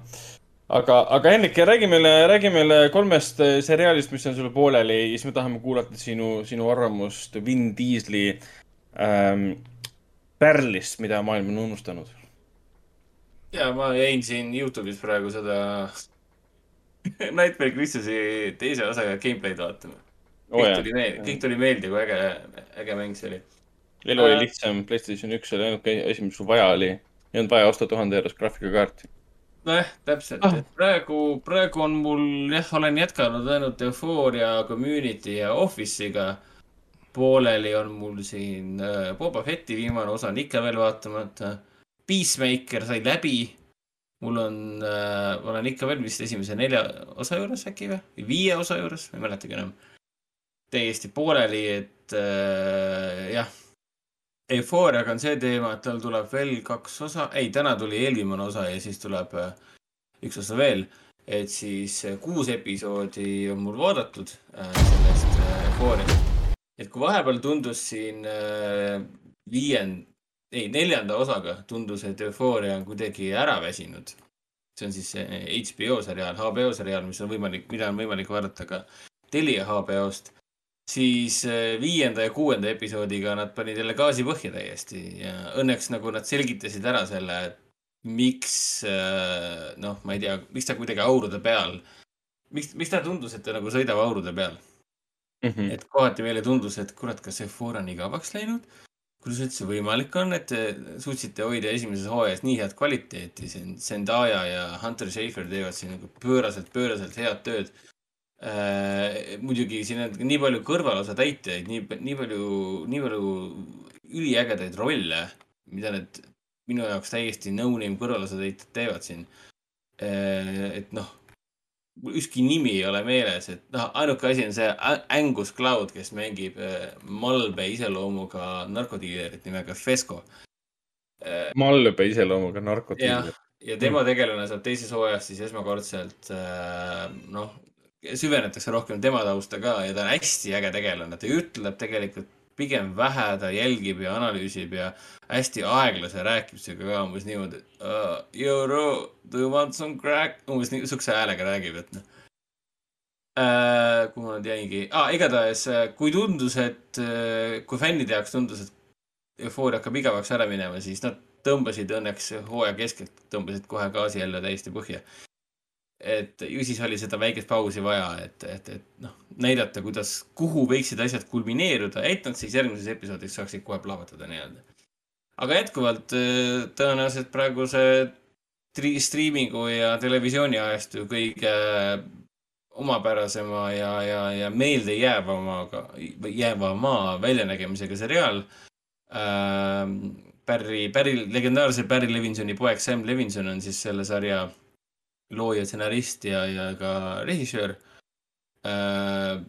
aga, aga Henrik, räägi meile, räägi meile kolmest äh, seriaalist, mis on sul pooleli ja siis me tahame kuulata sinu, sinu arvamust Vin Diesli ähm, pärlist, mida maailm on unustanud ja ma jäin siin Youtube'is praegu seda Nightmare Christmas'i teise osaga gameplay'd vaatama oh,. kõik tuli meelde, kõik tuli meelde, kui äge, äge mäng see oli. elu oli lihtsam, Playstation üks oli ainuke asi, mis sul vaja oli. ei olnud vaja osta tuhande eurost graafikakaarti. Nojah, täpselt ah., et praegu, praegu on mul jah, olen jätkanud ainult Euphoria, Community ja Office'iga. pooleli on mul siin äh, Boba Fetti viimane osa on ikka veel vaatamata Peacemaker sai läbi. mul on äh,, ma olen ikka veel vist esimese nelja osa juures äkki või, viie osa juures, ma ei mäletagi enam. täiesti pooleli, et äh, jah. Eufooriaga on see teema, et tal tuleb veel kaks osa, ei, täna tuli eelviimane osa ja siis tuleb äh, üks osa veel. et siis äh, kuus episoodi on mul vaadatud äh, sellest Eufooriast. et kui vahepeal tundus siin viiend-, ei, neljanda osaga tundus, et Euphoria on kuidagi ära väsinud. see on siis HBO seriaal, HBO seriaal, mis on võimalik, mida on võimalik vaadata ka Telia HBO-st. Siis eh, viienda ja kuuenda episoodiga nad panid jälle gaasi põhja täiesti ja õnneks nagu nad selgitasid ära selle, et miks, eh, noh, ma ei tea, miks ta kuidagi aurude peal, miks, miks ta tundus, et ta nagu sõidab aurude peal mm. -hmm. et kohati meile tundus, et kurat, kas Euphoria on igavaks läinud kuidas üldse võimalik on, et te suutsite hoida esimeses hooajas nii head kvaliteeti, siin Zendaya ja Hunter Schafer teevad siin nagu pööraselt, pööraselt head tööd. Muidugi siin on nii palju kõrvalosa täitjaid, nii, nii palju, nii palju üliägedaid rolle, mida need minu jaoks täiesti no-name kõrvalosa täitjad teevad siin äh,. et noh ükski nimi ei ole meeles, et noh, ainuke asi on see Angus Cloud, kes mängib äh, malbe iseloomuga narkodiilerit nimega Fesco. Äh, malbe iseloomuga narkodiiler. ja tema tegelane saab teises hooajas siis esmakordselt äh, noh, süvenetakse rohkem tema tausta ka ja ta on hästi äge tegelane, ta ütleb tegelikult pigem vähe, ta jälgib ja analüüsib ja hästi aeglase rääkimisega ka umbes niimoodi uh,. Euro, do you want some crack? umbes niisuguse häälega räägib, et noh uh,. kuhu ma nüüd jäingi ah,? igatahes, äh, kui tundus, et uh, kui fännide jaoks tundus, et eufooria hakkab igavaks ära minema, siis nad tõmbasid õnneks hooaja keskelt, tõmbasid kohe gaasi jälle täiesti põhja et ju siis oli seda väikest pausi vaja, et, et, et noh, näidata, kuidas, kuhu võiksid asjad kulmineeruda, et nad siis järgmises episoodis saaksid kohe plahvatada nii-öelda. aga jätkuvalt äh, tõenäoliselt praeguse striimingu ja televisiooni ajastu kõige omapärasema ja, ja, ja meeldejäävamaga, jäävama väljanägemisega seriaal ähm,. Barry, Barry, legendaarse Barry Levinsoni poeg Sam Levinson on siis selle sarja looja, stsenarist ja, ja ka režissöör äh,.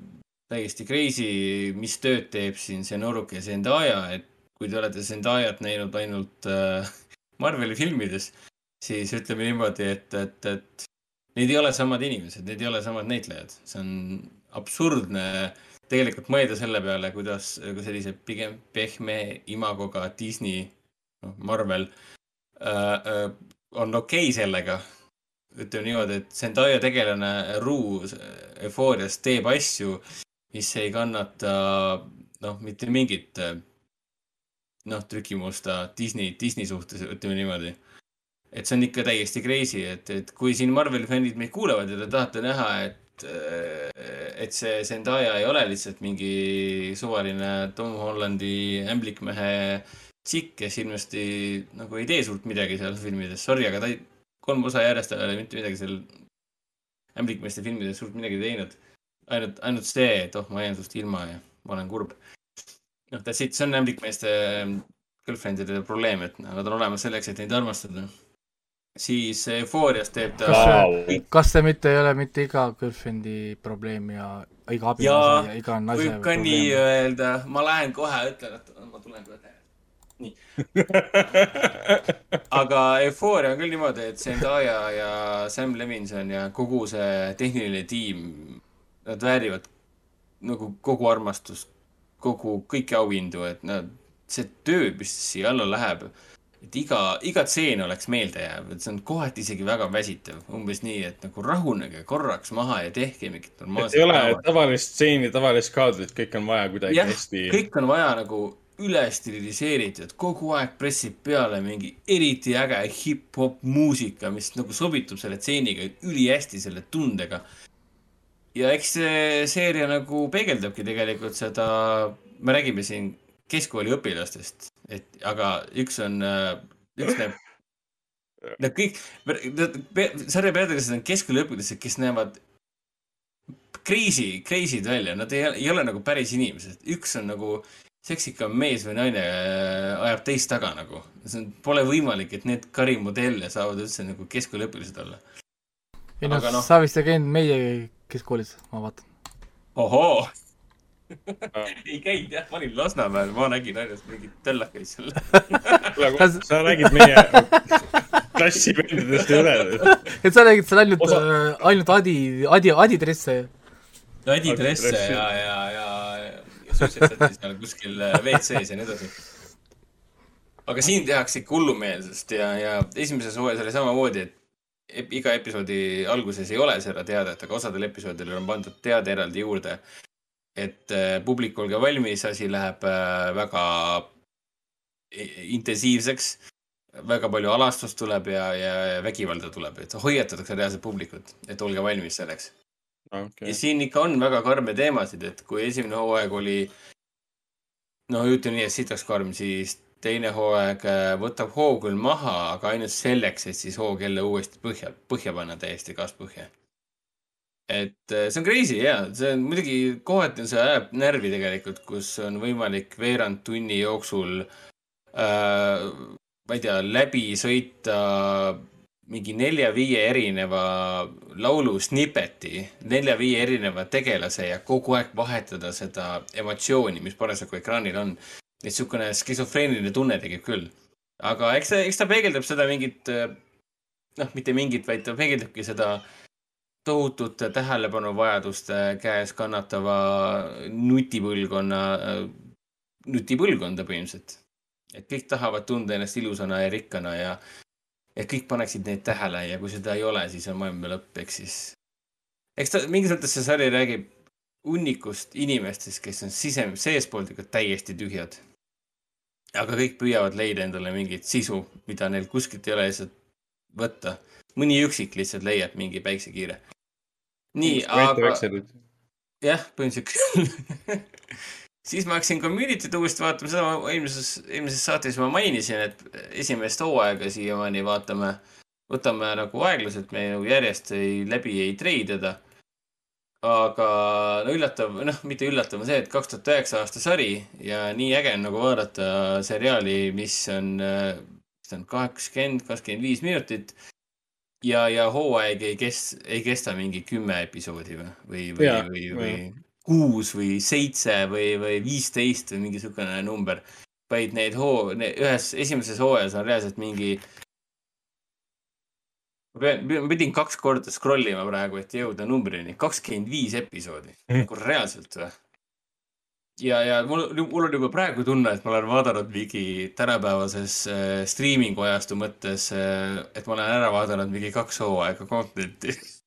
täiesti crazy, mis tööd teeb siin see nooruke Zendaya, et kui te olete Zendayat näinud ainult äh, Marveli filmides, siis ütleme niimoodi, et, et, et need ei ole samad inimesed, need ei ole samad näitlejad, see on absurdne tegelikult mõelda selle peale, kuidas sellise pigem pehme imagoga Disney, noh, Marvel äh, äh, on okei okay sellega. Ütleme niimoodi, et Zendaya tegelane Ruu eufoorias teeb asju, mis ei kannata noh, mitte mingit noh, trükimusta Disney, Disney suhtes, ütleme niimoodi. et see on ikka täiesti crazy, et, et kui siin Marveli fännid meid kuulavad ja te tahate näha, et, et see Zendaya ei ole lihtsalt mingi suvaline Tom Hollandi ämblikmehe tšikk, kes ilmselt nagu ei tee suurt midagi seal filmides, sorry, aga ta ei, kolm osa järjest ei ole mitte midagi seal ämblikmeeste filmides suurt midagi teinud. ainult, ainult see, et oh, ma jään sinust ilma ja ma olen kurb noh, that's it, see on ämblikmeeste ähm, girlfriend'ide probleem, et nad on olemas selleks, et neid armastada. siis Eufoorias teeb ta kas, kas see mitte ei ole mitte iga girlfriend'i probleem ja iga abilise ja iga naise võib ka nii öelda, ma lähen kohe, ütlen, et ma tulen kohe. Nii aga Euphoria on küll niimoodi, et Zendaya ja Sam Levinson ja kogu see tehniline tiim, nad väärivad nagu kogu armastust kogu, kõiki auhindu, et nad, see töö, mis siia alla läheb, et iga, iga tseen oleks meeldejääv, et see on kohati isegi väga väsitav, umbes nii, et nagu rahunege korraks maha ja tehke mingit normaalset. ei ole tavalist stseeni, tavalist kaadrit, kõik on vaja kuidagi hästi. kõik on vaja nagu üle stiliseeritud, kogu aeg pressib peale mingi eriti äge hip-hop muusika, mis nagu sobitub selle stseeniga ülihästi, selle tundega. Ja eks see seeria nagu peegeldabki tegelikult seda, me räägime siin keskkooli õpilastest, et aga üks on, üks näeb, nad kõik, sarja peategelased on keskkooliõpilased, kes näevad crazy, crazy'd välja, nad ei, ei ole nagu päris inimesed, üks on nagu seksikam mees või naine ajab teist taga nagu. see on, pole võimalik, et need karimodelle saavad üldse nagu keskkooliõpilased olla. ei noh no., sa vist ei käinud meie keskkoolis, ma vaatan. ohoo ei käinud jah, ma olin Lasnamäel, ma nägin ainult mingeid töllakaid seal sa räägid meie klassivendadest ja õdedest. et sa räägid seal ainult Osa..., äh, ainult Adi, Adi, Adidresse? Adidresse ja, ja, ja, ja suitsetati seal kuskil äh, WC-s ja nii edasi. aga siin tehakse ikka hullumeelsust ja, ja esimeses hooajas oli samamoodi, et iga episoodi alguses ei ole seda teadet, aga osadel episoodidel on pandud teade eraldi juurde. et äh, publik, olge valmis, asi läheb äh, väga intensiivseks. väga palju alastust tuleb ja, ja vägivalda tuleb, et hoiatatakse reaalselt publikut, et olge valmis selleks okay.. ja siin ikka on väga karme teemasid, et kui esimene hooaeg oli no ütleme nii, et sitaks karm, siis teine hooaeg äh, võtab hoo küll maha, aga ainult selleks, et siis hoog jälle uuesti põhja, põhja panna täiesti kaaspõhja. et äh, see on crazy ja see on muidugi kohati on see ajab närvi tegelikult, kus on võimalik veerand tunni jooksul äh,, ma ei tea, läbi sõita mingi nelja-viie erineva laulu snippeti, nelja-viie erineva tegelase ja kogu aeg vahetada seda emotsiooni, mis parasjagu ekraanil on et niisugune skisofreeniline tunne tekib küll. aga eks ta, eks ta peegeldab seda mingit, noh, mitte mingit, vaid ta peegeldabki seda tohutut tähelepanuvajadust käes kannatava nutipõlvkonna, nutipõlvkonda põhimõtteliselt. et kõik tahavad tunda ennast ilusana ja rikkana ja, ja kõik paneksid neid tähele ja kui seda ei ole, siis on maailma lõpp, ehk siis. eks ta mingis mõttes see sari räägib hunnikust inimestest, kes on sisem-, seestpoolt ikka täiesti tühjad aga kõik püüavad leida endale mingit sisu, mida neil kuskilt ei ole lihtsalt võtta. mõni üksik lihtsalt leiab mingi päiksekiire. nii, aga. jah, põhimõtteliselt küll siis ma hakkasin Community't uuesti vaatama, seda ma eelmises, eelmises saates ma mainisin, et esimest hooaega siiamaani vaatame, võtame nagu aeglaselt, me nagu järjest ei, läbi ei treidida aga no üllatav, noh, mitte üllatav on see, et kaks tuhat üheksa aasta sari ja nii äge on nagu vaadata seriaali, mis on, mis on kakskümmend, kakskümmend viis minutit. ja, ja hooaeg ei kes-, ei kesta mingi kümme episoodi või, või, või, või, või kuus või seitse või, või viisteist või mingi niisugune number. vaid neid hoo-, ühes, esimeses hooajas on reaalselt mingi ma pean, ma pidin kaks korda scroll ima praegu, et jõuda numbrini, kakskümmend viis episoodi mm., nagu reaalselt või? ja, ja mul, mul on juba praegu tunne, et ma olen vaadanud mingi tänapäevases äh, striimingu ajastu mõttes äh,, et ma olen ära vaadanud mingi kaks hooaega content'i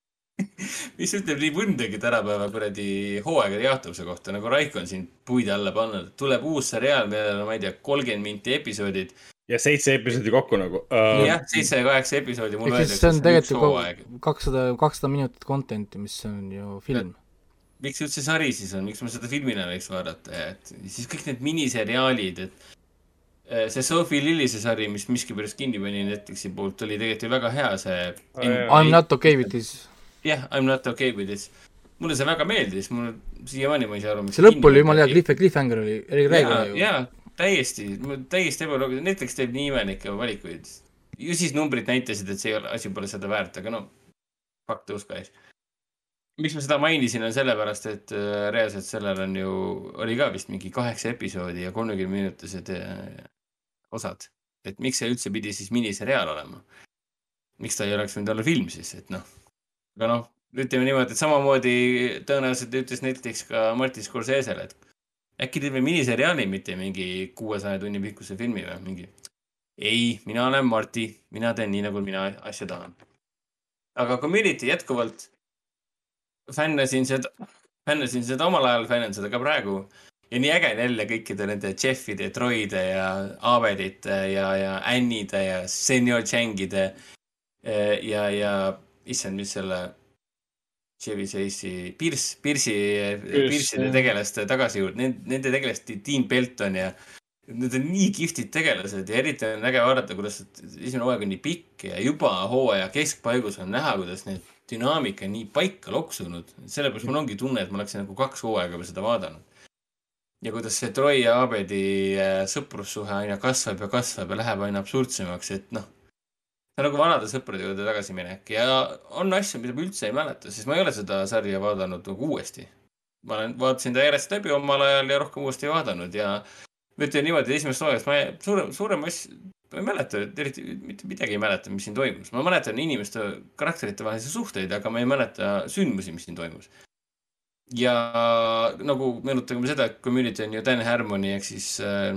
mis ütleb nii mõndagi tänapäeva kuradi hooaegade jaotuse kohta, nagu Raiko on siin puide alla pannud, tuleb uus seriaal, millel on, ma ei tea, kolmkümmend minti episoodid. ja seitse episoodi kokku nagu uh.... jah, seitse ja kaheksa episoodi. see on tegelikult kakssada, kakssada minutit content'i, mis on ju film miks üldse sari siis on, miks ma seda filmina võiks vaadata, et siis kõik need miniseriaalid, et äh, see Sophie Lillise sari, mis miskipärast kinni pani Netflixi poolt, oli tegelikult ju väga hea, see. I m not okay with this. Jah yeah,, I m not okay with this. mulle see väga meeldis, mul siiamaani ma ei saa aru, miks see lõpp oli jumala hea, cliff, cliffhanger oli, oli räige ju. jaa, täiesti, täiesti ebaloogiline, Netflix teeb nii imelikke valikuid. ju siis numbrid näitasid, et see ei ole, asi pole seda väärt, aga no, fuck those guys miks ma seda mainisin, on sellepärast, et äh, reaalselt sellel on ju, oli ka vist mingi kaheksa episoodi ja kolmekümne minutised äh, osad. et miks see üldse pidi siis miniseriaal olema? miks ta ei oleks võinud olla film siis, et noh. Aga noh, ütleme niimoodi, et samamoodi tõenäoliselt ütles Netflix ka Martin Scorsese'le, et äkki teeme miniseriaali, mitte mingi kuuesaja tunni pikkuse filmi või mingi. ei, mina olen Marti, mina teen nii, nagu mina asja tahan. aga Community jätkuvalt fännasin seda, fännasin seda omal ajal, fännan seda ka praegu. ja nii äge on jälle kõikide nende Jeffide, Troide ja Abedite ja, ja Annide ja Senior Changide ja, ja issand, mis selle Chevy Chase'i, Pierce, Pierce'i, Pierce'ide tegelaste tagasi juurde, nende tegelast Dean Belton ja Need on nii kihvtid tegelased ja eriti on äge vaadata, kuidas esimene hooaeg on nii pikk ja juba hooaja keskpaigus on näha, kuidas need dünaamika nii paika loksunud. sellepärast mul ongi tunne, et ma oleksin nagu kaks hooaega juba seda vaadanud. ja kuidas see Troy ja Abedi äh, sõprussuhe aina kasvab ja kasvab ja läheb aina absurdsemaks, et noh. See on nagu vanade sõprade juurde tagasiminek ja on asju, mida ma üldse ei mäleta, sest ma ei ole seda sarja vaadanud nagu uuesti. ma olen, vaatasin ta järjest läbi omal ajal ja rohkem uuesti ei vaadanud ja ütleme niimoodi, esimest hooajast ma ei, suurem, suurem asj, ma ei mäleta, eriti mitte midagi ei mäleta, mis siin toimus. ma mäletan inimeste karakterite vahelisi suhteid, aga ma ei mäleta sündmusi, mis siin toimus. ja nagu meenutagem seda, Community on ju Dan Harmoni ehk siis äh,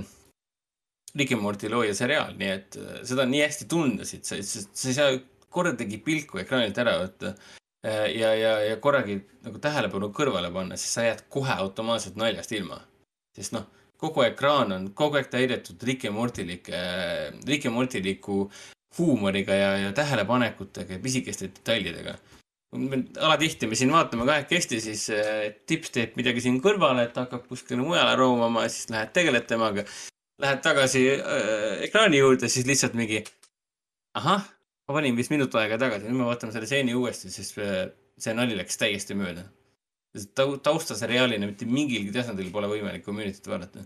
Rick and Morty looja seriaal, nii et äh, seda nii hästi tunda siit, sa, sa, ei saa kordagi pilku ekraanilt ära võtta äh, ja, ja, ja korragi nagu tähelepanu kõrvale panna, siis sa jääd kohe automaatselt naljast ilma. sest noh kogu ekraan on kogu aeg täidetud Rick ja Mortilike, Rick ja Mortiliku huumoriga ja, ja tähelepanekutega ja pisikeste detailidega. alatihti me siin vaatame kahekesti, siis äh, tips teeb midagi siin kõrvale, et hakkab kuskile mujale roomama ja siis lähed tegeled temaga. Lähed tagasi äh, ekraani juurde, siis lihtsalt mingi ahah, ma panin vist minut aega tagasi, nüüd me vaatame selle stseeni uuesti, sest äh, see nali läks täiesti mööda taustaseriaalina mitte mingilgi tasandil pole võimalik Community't vaadata.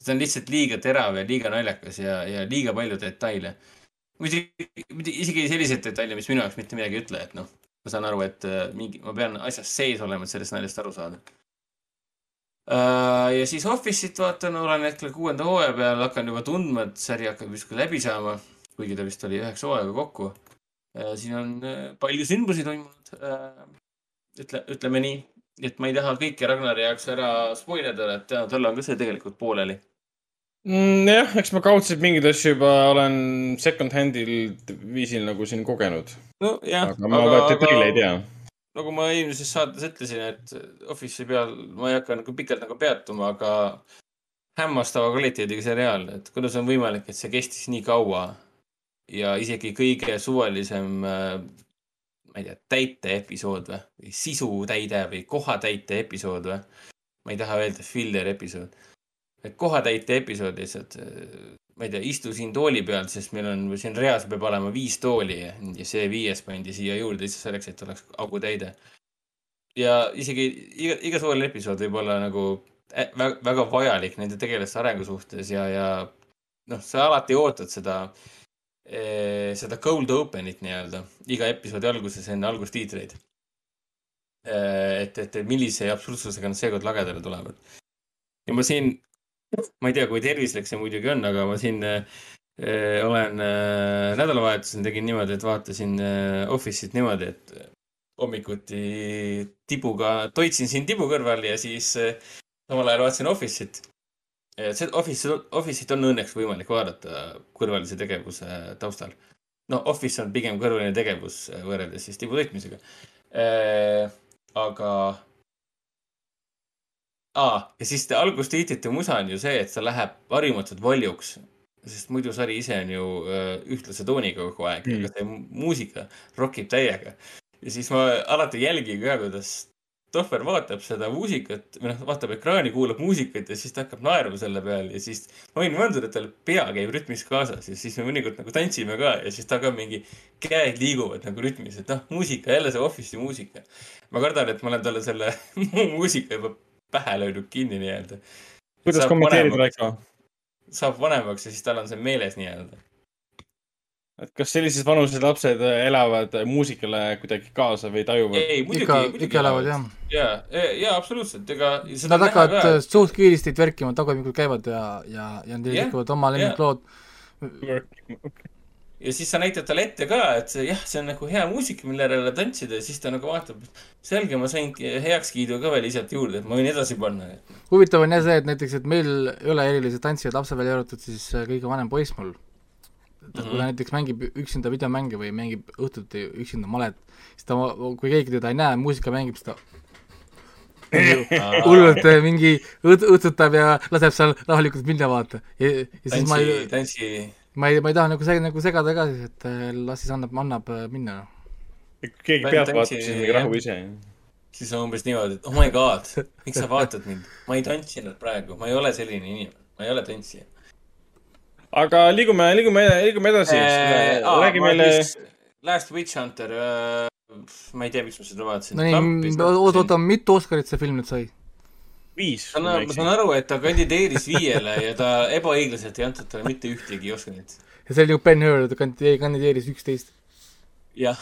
see on lihtsalt liiga terav ja liiga naljakas ja, ja liiga palju detaile. muidugi, isegi selliseid detaile, mis minu jaoks mitte midagi ei ütle, et noh, ma saan aru, et äh, mingi, ma pean asjas sees olema, et sellest naljast aru saada. Ja siis Office'it vaatan, olen hetkel kuuenda hooaja peal, hakkan juba tundma, et sari hakkab justkui läbi saama, kuigi ta vist oli üheksa hooaega kokku uh,. siin on palju sündmusi toimunud ütle, ütleme nii et ma ei taha kõike Ragnari jaoks ära spoil ida, et tal on ka see tegelikult pooleli mm,. jah, eks ma kaudselt mingeid asju juba olen second hand'il viisil nagu siin kogenud. nojah. aga ma aga, detaile ei tea. Nagu ma eelmises saates ütlesin, et Office'i peal ma ei hakka nagu pikalt nagu peatuma, aga hämmastava kvaliteediga seriaal, et kuidas on võimalik, et see kestis nii kaua ja isegi kõige suvalisem äh, ma ei tea, täiteepisood või, või sisutäide või kohatäite episood või. ma ei taha öelda filler episood. et kohatäite episood lihtsalt, ma ei tea, istu siin tooli peal, sest meil on siin reas peab olema viis tooli ja, see viies pandi siia juurde lihtsalt selleks, et oleks augutäide. ja isegi iga, iga suvaline episood võib olla nagu väga, vajalik nende tegelaste arengu suhtes ja, ja noh, sa alati ootad seda Eh, seda cold open'it nii-öelda iga episoodi alguses enne algustiitreid. Eh, et, et millise absurdsusega nad seekord lagedale tulevad. ja ma siin, ma ei tea, kui tervislik see muidugi on, aga ma siin äh, olen äh, nädalavahetusel tegin niimoodi, et vaatasin äh, Office'it niimoodi, et hommikuti tibuga, toitsin siin tibu kõrval ja siis äh, samal ajal vaatasin Office'it. see Office, Office'it on õnneks võimalik vaadata kõrvalise tegevuse taustal. no Office on pigem kõrvaline tegevus võrreldes siis tibu täitmisega äh,. aga aa, ja siis algustiitrite musa on ju see, et ta läheb harjumatult valjuks, sest muidu sari ise on ju äh, ühtlase tooniga kogu aeg mm., aga see muusika rokib täiega. ja siis ma alati jälgin ka, kuidas Tohver vaatab seda muusikat või noh, vaatab ekraani, kuulab muusikat ja siis ta hakkab naerma selle peal ja siis ma võin veenduda, et tal pea käib rütmis kaasas ja siis me mõnikord nagu tantsime ka ja siis ta ka mingi käed liiguvad nagu rütmis, et noh, muusika, jälle see Office'i muusika. ma kardan, et ma olen talle selle muusika juba pähe löödud kinni nii-öelda. kuidas kommenteerid, Raiko? saab vanemaks ja siis tal on see meeles nii-öelda. et kas sellises vanuses lapsed elavad muusikale kuidagi kaasa või tajuvad? ei, muidugi. ikka, ikka elavad jah. ja, ja, ja absoluutselt, ega. Nad hakkavad suht kiiresti tverkima, tagumikul käivad ja, ja, ja nad liiguvad oma lemmiklood ja siis sa näitad talle ette ka, et see, jah, see on nagu hea muusika, mille järele tantsida ja siis ta nagu vaatab, selge, ma sain heakskiidu ka veel lisati juurde, et ma võin edasi panna. huvitav on jah see, et näiteks, et meil ei ole erilisi tantsijaid lapse välja arvatud siis äh, kõige vanem poiss mul. et mm -hmm. kui ta näiteks mängib üksinda videomänge või mängib õhtuti üksinda malet, siis ta, kui keegi teda ei näe, muusika mängib, siis ta hullult äh, mingi õõtsutab ja laseb seal rahulikult minna, vaata. ja, ja siis tantsi, ma ei tantsi ma ei, ma ei taha nagu see, nagu segada ka siis, et äh, las siis annab, annab äh, minna. keegi pealt vaatab, siis mingi rahu ise. siis on umbes niimoodi, et oh my god, miks sa vaatad mind, ma ei tantsinud praegu, ma ei ole selline inimene, ma ei ole tantsija. aga liigume, liigume, liigume edasi äh,. räägi meile. Last Witch Hunter äh,, ma ei tea, miks ma seda vaatasin. no nii, oota, oota, mitu Oscarit see film nüüd sai? Viis. ma saan aru, et ta kandideeris viiele ja ta ebaõiglaselt ei antud talle mitte ühtegi Oscarit. ja see oli ju Ben Hur, ta kandideeris üksteist. jah.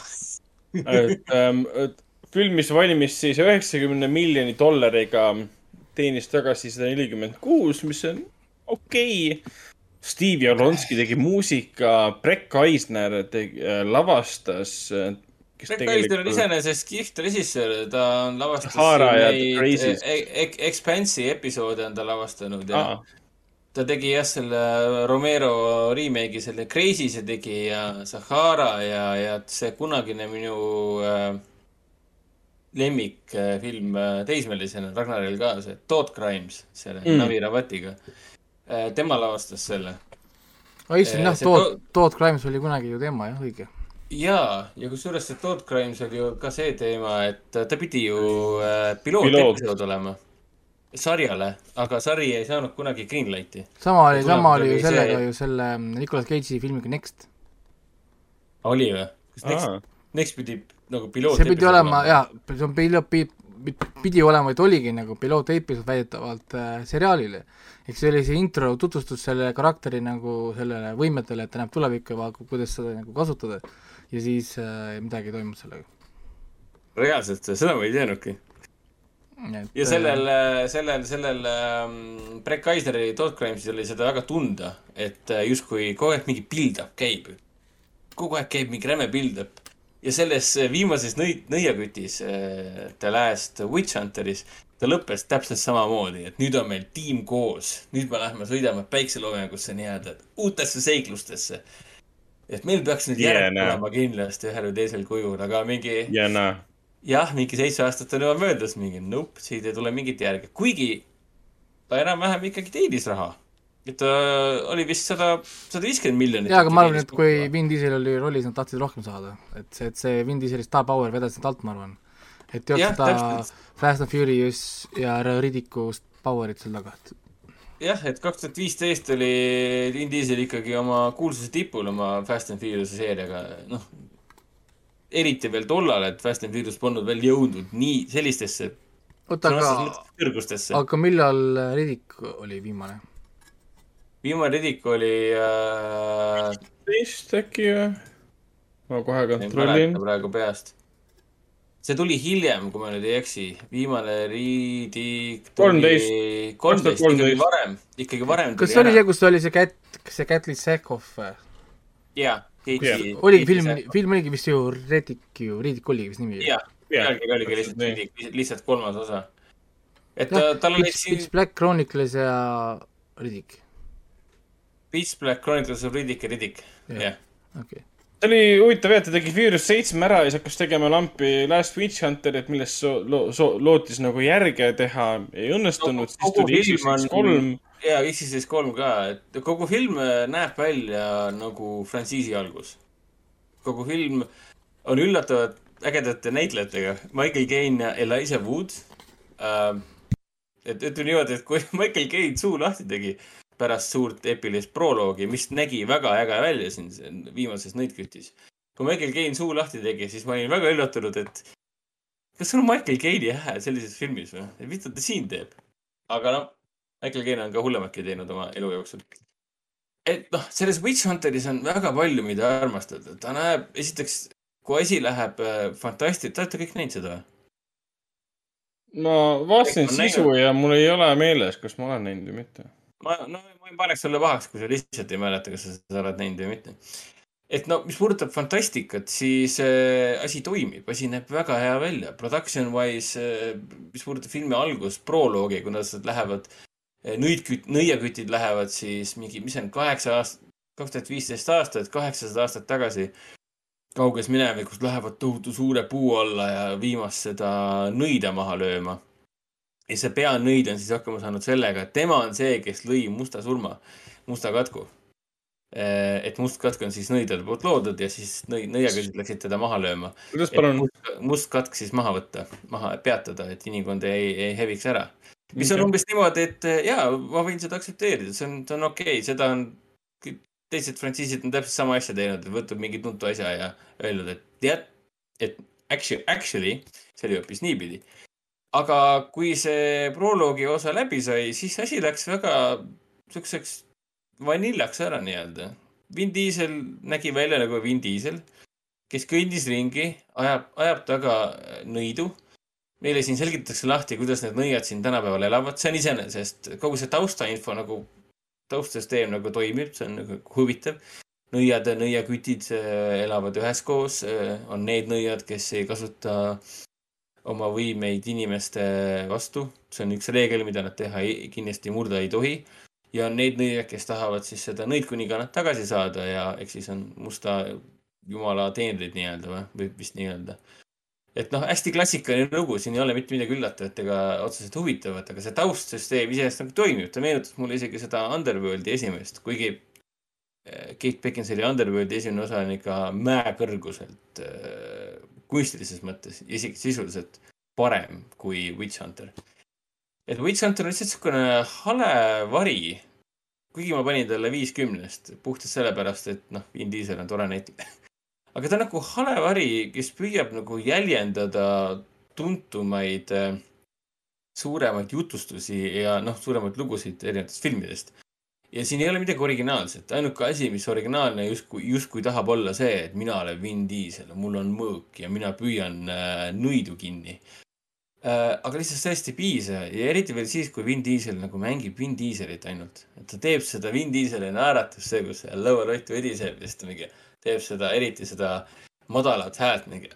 et ähm, filmis valmis siis üheksakümne miljoni dollariga, teenis tagasi sada nelikümmend kuus, mis on okei okay.. Steve Jablonski tegi muusika, Brett Eisner tegi, äh, lavastas äh, kes Brett tegelikult. on iseenesest kihvt režissöör, ta on lavastanud Crazy's e. E. Expanse'i episoode on ta lavastanud ja Aa. ta tegi jah, selle Romero remake'i, selle Crazy'se tegi ja Sahara ja, ja see kunagine minu äh, lemmikfilm äh, teismelisena Ragnaril ka, see Thought Crimes, selle mm. Navi Ravatiga äh,. tema lavastas selle. aa, issand jah, Thought, Thought Crimes oli kunagi ju teema jah, õige jaa, ja kusjuures see Todd Grimes oli ju ka see teema, et ta pidi ju äh, pilootepisood olema sarjale, aga sari ei saanud kunagi Greenlighti. sama oli, sama oli ju sellega see... ju selle Nicolas Cage'i filmiga Next. oli või? kas Next, Next pidi nagu piloot see pidi olema, jaa, see on piloot, pidi olema, et oligi nagu pilooteepisood väidetavalt äh, seriaalile. ehk see oli see intro tutvustus selle karakteri nagu sellele võimetele, et ta näeb tulevikku ja kuidas seda nagu kasutada ja siis äh, midagi ei toimunud sellega. reaalselt, seda ma ei teadnudki. Et, ja sellel, äh, sellel, sellel ähm, Brett Kaisneri Todd Crimes'is oli seda väga tunda, et äh, justkui kogu aeg mingi build-up käib. kogu aeg käib mingi räme build-up. ja selles äh, viimases nõi-, nõiakütis äh, The Last Witch Hunteris ta lõppes täpselt samamoodi, et nüüd on meil tiim koos, nüüd me lähme sõidame päikseloojangusse nii-öelda uutesse seiklustesse et meil peaks nüüd järg yeah, tulema kindlasti ühel või teisel kujul, aga mingi yeah,. No. jah, mingi seitse aastat on juba möödas, mingi nope, siit ei tule mingit järge, kuigi ta enam-vähem ikkagi teenis raha. et ta oli vist sada, sada viiskümmend miljonit. jaa, aga ma arvan, et kui Vin Diesel oli rollis, nad tahtsid rohkem saada. et see, et see Vin Dieseli star power vedas nad alt, ma arvan. et ei olnud seda Fast and Furious ja Riddicu power'it seal taga, et jah, et kaks tuhat viisteist oli Vin Diesel ikkagi oma kuulsuse tipul oma Fast and Furious'i seeriaga, noh. eriti veel tollal, et Fast and Furious polnud veel jõudnud nii sellistesse oota, aga, kõrgustesse. aga millal Riddick oli viimane? viimane Riddick oli äh.... vist äkki või? ma kohe kontrollin. praegu peast see tuli hiljem, kui ma nüüd ei eksi, viimane riidik kolmteist, kolmteist, ikkagi varem, ikkagi varem. kas see oli see, kus oli see Cat, see Catly Sekov või? jaa, keegi. oligi film, film oligi vist ju Reddick ju, Reddick oligi vist nimi. jah, pealkiri oligi lihtsalt Reddick, lihtsalt kolmas osa. et ta, tal oli siin Pitch Black Chronicles ja Riddick. Pitch Black Chronicles of Riddick ja Riddick, jah. okei see oli huvitav jah, ta tegi Furious seitsme ära ja siis hakkas tegema lampi Last Witch Hunterit, millest so, lo, so, lootis nagu järge teha, ei õnnestunud no,, siis tuli X-Six kolm. ja X-Six kolm ka, et kogu film äh, näeb välja nagu frantsiisi algus. kogu film on üllatavalt ägedate näitlejatega, Michael Caine ja Elijah Wood äh,. et ütleme niimoodi, et kui Michael Caine suu lahti tegi pärast suurt epilist proloogi, mis nägi väga äge välja siin viimases nõitkütis. kui Michael Caine suu lahti tegi, siis ma olin väga üllatunud, et kas sul on Michael Caine'i hääl sellises filmis või? mis ta siin teeb? aga noh, Michael Caine on ka hullematki teinud oma elu jooksul. et noh, selles Witch Hunteris on väga palju, mida armastada. ta näeb, esiteks, kui asi läheb äh, fantastiliseks, te olete kõik näinud seda või? ma vaatasin sisu näinud. ja mul ei ole meeles, kas ma olen näinud või mitte ma, no ma ei paneks sulle pahaks, kui sa lihtsalt ei mäleta, kas sa seda oled näinud või mitte. et no, mis puudutab fantastikat, siis äh, asi toimib, asi näeb väga hea välja. Production wise äh,, mis puudutab filmi algust, proloogi, kui nad lähevad äh,, nõidküt-, nõiakütid lähevad siis mingi, mis see on, kaheksa aastat, kaks tuhat viisteist aastat, kaheksasada aastat tagasi kauges minevikus lähevad tohutu suure puu alla ja viimast seda nõida maha lööma ja see peanõid on siis hakkama saanud sellega, et tema on see, kes lõi musta surma, musta katku. Äh, et must katk on siis nõidade poolt loodud ja siis nõi-, nõiakõdid läksid teda maha lööma. kuidas palun? must katk siis maha võtta, maha peatada, et inimkond ei, ei häviks ära. mis on umbes niimoodi, et jaa, ma võin seda aktsepteerida, see on, see on okei okay., seda on teised frantsiisid on täpselt sama asja teinud, et võtnud mingi tuntu asja ja öelnud, et tead, et actually, actually see oli hoopis niipidi aga kui see proloogi osa läbi sai, siis asi läks väga siukseks vaniljaks ära nii-öelda. Vin Diesel nägi välja nagu Vin Diesel, kes kõndis ringi, ajab, ajab taga nõidu. meile siin selgitatakse lahti, kuidas need nõiad siin tänapäeval elavad, see on iseenesest kogu see taustainfo nagu, taustsüsteem nagu toimib, see on nagu huvitav. nõiad nõiakütid äh, elavad üheskoos, äh, on need nõiad, kes ei kasuta oma võimeid inimeste vastu. see on üks reegel, mida nad teha ei, kindlasti murda ei tohi. ja on neid nõiaid, kes tahavad siis seda nõidkuninganat tagasi saada ja eks siis on musta jumala teenrid nii-öelda või, võib vist nii öelda. et noh, hästi klassikaline lugu, siin ei ole mitte midagi üllatavat ega otseselt huvitavat, aga see taustsüsteem iseenesest nagu toimib, ta meenutas mulle isegi seda Underworldi esimest, kuigi eh, Kate Beckinsale Underworldi esimene osa on ikka mäekõrguselt äh, kunstilises mõttes, isegi sisuliselt parem kui Witch Hunter. et Witch Hunter on lihtsalt niisugune hale vari. kuigi ma panin talle viiskümnest puhtalt sellepärast, et noh, Vin Diesel on tore näitleja. aga ta on nagu hale vari, kes püüab nagu jäljendada tuntumaid äh, suuremaid jutustusi ja noh, suuremaid lugusid erinevatest filmidest ja siin ei ole midagi originaalset, ainuke asi, mis originaalne justkui, justkui tahab olla see, et mina olen Vin Diesel, mul on mõõk ja mina püüan äh, nõidu kinni äh,. aga lihtsalt sellest ei piisa ja eriti veel siis, kui Vin Diesel nagu mängib Vin Dieselit ainult, et ta teeb seda Vin Dieseli naeratust, see, kus lõualott vediseb ja siis ta mingi teeb seda, eriti seda madalat häält mingi,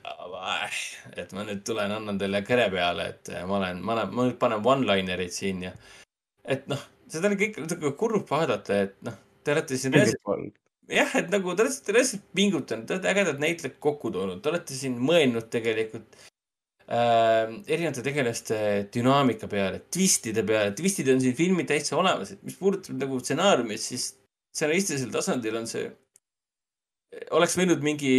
et ma nüüd tulen, annan teile kere peale, et ma olen, ma olen, ma nüüd panen one-linereid siin ja et noh seda oli kõik natuke kurb vaadata, et noh, te olete siin jah, et nagu te olete reaalselt pingutanud, te olete ägedad näitlejad kokku toonud, te olete siin mõelnud tegelikult äh, erinevate tegelaste dünaamika peale, twistide peale. twistid on siin filmid täitsa olemas, et mis puudutab nagu stsenaariumit, siis stsenaaristilisel tasandil on see oleks võinud mingi,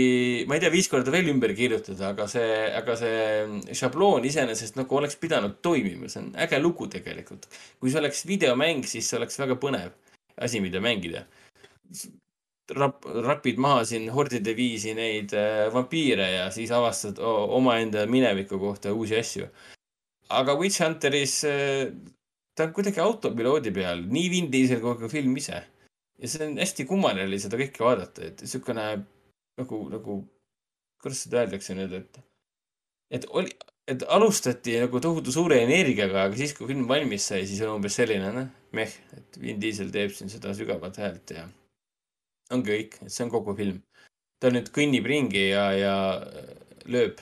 ma ei tea, viis korda veel ümber kirjutada, aga see, aga see šabloon iseenesest nagu oleks pidanud toimima, see on äge lugu tegelikult. kui see oleks videomäng, siis see oleks väga põnev asi, mida mängida. Rap-, rapid maha siin hordide viisi neid äh, vampiire ja siis avastad omaenda mineviku kohta uusi asju. aga Witch Hunteris äh, ta on kuidagi autopiloodi peal, nii Vin Diesel kui ka film ise ja see on hästi kummaline oli seda kõike vaadata, et niisugune nagu, nagu, kuidas seda öeldakse nüüd, et, et oli, et alustati nagu tohutu suure energiaga, aga siis, kui film valmis sai, siis on umbes selline, noh, meh, et Vin Diesel teeb siin seda sügavat häält ja ongi kõik, et see on kogu film. ta nüüd kõnnib ringi ja, ja lööb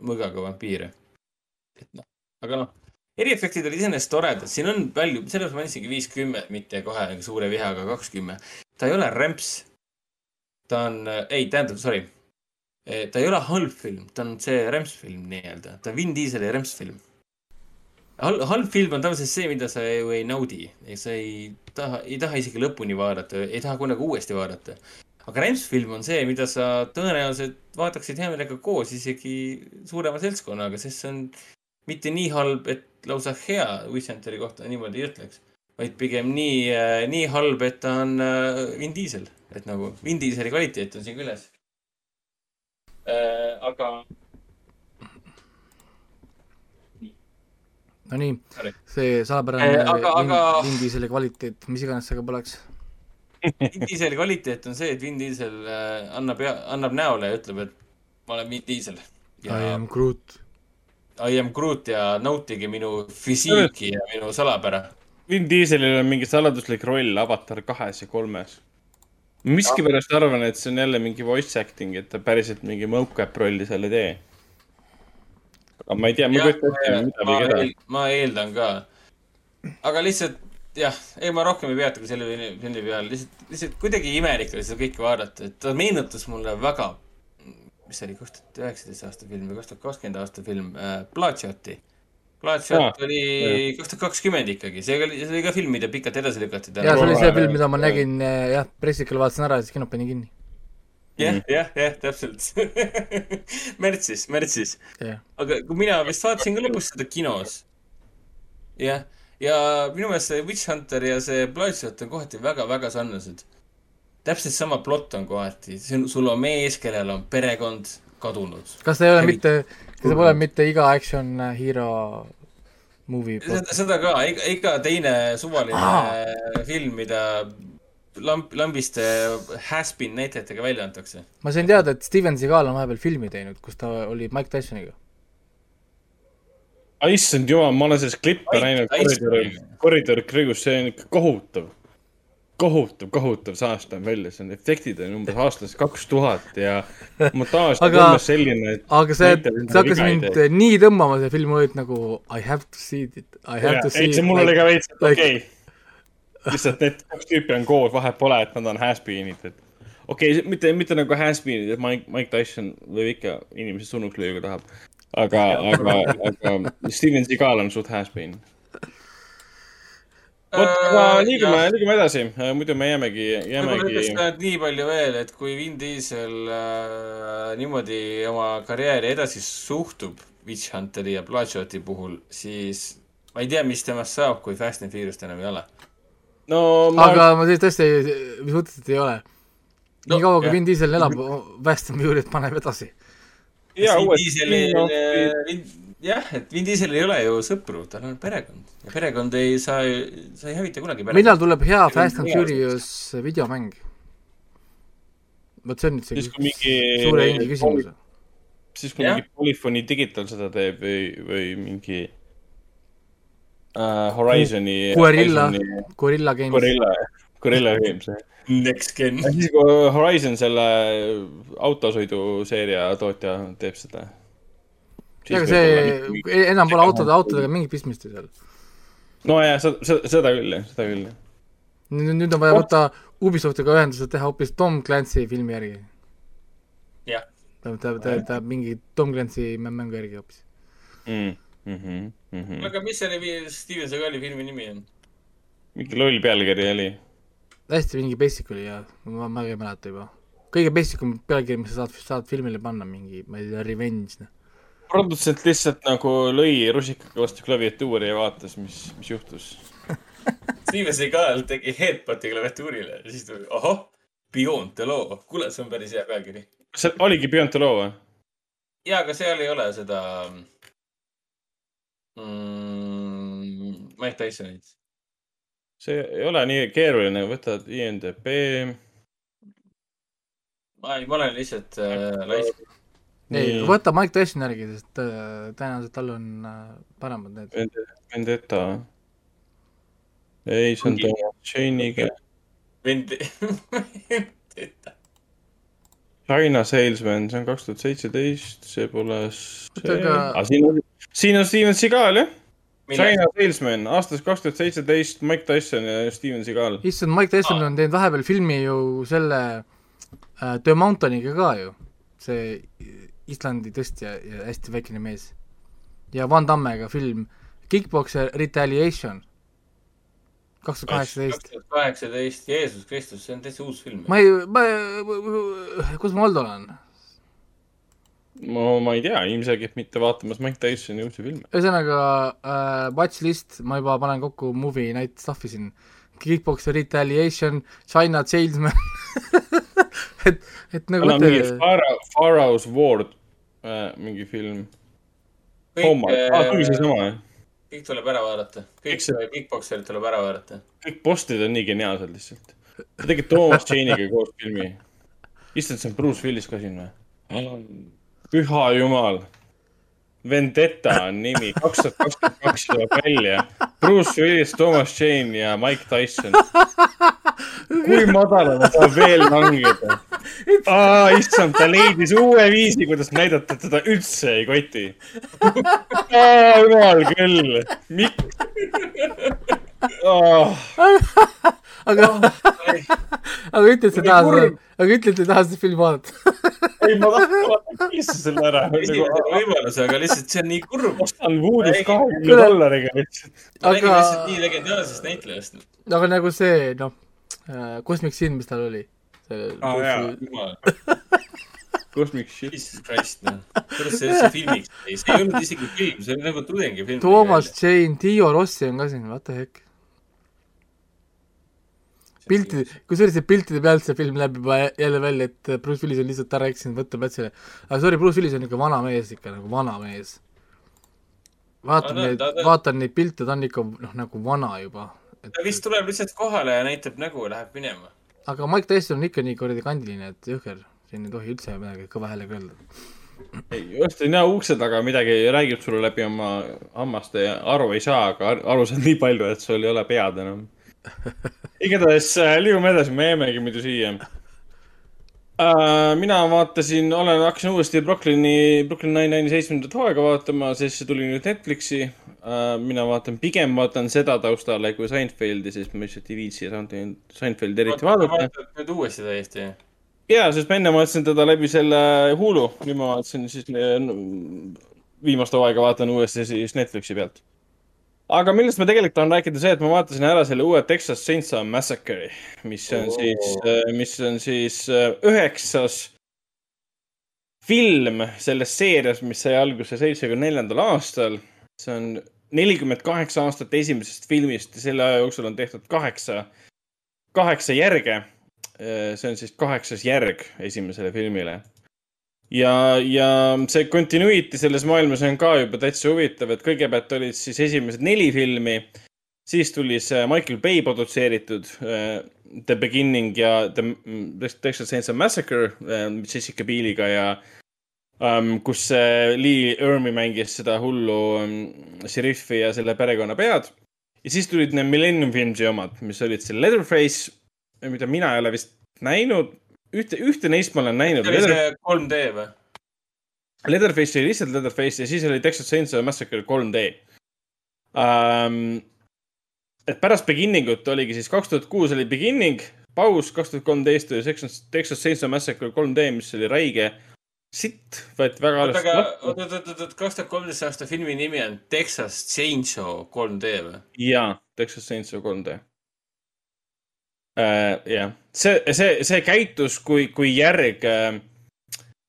mõõgaga vampiire. et noh, aga noh, eriefektid olid iseenesest toredad, siin on palju, sellepärast ma andsingi viiskümmend, mitte kohe suure vihaga kakskümmend. ta ei ole rämps. ta on, ei, tähendab, sorry. ta ei ole halb film, ta on see rämpsfilm nii-öelda, ta on Vin Dieseli rämpsfilm halb, halb film on tavaliselt see, mida sa ju ei naudi, sa ei taha, ei taha isegi lõpuni vaadata, ei taha kunagi uuesti vaadata. aga rämpsfilm on see, mida sa tõenäoliselt vaataksid hea meelega koos isegi suurema seltskonnaga, sest see on mitte nii halb, et lausa hea Wishhunteri kohta niimoodi ei ütleks, vaid pigem nii, äh, nii halb, et ta on äh, Vin Diesel, et nagu Vin Dieseli kvaliteet on siin küljes äh,. aga. Nonii, see salapärane aga, Vin, aga... Vin Dieseli kvaliteet, mis iganes see ka poleks Vin Dieseli kvaliteet on see, et Vin Diesel annab, annab näole ja ütleb, et ma olen Vin Diesel. I am Groot I am Groot ja nautige minu füsiiki ja minu salapära. Vin Dieselil on mingi saladuslik roll Avatar kahes ja kolmes. miskipärast arvan, et see on jälle mingi voice acting, et ta päriselt mingi mocap rolli seal ei tee. aga ma ei tea, ma ei kujuta ette, mida või keda. ma eeldan ka. aga lihtsalt jah, ei ma rohkem ei peatugi selle filmi peal, lihtsalt, lihtsalt kuidagi imelik oli seda kõike vaadata, et ta meenutas mulle väga mis see oli, kaks tuhat üheksateist aasta film või kaks tuhat kakskümmend aasta film äh,, Bloodshoti. Bloodshot oli kaks tuhat kakskümmend ikkagi, see oli, see oli ka film, mida pikalt edasi lükati. jaa, see oli see film, mida ma nägin äh, jah, pressikul vaatasin ära ja siis kino pani kinni. jah, jah, jah, täpselt märtsis, märtsis yeah.. aga kui mina vist vaatasin ka lõpus seda kinos. jah, ja minu meelest see Witch Hunter ja see Bloodshot on kohati väga-väga sarnased täpselt sama plott on kohati, sul on mees, kellel on perekond kadunud. kas ta ei ole mitte, kas ta pole mitte iga action hero movie seda, seda ka, iga, iga teine suvaline ah. film, mida lamp, lambiste has-been näitlejatega välja antakse. ma sain teada, et Steven Seagal on vahepeal filmi teinud, kus ta oli Mike Tysoniga. issand jumal, ma olen sellest klippe näinud koridori, koridori kriigus, see on ikka kohutav kohutav, kohutav saaste on välja, see on, efektid on umbes aastast kaks tuhat ja montaaž on umbes selline, et aga see, see hakkas mind nii tõmbama, see film oli nagu I have to see it, I have ja, to see it. mul oli ka veits, et okei lihtsalt need kaks tüüpi on koos, vahet pole, et nad on has-been'id, et okei okay,, mitte, mitte nagu has-been'id, et Mike, Mike Tyson võib ikka inimesi surnuks lüüa, kui tahab. aga, aga, aga Steven Seagal on suht has-been vot, aga äh, liigume, liigume edasi, äh, muidu me jäämegi, jäämegi. nii palju veel, et kui Vin Diesel äh, niimoodi oma karjääri edasi suhtub Witch Hunteri ja Bloodshoti puhul, siis ma ei tea, mis temast saab, kui Fast and Furious enam ei ole. no ma... aga ma tõesti, mis mõttes, et ei ole? nii no, kaua, kui Vin Diesel elab, Fast and Furious paneb edasi. jaa, uuesti jah, et Vin Dieselil ei ole ju sõpru, tal on perekond ja perekond ei, sa, sa ei hävita kunagi perekonda. millal tuleb hea Fast and Furious videomäng? vot see on nüüd see mingi... suure indie küsimus. siis, kui ja? mingi Polyphony Digital seda teeb või, või mingi uh, Horizoni. Guerilla, Guerilla Games. Guerilla, Guerilla Games, jah. Next Gen. siis, kui Horizon selle autosõiduseeria tootja teeb seda ega see, e-, enam pole autode, autodega mingit pistmist ju seal. nojah, seda, seda küll jah, seda küll jah. nüüd, nüüd on vaja võtta Ubisoftiga ühendust, et teha hoopis Tom Clancy filmi järgi. jah. ta, ta, ta, ta mingi Tom Clancy mängu järgi hoopis mm.. Mm -hmm, mm -hmm. aga mis selle Steven Seagali filmi nimi on? mingi loll pealkiri oli. hästi mingi basic oli jah, ma, ma ei mäleta juba. kõige basic um pealkiri, mis sa saad, saad filmile panna, mingi, ma ei tea, Revenge, noh produtsent lihtsalt nagu lõi rusikaga vastu klaviatuuri ja vaatas, mis, mis juhtus Steven Seagal tegi headbut'i klaviatuurile ja siis tuli, ahah, Beyond the Law. kuule, see on päris hea pealkiri. kas see oligi Beyond the Law või? ja, aga seal ei ole seda mm, Mike Tysonit. see ei ole nii keeruline, võtad INDB. ma ei, ma olen lihtsalt äh, laisk ei, võta Mike Tyson järgi, sest äh, tõenäoliselt tal on äh, paremad need. Vendetta. ei, see on Thomas Chane'iga. Vendetta. China Salesman, see on kaks tuhat seitseteist, see pole see. aga siin on, siin on Steven Seagal, jah. China Salesman aastast kaks tuhat seitseteist, Mike Tyson ja Steven Seagal. issand, Mike Tyson on teinud vahepeal filmi ju selle äh, The Mountainiga ka ju, see Islandi tõstja ja hästi väikene mees. ja Van Dammega film Kickboxer Retaliation kaks tuhat kaheksateist. kaks tuhat kaheksateist, Jeesus Kristus, see on täitsa uus film. ma ei, ma, kus ma Aldo olen? no ma ei tea, ilmselgelt mitte vaatamas Mike Tysoni uusi filme. ühesõnaga äh, watch list, ma juba panen kokku movie night stuff'i siin. Kickboxer Retaliation, China Salesman et, et nagu no, mingi Pharaoh's Ward äh,, mingi film. kõik äh,, ah, tuli seesama jah? kõik tuleb ära vaadata, kõik see Kickboxerid tuleb ära vaadata. kõik postid on nii geniaalsed lihtsalt. ta tegi Toomas Jane'iga koos filmi. issand, see on Bruce Willis ka siin või? püha jumal. Vendetta on nimi, kaks tuhat kakskümmend kaks tuleb välja. Bruce Willis, Toomas Jane ja Mike Tyson. Kui madalale saab veel langeda? aa, issand, ta leidis uue viisi, kuidas näidata, et teda üldse ei koti. jumal küll, miks oh.? aga, aga ütle, et sa tahad, aga ütle, et sa tahad seda filmi vaadata. ei, ma tahtsin vaadata lihtsalt selle ära. esimese võimaluse, aga lihtsalt see on nii kurb. ostan Voodoo's kahekümne dollariga lihtsalt. ta räägib lihtsalt nii legendaarsest näitlejast. aga nagu see, noh, Cosmic Sin, mis tal oli aa jaa, jumal. Cosmic shit. Jesus Christ, noh. kuidas see üldse filmiks jäi? see ei olnud isegi film, see oli nagu tudengifilm. Toomas Jane, Dio Rossi on ka siin, what the heck. piltide, kusjuures piltide pealt see film näeb juba jälle välja, et Bruce Willis on lihtsalt ära eksinud võtteplatsile. aga sorry, Bruce Willis on ikka vana mees ikka, nagu vana mees. vaatan neid, vaatan neid pilte, ta on ikka noh, nagu vana juba. Ta vist tuleb lihtsalt kohale ja näitab nägu ja läheb minema aga Mike Tyson on ikka nii kuradi kandiline, et jõhker, siin ei tohi üldse midagi kõva häälega öelda. ei, just ei näe ukse taga midagi, räägib sulle läbi oma hammaste ja aru ei saa, aga aru saad nii palju, et sul ei ole pead enam. igatahes äh, liigume edasi, me jäämegi muidu siia mina vaatasin, olen, hakkasin uuesti Brooklyni, Brooklyn Nine-Nine'i seitsmendat hooaega vaatama, sest see tuli nüüd Netflixi uh,. mina vaatan, pigem vaatan seda taustale kui Seinfeldi, sest ma lihtsalt ei viitsi Seinfeldi eriti vaadata. vaatad nüüd uuesti täiesti? jaa, sest ma enne vaatasin teda läbi selle Hulu, nüüd ma vaatasin siis viimast hooaega vaatan uuesti siis Netflixi pealt aga millest ma tegelikult tahan rääkida, see, et ma vaatasin ära selle uue Texas Chainsaw Massacre'i, mis on oh. siis, äh, mis on siis äh, üheksas film selles seerias, mis sai alguse seitsmekümne neljandal aastal. see on nelikümmend kaheksa aastat esimesest filmist ja selle aja jooksul on tehtud kaheksa, kaheksa järge. Äh, see on siis kaheksas järg esimesele filmile ja, ja see continuity selles maailmas on ka juba täitsa huvitav, et kõigepealt olid siis esimesed neli filmi, siis tuli see Michael Bay produtseeritud uh, The Beginning ja The Texas Chainsaw Massacre Jessica Bieliga ja um, kus uh, Lee Ermi mängis seda hullu um, šeriffi ja selle perekonna pead. ja siis tulid need Millennium Filmsi omad, mis olid see Leatherface, mida mina ei ole vist näinud ühte, ühte neist ma olen näinud. see oli see 3D või? Leatherface oli lihtsalt Leatherface ja siis oli Texas Chainsaw Massacre 3D um,. et pärast Beginning ut oligi siis kaks tuhat kuus oli Beginning, paus, kaks tuhat kolmteist oli Texas, Texas Chainsaw Massacre 3D, mis oli räige sitt, võeti väga halvasti vastu. oot, oot, oot, oot, kaks tuhat kolmteist aasta filmi nimi on Texas Chainsaw 3D või? jaa, Texas Chainsaw 3D uh,. jah, see, see, see käitus kui, kui järg uh,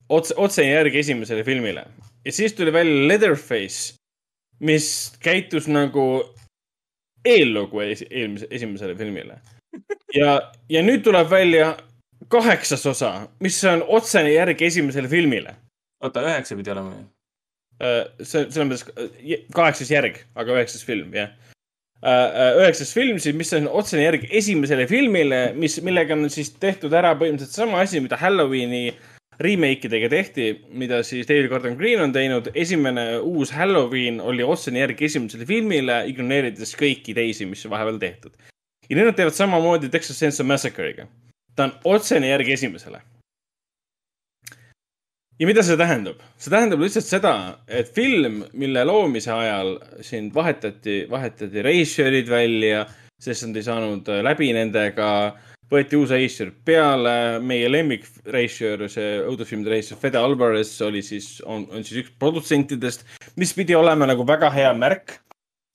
otse, otsene järg esimesele filmile. ja siis tuli välja Leatherface, mis käitus nagu eellugu eelmise, esimesele filmile. ja, ja nüüd tuleb välja kaheksas osa, mis on otsene järg esimesele filmile. oota, üheksa pidi olema ju? see, selles mõttes kaheksas järg, aga üheksas film, jah Äh, äh, üheksas film siis, mis on otsene järg esimesele filmile, mis, millega on siis tehtud ära põhimõtteliselt sama asi, mida Halloweeni remake idega tehti, mida siis David Gordon Green on teinud. esimene uus Halloween oli otsene järg esimesele filmile, ignoreerides kõiki teisi, mis vahepeal tehtud. ja nüüd nad teevad samamoodi Texas Chainsaw Massacre'iga. ta on otsene järg esimesele. Ja mida see tähendab? see tähendab lihtsalt seda, et film, mille loomise ajal siin vahetati, vahetati reisjöörid välja, sest nad ei saanud läbi nendega võeti uus reisijal peale, meie lemmik reisijal, see õudusfilmide reisijal, Fede Alvarez oli siis, on, on siis üks produtsentidest, mis pidi olema nagu väga hea märk.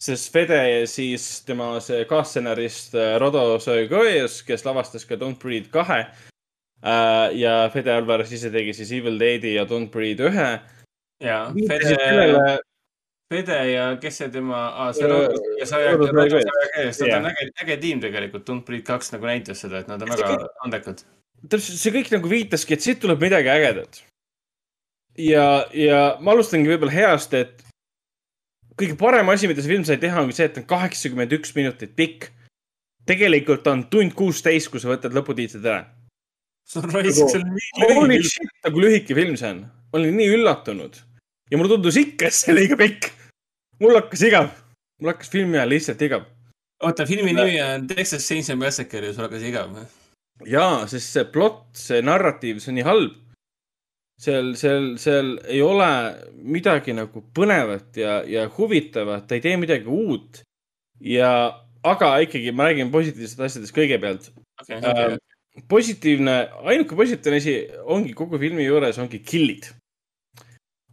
sest Fede siis tema see kaasstsenarist äh, Rodo Soegoes, kes lavastas ka Don't Breathe kahe. Ja Fede Alvarez ise tegi siis Evil Deadi ja Don't Breathe ühe. ja, Fede, Fede ja kes see tema ah,, see Rodos ja Saja, Rodos ja Saja, nad on äge, äge tiim tegelikult. Don't Breathe kaks nagu näitas seda, et nad on väga andekad. täpselt, see kõik nagu viitaski, et siit tuleb midagi ägedat. ja, ja ma alustangi võib-olla heast, et kõige parem asi, mida see film sai teha, ongi see, et ta on kaheksakümmend üks minutit pikk. tegelikult on tund kuusteist, kui sa võtad lõputiitrid ära. See on raisk, see on nii lühike. Shit, kui lühike film see on. ma olin nii üllatunud ja mulle tundus ikka, et see oli liiga pikk mul hakkas igav, mul hakkas filmi ajal lihtsalt igav. oota, filmi nimi on Texas Chainsaw Massacre ja sul hakkas igav või? jaa, sest see plott, see narratiiv, see on nii halb. seal, seal, seal ei ole midagi nagu põnevat ja, ja huvitavat, ta ei tee midagi uut. ja, aga ikkagi ma räägin positiivsetest asjadest kõigepealt okay,. Okay. Positiivne, ainuke positiivne asi ongi kogu filmi juures ongi kill'id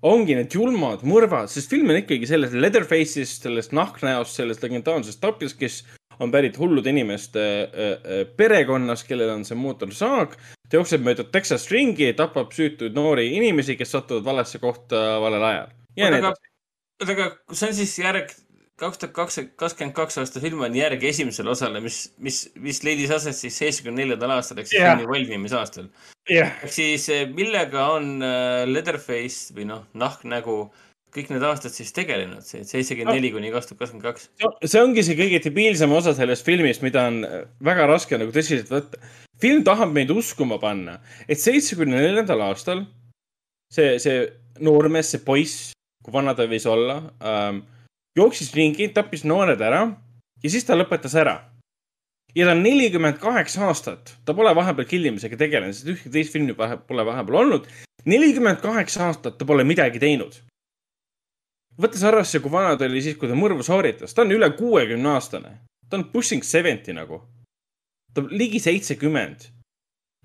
ongi need julmad mõrvad, sest film on ikkagi sellest Leatherface'ist, sellest nahknäost, sellest legendaarsest tapjast, kes on pärit hullude inimeste äh, äh, perekonnast, kellel on see mootorsaag. ta jookseb mööda Texas ringi, tapab süütuid noori inimesi, kes satuvad valesse kohta valel ajal. oota, aga, aga see on siis järg kaks tuhat kaks, kakskümmend kaks aasta film on järg esimesele osale, mis, mis, mis leidis aset siis seitsmekümne neljandal aastal ehk siis yeah. filmi valmimisaastal yeah.. ehk siis eh, millega on uh, Leatherface või noh, nahknägu kõik need aastad siis tegelenud, see seitsekümmend neli kuni kaks tuhat kakskümmend kaks. see ongi see kõige debiilsem osa sellest filmist, mida on eh, väga raske nagu tõsiselt võtta. film tahab meid uskuma panna, et seitsmekümne neljandal aastal see, see noormees, see poiss, kui vana ta võis olla ähm,, jooksis ringi, tappis noored ära ja siis ta lõpetas ära. ja ta on nelikümmend kaheksa aastat, ta pole vahepeal killimisega tegelenud, sest ühtegi teist filmi pole vahepeal olnud. nelikümmend kaheksa aastat ta pole midagi teinud. võttes arvesse, kui vana ta oli siis, kui ta mõrvu sooritas, ta on üle kuuekümne aastane. ta on pushing seventy nagu. ta on ligi seitsekümmend.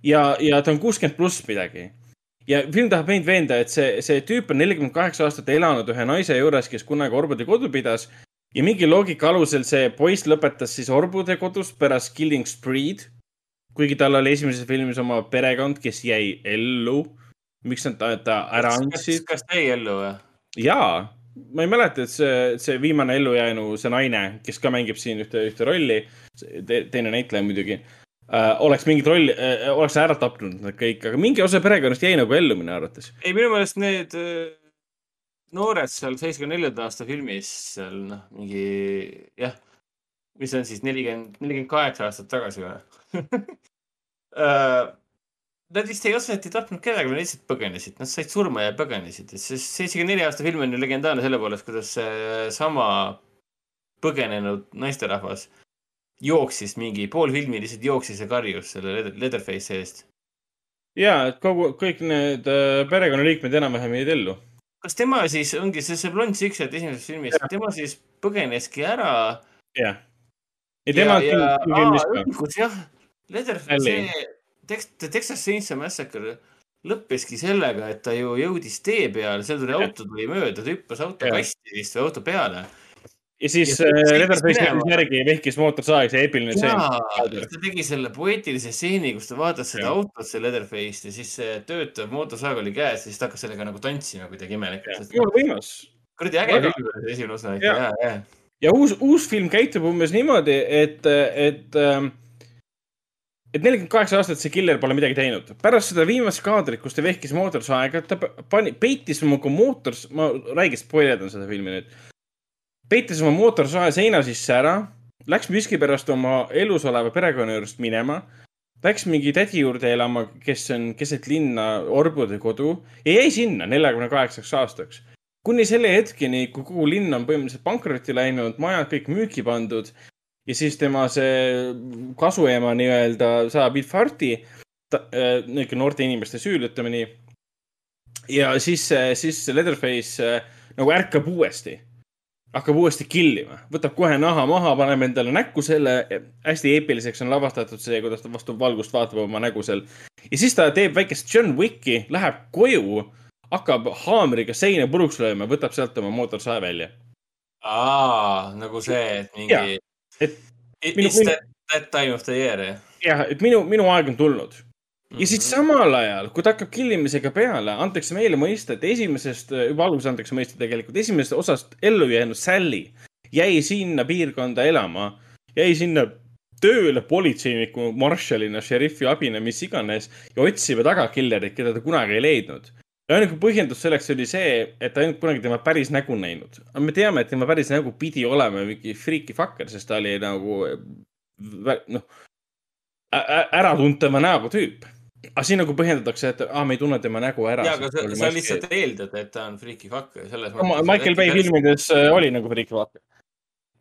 ja, ja ta on kuuskümmend pluss midagi ja film tahab meid veenda, et see, see tüüp on nelikümmend kaheksa aastat elanud ühe naise juures, kes kunagi orbude kodu pidas. ja mingi loogika alusel see poiss lõpetas siis orbude kodus pärast Killing Spreed. kuigi tal oli esimeses filmis oma perekond, kes jäi ellu. miks nad ta, ta ära andsid? kas ta jäi ellu või? jaa, ma ei mäleta, et see, see viimane ellujäänu, see naine, kes ka mängib siin ühte, ühte rolli, teine näitleja muidugi äh, oleks mingit rolli äh,, oleks ära tapnud nad kõik, aga mingi osa perekonnast jäi nagu ellu minu arvates. ei, minu meelest need äh, noored seal seitsmekümne neljanda aasta filmis seal noh, mingi jah, mis on siis nelikümmend, nelikümmend kaheksa aastat tagasi või äh, Nad vist ei otseselt ei tapnud kedagi, nad lihtsalt põgenesid, nad said surma ja põgenesid, sest seitsekümmend neli aasta film on ju legendaarne selle poolest, kuidas seesama põgenenud naisterahvas äh, jooksis mingi pool filmi lihtsalt jooksis ja karjus selle Leatherface'i eest. ja, et kogu, kõik need äh, perekonnaliikmed enam-vähem jäid ellu. kas tema siis ongi see, see blond siksed esimeses filmis, tema siis põgeneski ära? jah. ja tema. õigus jah, Leatherface, Texas Chainsaw Massacre lõppeski sellega, et ta ju jõudis tee peale, seal tuli auto tuli mööda, ta hüppas auto kasti vist või auto peale ja siis Leatherface läks järgi ja vehkis mootorsaag, see eepiline stseen. ta tegi selle poeetilise stseeni, kus ta vaatas seda ja. autot, see Leatherface'i ja siis see töötav mootorsaag oli käes ja siis ta hakkas sellega nagu tantsima kuidagi imelikult. jumala võimas. kuradi äge film oli see esimene osa ikka, ja, ja. ja uus, uus film käitub umbes niimoodi, et, et ähm, et nelikümmend kaheksa aastat see killer pole midagi teinud. pärast seda viimast kaadrit, kus ta vehkis mootorsaega, ta pani, peitis oma mootor, ma räigelt spoilerdan seda filmi nüüd peitis oma mootorsae seina sisse ära, läks miskipärast oma elus oleva perekonna juurest minema, läks mingi tädi juurde elama, kes on keset linna orbude kodu ja jäi sinna neljakümne kaheksaks aastaks. kuni selle hetkeni, kui kogu linn on põhimõtteliselt pankrotti läinud, majad kõik müüki pandud ja siis tema see kasuema nii-öelda saab infarkti, äh, niisugune noorte inimeste süül, ütleme nii. ja siis, siis Leatherface nagu ärkab uuesti hakkab uuesti killima, võtab kohe naha maha, paneb endale näkku selle, hästi eepiliseks on lavastatud see, kuidas ta vastu valgust vaatab oma nägu seal. ja siis ta teeb väikest John Wicki, läheb koju, hakkab haamriga seina puruks lööma, võtab sealt oma mootorsae välja. aa, nagu see, et mingi. et. It's minu... that, that time of the year, jah? jah, et minu, minu aeg on tulnud ja siis mhm. samal ajal, kui ta hakkab killimisega peale, antakse meile mõista, et esimesest, juba alguses antakse mõista tegelikult, esimesest osast ellu jäänud Sally jäi sinna piirkonda elama, jäi sinna tööle politseiniku, marshallina, šerifi abina, mis iganes ja otsima taga killerit, keda ta kunagi ei leidnud. ja ainuke põhjendus selleks oli see, et ta ei olnud kunagi tema päris nägu näinud. aga me teame, et tema päris nägu pidi olema mingi freaky fucker, sest ta oli nagu noh, äratuntava näoga tüüp aga siin nagu põhjendatakse, et aa, me ei tunne tema nägu ära. jaa, aga sa, sa lihtsalt eeldad, et ta on freaky fuck selles mõttes. Michael Bay filmides äh, oli nagu freaky fuck.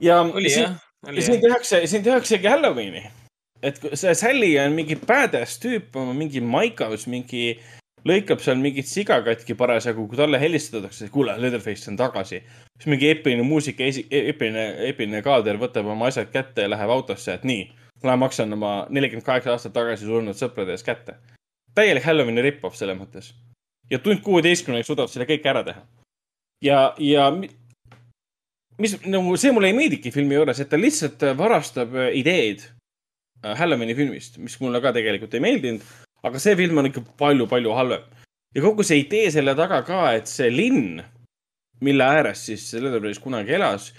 ja oli, siin, siin tehakse, siin tehaksegi Halloweeni. et see Sally on mingi badass tüüp, mingi maikas, mingi lõikab seal mingit siga katki parasjagu, kui talle helistatakse, kuule, Leatherface on tagasi. siis mingi epiline muusika, epiline, epiline kaader võtab oma asjad kätte ja läheb autosse, et nii, ma maksan oma nelikümmend kaheksa aastat tagasi surnud sõprade ees kätte täielik Halloweeni rip-off selles mõttes. ja tund kuueteistkümneks suudab selle kõik ära teha. ja, ja mis nagu see mulle ei meeldigi filmi juures, et ta lihtsalt varastab äh, ideed äh, Halloweeni filmist, mis mulle ka tegelikult ei meeldinud. aga see film on ikka palju-palju halvem. ja kogu see idee selle taga ka, et see linn, mille ääres siis Leatherface kunagi elas,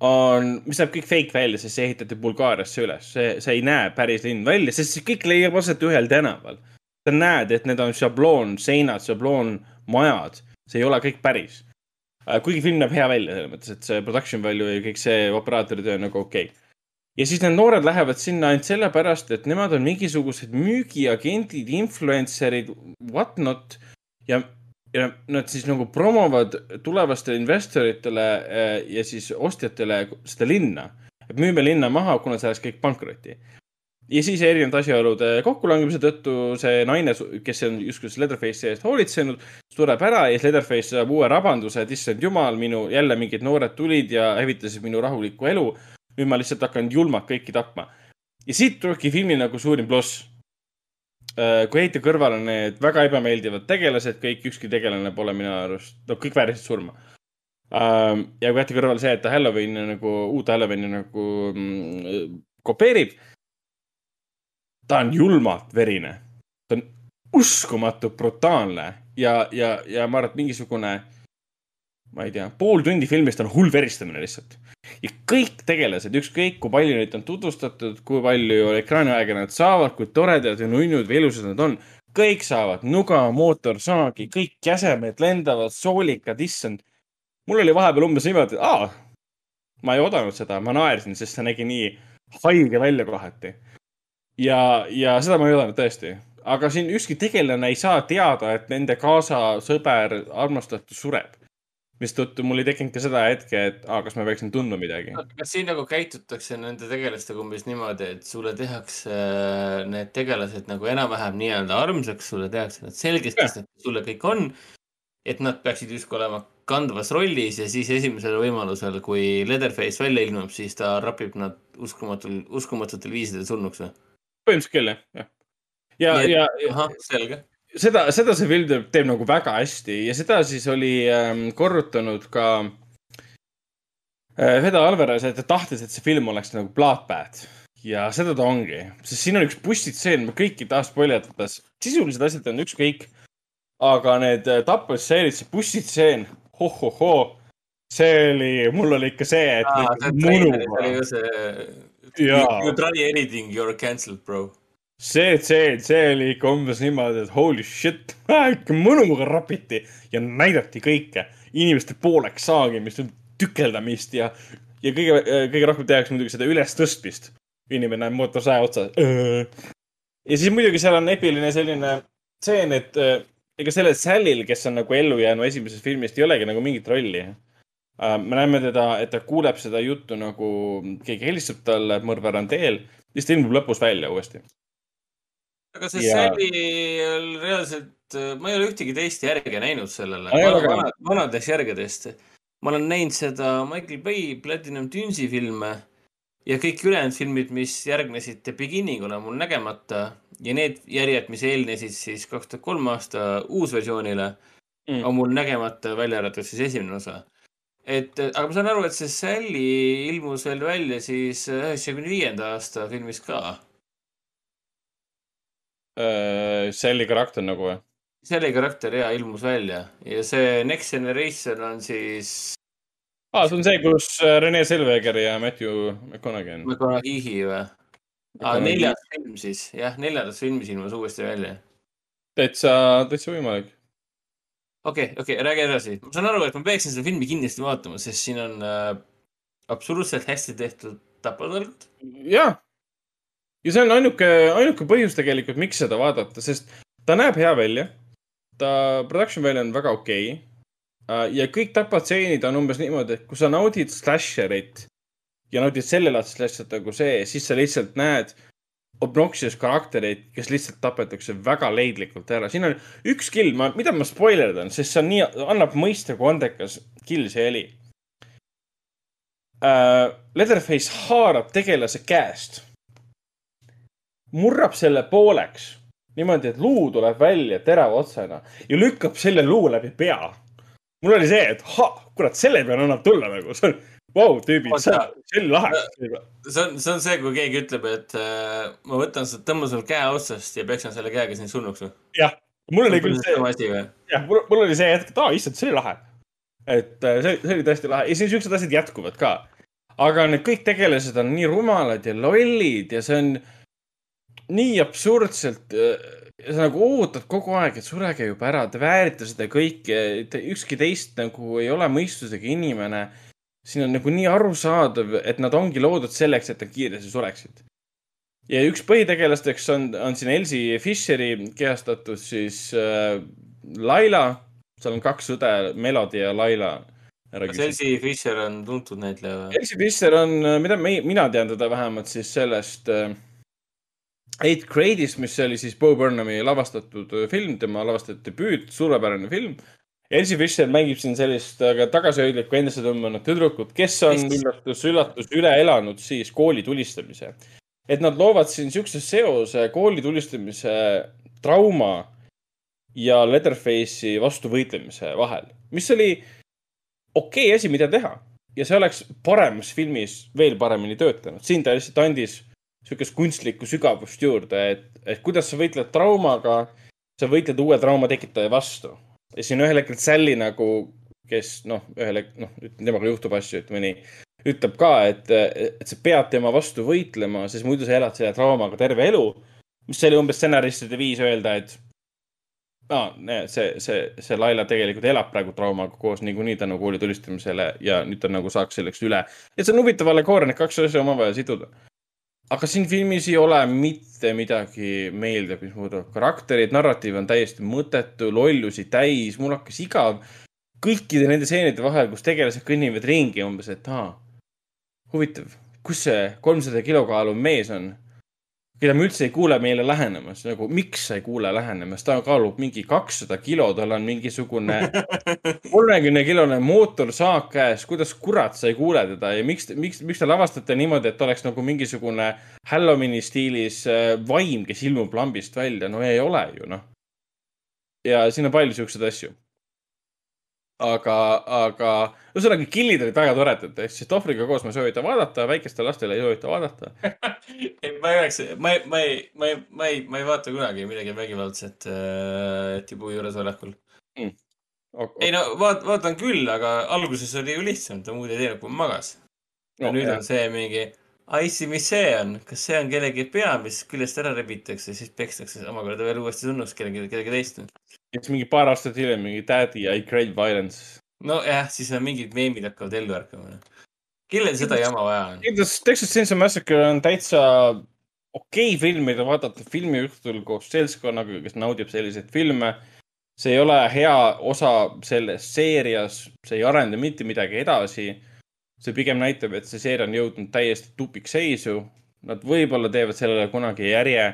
on, mis näeb kõik fake välja, sest see ehitati Bulgaariasse üles, see, see ei näe päris linn välja, sest see kõik leiab aset ühel tänaval sa näed, et need on šabloonseinad, šabloonmajad, see ei ole kõik päris. Äh, kuigi film näeb hea välja selles mõttes, et see production value ja kõik see operaatori töö on nagu okei okay. ja siis need noored lähevad sinna ainult sellepärast, et nemad on mingisugused müügiagendid, influencer'id, what not ja, ja nad siis nagu promovad tulevastele investoritele äh, ja siis ostjatele seda linna. et müüme linna maha, kuna see läks kõik pankrotti ja siis erinevate asjaolude kokkulangemise tõttu see naine, kes on justkui Leatherface'i eest hoolitsenud, sureb ära ja siis Leatherface saab uue rabanduse, et issand jumal, minu jälle mingid noored tulid ja hävitasid minu rahulikku elu. nüüd ma lihtsalt hakkan julmalt kõiki tapma. ja siit tulebki filmi nagu suurim pluss. Äh, kui heita kõrvale need väga ebameeldivad tegelased, kõik, ükski tegelane pole minu arust, no kõik väärisid surma ähm, ja kui jätta kõrvale see, et ta Halloweeni nagu, uut Halloweeni nagu mm, kopeerib ta on julmalt verine. ta on uskumatult brutaalne ja, ja, ja ma arvan, et mingisugune, ma ei tea, pool tundi filmist on hull veristamine lihtsalt. Ja kõik tegelased, ükskõik kui palju neid on tutvustatud, kui palju ekraaniaega nad saavad, kui toredad ja nunnud või ilusad nad on, kõik saavad nuga, mootorsaagi, kõik jäsemed lendavad, soolikad, issand. mul oli vahepeal umbes niimoodi, et aa, ma ei oodanud seda, ma naersin, sest see nägi nii haige välja kohati ja, ja seda ma ei oodanud tõesti. aga siin ükski tegelane ei saa teada, et nende kaasasõber, armastatud sureb. Mistõttu mul ei tekkinud ka seda hetke, et aa, kas ma peaksin tundma midagi. kas siin nagu käitutakse nende tegelastega umbes niimoodi, et sulle tehakse need tegelased nagu enam-vähem nii-öelda armsaks, sulle tehakse nad selgeks, kes nad sulle kõik on. et nad peaksid justkui olema kandvas rollis ja siis esimesel võimalusel, kui Leatherface välja ilmub, siis ta rapib nad uskumatul, uskumatutel viisidel surnuks või? põhimõtteliselt küll, jah, jah. ja, ja, ja. selge. Seda, seda see film teeb, teeb nagu väga hästi ja seda siis oli ähm, korrutanud ka äh, Fede Alvarez, et ta tahtis, et see film oleks nagu bloodbath ja seda ta ongi, sest siin on üks bussitseen, ma kõiki ei taha spoilerda, sisulised asjad on ükskõik. aga need äh, tapmistseenid, see bussitseen, hohohoo, see oli, mul oli ikka see, et Aa, see munuga. oli ju see You, you try anything, you are cancelled, bro. See tseen, see oli ikka umbes niimoodi, et holy shit, ikka mõnuga rapiti ja näidati kõike, inimeste pooleks saagimist, tükeldamist ja, ja kõige, kõige rohkem tehakse muidugi seda ülestõstmist. inimene näeb mootorsae otsas. ja siis muidugi seal on epiline selline tseen, et ega sellel Salil, kes on nagu ellu jäänud esimesest filmist, ei olegi nagu mingit rolli Äh, me näeme teda, et ta kuuleb seda juttu nagu keegi helistab talle, mõrvar on teel, siis ta ilmub lõpus välja uuesti. Aga see ja... Sally reaalselt, ma ei ole ühtegi teist järge näinud sellele. vanad, vanadest järgedest. ma olen näinud seda Michael Bay Platinum Dunesi filme ja kõik ülejäänud filmid, mis järgnesid The Beginningule, on mul nägemata ja need järjed, mis eelnesid siis kaks tuhat kolm aasta uusversioonile mm., on mul nägemata, välja arvatud siis esimene osa. et, aga ma saan aru, et see Sally ilmus veel välja siis üheksakümne viienda aasta filmis ka äh,. Sally karakter nagu või? Sally karakter ja ilmus välja ja see Next Generation on siis aa see on see, kus äh, Rene Selveger ja Matthew McConaughey on. McConaughey või? aa, neljas film siis, jah, neljandas filmis ilmus uuesti välja. täitsa, täitsa võimalik. okei okay,, okei okay,, räägi edasi. ma saan aru, et ma peaksin seda filmi kindlasti vaatama, sest siin on äh, absoluutselt hästi tehtud tapatõrg. jah. Ja see on ainuke, ainuke põhjus tegelikult, miks seda vaadata, sest ta näeb hea välja. ta production value on väga okei okay Äh, ja kõik tapatseenid on umbes niimoodi, et kui sa naudid slasherit ja naudid sellelaadset slasherit nagu see, siis sa lihtsalt näed obnoxious karaktereid, kes lihtsalt tapetakse väga leidlikult ära. siin on üks kill, ma, mida ma spoilerdan, sest see on nii, annab mõista, kui andekas kill see oli uh,. Leatherface haarab tegelase käest, murrab selle pooleks niimoodi, et luu tuleb välja terava otsana ja lükkab selle luu läbi pea mul oli see, et ha, kurat, selle peale annab tulla nagu, see on, vau, tüübid, see on, see on lahe. see on, see on see, kui keegi ütleb, et äh, ma võtan, tõmban sul käe otsast ja peksan selle käega sind surnuks või? jah, mul oli küll see, jah, mul, mul oli see hetk, et aa, issand, see oli lahe. et äh, see, see oli tõesti lahe ja siis siuksed asjad jätkuvad ka. aga need kõik tegelased on nii rumalad ja lollid ja see on nii absurdselt äh, sa nagu ootad kogu aeg, et surege juba ära, te väärite seda kõike, ükski teist nagu ei ole mõistusega inimene. siin on nagu nii arusaadav, et nad ongi loodud selleks, et nad kiiresti sureksid. ja üks põhitegelasteks on, on siin Elsie Fisheri kehastatud siis äh, Laila. seal on kaks õde, Melody ja Laila. kas Elsie Fisher on tuntud näitleja või? Elsie Fisher on, mida me, mina tean teda vähemalt siis sellest äh, Eight Grade'is, mis oli siis Bo Burnhami lavastatud äh, film, tema lavastatud debüüt, suurepärane film. Elsie Fischer mängib siin sellist aga tagasihoidlikku endasse tõmmanud tüdrukut, kes on üllatus, üllatus üle elanud siis kooli tulistamise. et nad loovad siin siukse seose kooli tulistamise trauma ja Leatherface'i vastu võitlemise vahel, mis oli okei okay asi, mida teha ja see oleks paremas filmis veel paremini töötanud. siin ta lihtsalt andis sihukest kunstlikku sügavust juurde, et, et kuidas sa võitled traumaga, sa võitled uue trauma tekitaja vastu. ja siin ühel hetkel Sally nagu, kes noh, ühel hetkel, noh, temaga juhtub asju, ütleme nii, ütleb ka, et, et sa pead tema vastu võitlema, sest muidu sa elad selle traumaga terve elu. mis oli umbes stsenaristide viis öelda, et no, see, see, see Laila tegelikult elab praegu traumaga koos niikuinii tänu kooli tulistamisele ja nüüd ta nagu saaks selleks üle. et see on huvitav allegooria, need kaks asja omavahel siduda aga siin filmis ei ole mitte midagi meeldivat, mis puudutab karaktereid, narratiiv on täiesti mõttetu, lollusi täis, mul hakkas igav kõikide nende stseenide vahel, kus tegelased kõnnivad ringi umbes, et aa, huvitav, kus see kolmsada kilokaalu mees on? Keda me üldse ei kuule meile lähenemas, nagu miks sa ei kuule lähenemas, ta kaalub mingi kakssada kilo, tal on mingisugune kolmekümne kilone mootorsaak käes, kuidas kurat sa ei kuule teda ja miks, miks, miks te lavastate niimoodi, et oleks nagu mingisugune Halloweeni stiilis äh, vaim, kes ilmub lambist välja, no ei ole ju noh. ja siin on palju siukseid asju aga, aga ühesõnaga killid olid väga toredad, ehk siis Tohvriga koos ma soovitan vaadata, väikestele lastele ei soovita vaadata ei, ma ei oleks, ma ei, ma ei, ma ei, ma ei, ma ei vaata kunagi midagi vägivaldset äh, tibu juuresolekul mm.. Okay. ei no vaat-, vaatan küll, aga alguses oli ju lihtsam, ta muud ei teinud, kui magas. ja no, nüüd jah. on see mingi, Ice'i, mis see on, kas see on kellegi pea, mis küljest ära rebitakse, siis pekstakse omakorda veel uuesti surnuks kellegi, kellegi teist siis mingi paar aastat hiljem mingi Daddy I crave violence. nojah, siis on mingid meemid hakkavad ellu ärkama. kellel seda jama vaja on? kindlasti Texas Chainsaw Massacre on täitsa okei okay film, mida vaadata filmiõhtul koos seltskonnaga, kes naudib selliseid filme. see ei ole hea osa selles seerias, see ei arenda mitte midagi edasi. See pigem näitab, et see seeria on jõudnud täiesti tupikseisu. Nad võib-olla teevad sellele kunagi järje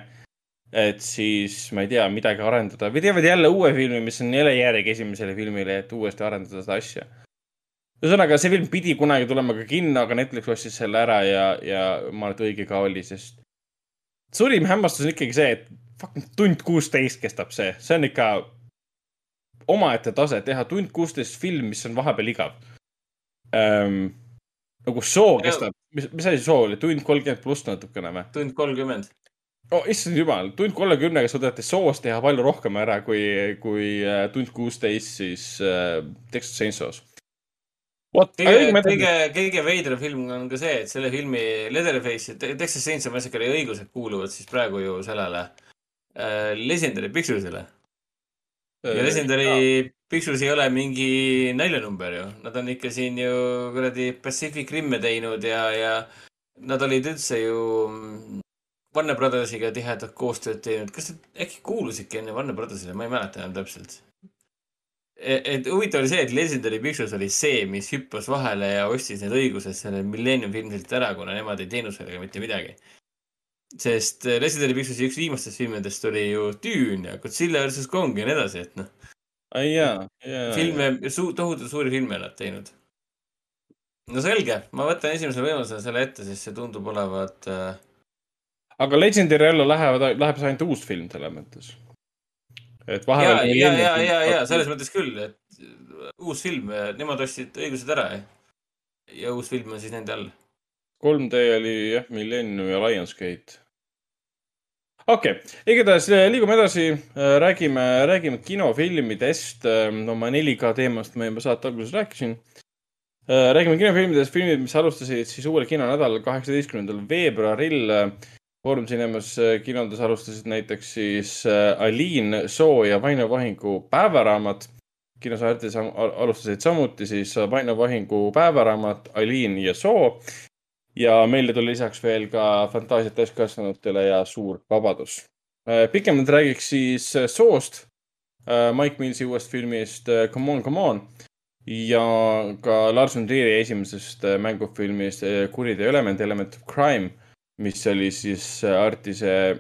et siis ma ei tea, midagi arendada või teevad jälle uue filmi, mis on jälle järg esimesele filmile, et uuesti arendada seda asja. ühesõnaga, see film pidi kunagi tulema ka kinno, aga Netflix ostis selle ära ja, ja ma arvan, et õige ka oli, sest suurim hämmastus on ikkagi see, et fucking tund kuusteist kestab see, see on ikka omaette tase, teha tund kuusteist film, mis on vahepeal igav ähm,. Nagu show kestab, mis, mis asi show oli, tund kolmkümmend pluss natukene või? tund kolmkümmend oh issand jumal, tund kolmekümnega suudate soos teha palju rohkem ära kui, kui äh, tund kuusteist siis äh, Texas Chainsaw's. kõige, kõige, kõige veidram film on ka see, et selle filmi Leatherface ja Texas Chainsaw Massacre'i õigused kuuluvad siis praegu ju sellele äh, Legendary Pictures'ile. Ja Legendary Pictures ei ole mingi naljanumber ju, nad on ikka siin ju kuradi Pacific Rimme teinud ja, ja nad olid üldse ju Warner Brothersiga tihedat koostööd teinud, kas nad äkki kuulusidki enne Warner Brothersile, ma ei mäleta enam täpselt. E, et huvitav oli see, et Legendary Pictures oli see, mis hüppas vahele ja ostis need õigused selle Millennium filmilt ära, kuna nemad ei teinud sellega mitte midagi. Sest Legendary Picture'i üks viimastest filmidest oli ju Dune ja Godzilla versus Kong ja nii edasi, et noh. jaa, jaa. filme, suu-, tohutult suuri filme nad teinud. no selge, ma võtan esimesel võimalusel selle ette, sest see tundub olevat äh, aga Legendary alla lähevad, läheb see ainult uus film selles mõttes. et vahepeal. ja, ja, ja, ja, ja selles mõttes küll, et uus film, nemad ostsid õigused ära ja uus film on siis nende all. 3D oli jah, Millennium ja Lionsgate. Okei okay., igatahes eh, liigume edasi, eh, räägime, räägime kinofilmidest. Eh, no ma 4K teemast ma juba saate alguses rääkisin räägime kinofilmidest, filmid, mis alustasid siis uuel kinonädalal, kaheksateistkümnendal veebruaril Foorum Cinemas kinodes alustasid näiteks siis Aliin Soo ja Vaino Vahingu päevaraamat. kinosaates alustasid samuti siis Vaino Vahingu päevaraamat Aliin ja Soo. Ja meile tuli lisaks veel ka Fantaasiat täiskasvanutele ja Suur vabadus. pikemalt räägiks siis Soost, Mike Millsi uuest filmist Come on, come on ja ka Lars von Trieri esimesest mängufilmist Kuriteo element, element of crime mis oli siis äh, Artise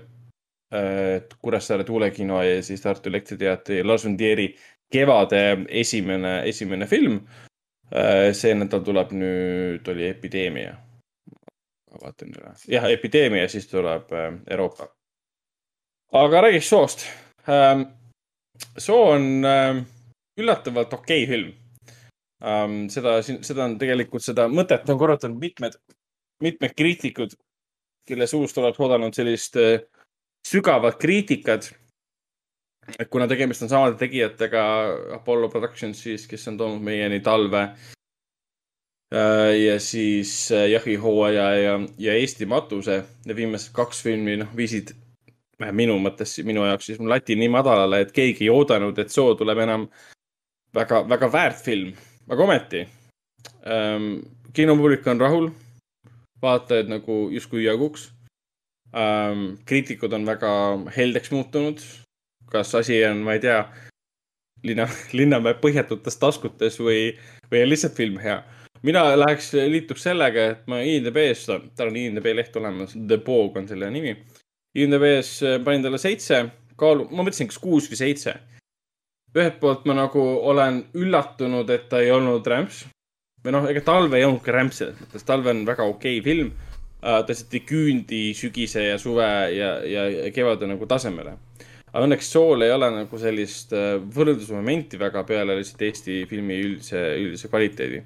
äh, Kuressaare tuulekino ja siis Tartu Elektriteatri Lars von Trieri kevade esimene, esimene film äh,. see nädal tuleb nüüd, oli Epideemia. Vaatan üle, jah, Epideemia, siis tuleb äh, Euroopa. aga räägiks Soost ähm,. Soo on äh, üllatavalt okei okay film ähm,. seda, seda on tegelikult, seda mõtet on korrutanud mitmed, mitmed kriitikud kelle suust oled oodanud sellist äh, sügavat kriitikat. et kuna tegemist on samade tegijatega Apollo Productions siis, kes on toonud meieni talve ja siis äh, Jahihooaja ja, ja Eesti matuse. Need viimased kaks filmi, noh, viisid minu mõttes, minu jaoks siis lati nii madalale, et keegi ei oodanud, et Soo tuleb enam väga, väga väärt film. aga ometi ähm,, kinopublik on rahul vaatajad nagu justkui jaguks ähm,. kriitikud on väga heldeks muutunud. kas asi on, ma ei tea, linna, Linnamäe põhjatutes taskutes või, või on lihtsalt film hea. Mina läheks, liituks sellega, et ma IMDB-s, tal on IMDB leht olemas, The Bog on selle nimi. IMDB-s panin talle seitse, kaalu, ma mõtlesin, kas kuus või seitse. ühelt poolt ma nagu olen üllatunud, et ta ei olnud rämps või noh, ega talv ei olnud ka rämps selles mõttes, talv on väga okei okay film uh,. ta lihtsalt ei küündi sügise ja suve ja, ja, ja kevade nagu tasemele. aga õnneks Sool ei ole nagu sellist uh, võrdlusmomenti väga peale lihtsalt Eesti filmi üldise, üldise kvaliteedi.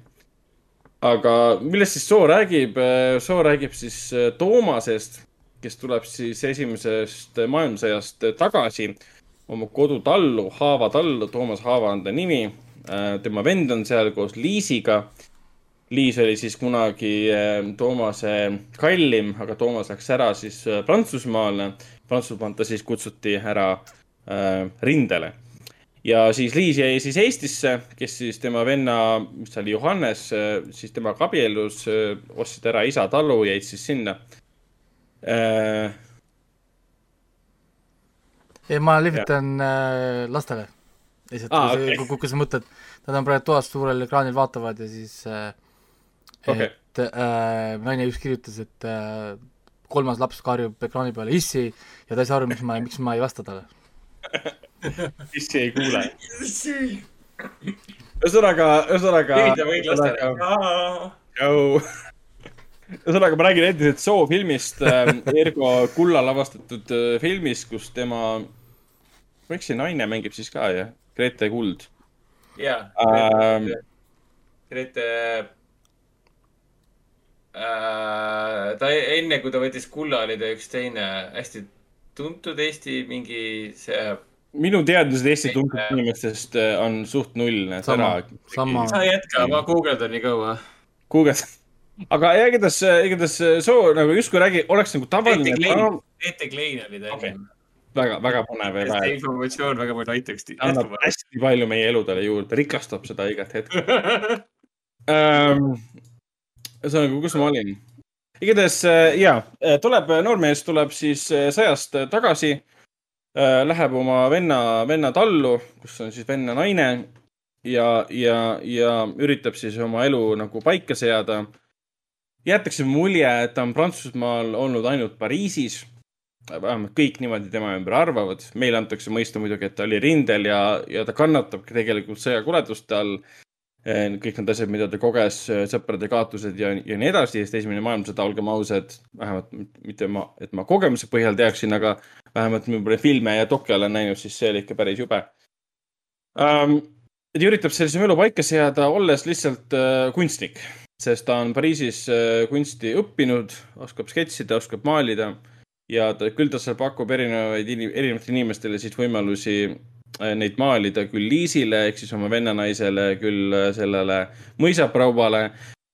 Aga millest siis Soo räägib? Äh, Soo räägib siis Toomasest, kes tuleb siis esimesest maailmasõjast tagasi oma kodutallu, Haava tallu, Toomas Haava on ta nimi tema vend on seal koos Liisiga Liis oli siis kunagi Toomase kallim, aga Toomas läks ära siis Prantsusmaale. Prantsusmaalt ta siis kutsuti ära äh, rindele. Ja siis Liis jäi siis Eestisse, kes siis tema venna, mis ta oli, Johannes, siis temaga abiellus, ostsid ära isa talu, jäid siis sinna äh,. ei, ma lihvitan äh, lastele. lihtsalt ah,, kui, okay. kui sa mõtled, nad on praegu toas suurel ekraanil vaatavad ja siis äh, okay. et äh, naine just kirjutas, et äh, kolmas laps karjub ekraani peale issi ja ta ei saa aru, miks ma, miks ma ei vasta talle issi ei kuule. ühesõnaga, ühesõnaga. ühesõnaga, ma räägin endiselt Soo filmist äh,, Ergo Kulla lavastatud äh, filmist, kus tema, miks see naine mängib siis ka, jah? Grete Kuld. jaa ähm,. Grete äh,. ta enne, kui ta võttis kulla, oli ta üks teine hästi tuntud Eesti mingi see. Minu teadmised Eesti tuntud inimestest äh, on suht null, näed ära. sa jätka, ma guugeldan nii kaua. guugeldan aga igatahes, igatahes soo nagu justkui räägi, oleks nagu tavaline. Ete Klein oli ta okay. väga, väga põnev vähe. informatsioon väga palju aitaks. annab hästi palju meie eludele juurde, rikastab seda igat hetke um, ühesõnaga, kus ma olin? igatahes äh, ja, äh, tuleb noormees, tuleb siis äh, sõjast tagasi. Läheb oma venna, venna tallu, kus on siis venna naine ja, ja, ja üritab siis oma elu nagu paika seada. jäetakse mulje, et ta on Prantsusmaal olnud ainult Pariisis. vähemalt kõik niimoodi tema ümber arvavad. meile antakse mõista muidugi, et ta oli rindel ja, ja ta kannatab tegelikult sõjakoleduste all Eh, kõik need asjad, mida ta koges, eh, sõprade kaotused ja, ja nii edasi, sest esimene maailmasõda, olgem ausad, vähemalt mitte ma, et ma kogemuse põhjal teaksin, aga vähemalt võib-olla filme ja dokke olen näinud, siis see oli ikka päris jube. Um,. ta üritab sellise elu paika seada, olles lihtsalt uh, kunstnik, sest ta on Pariisis uh, kunsti õppinud, oskab sketsida, oskab maalida. Ja ta, küll ta seal pakub erinevaid, erinevatele inimestele siis võimalusi Äh, neid maalida küll Liisile ehk siis oma vennanaisele, küll sellele mõisaproovale,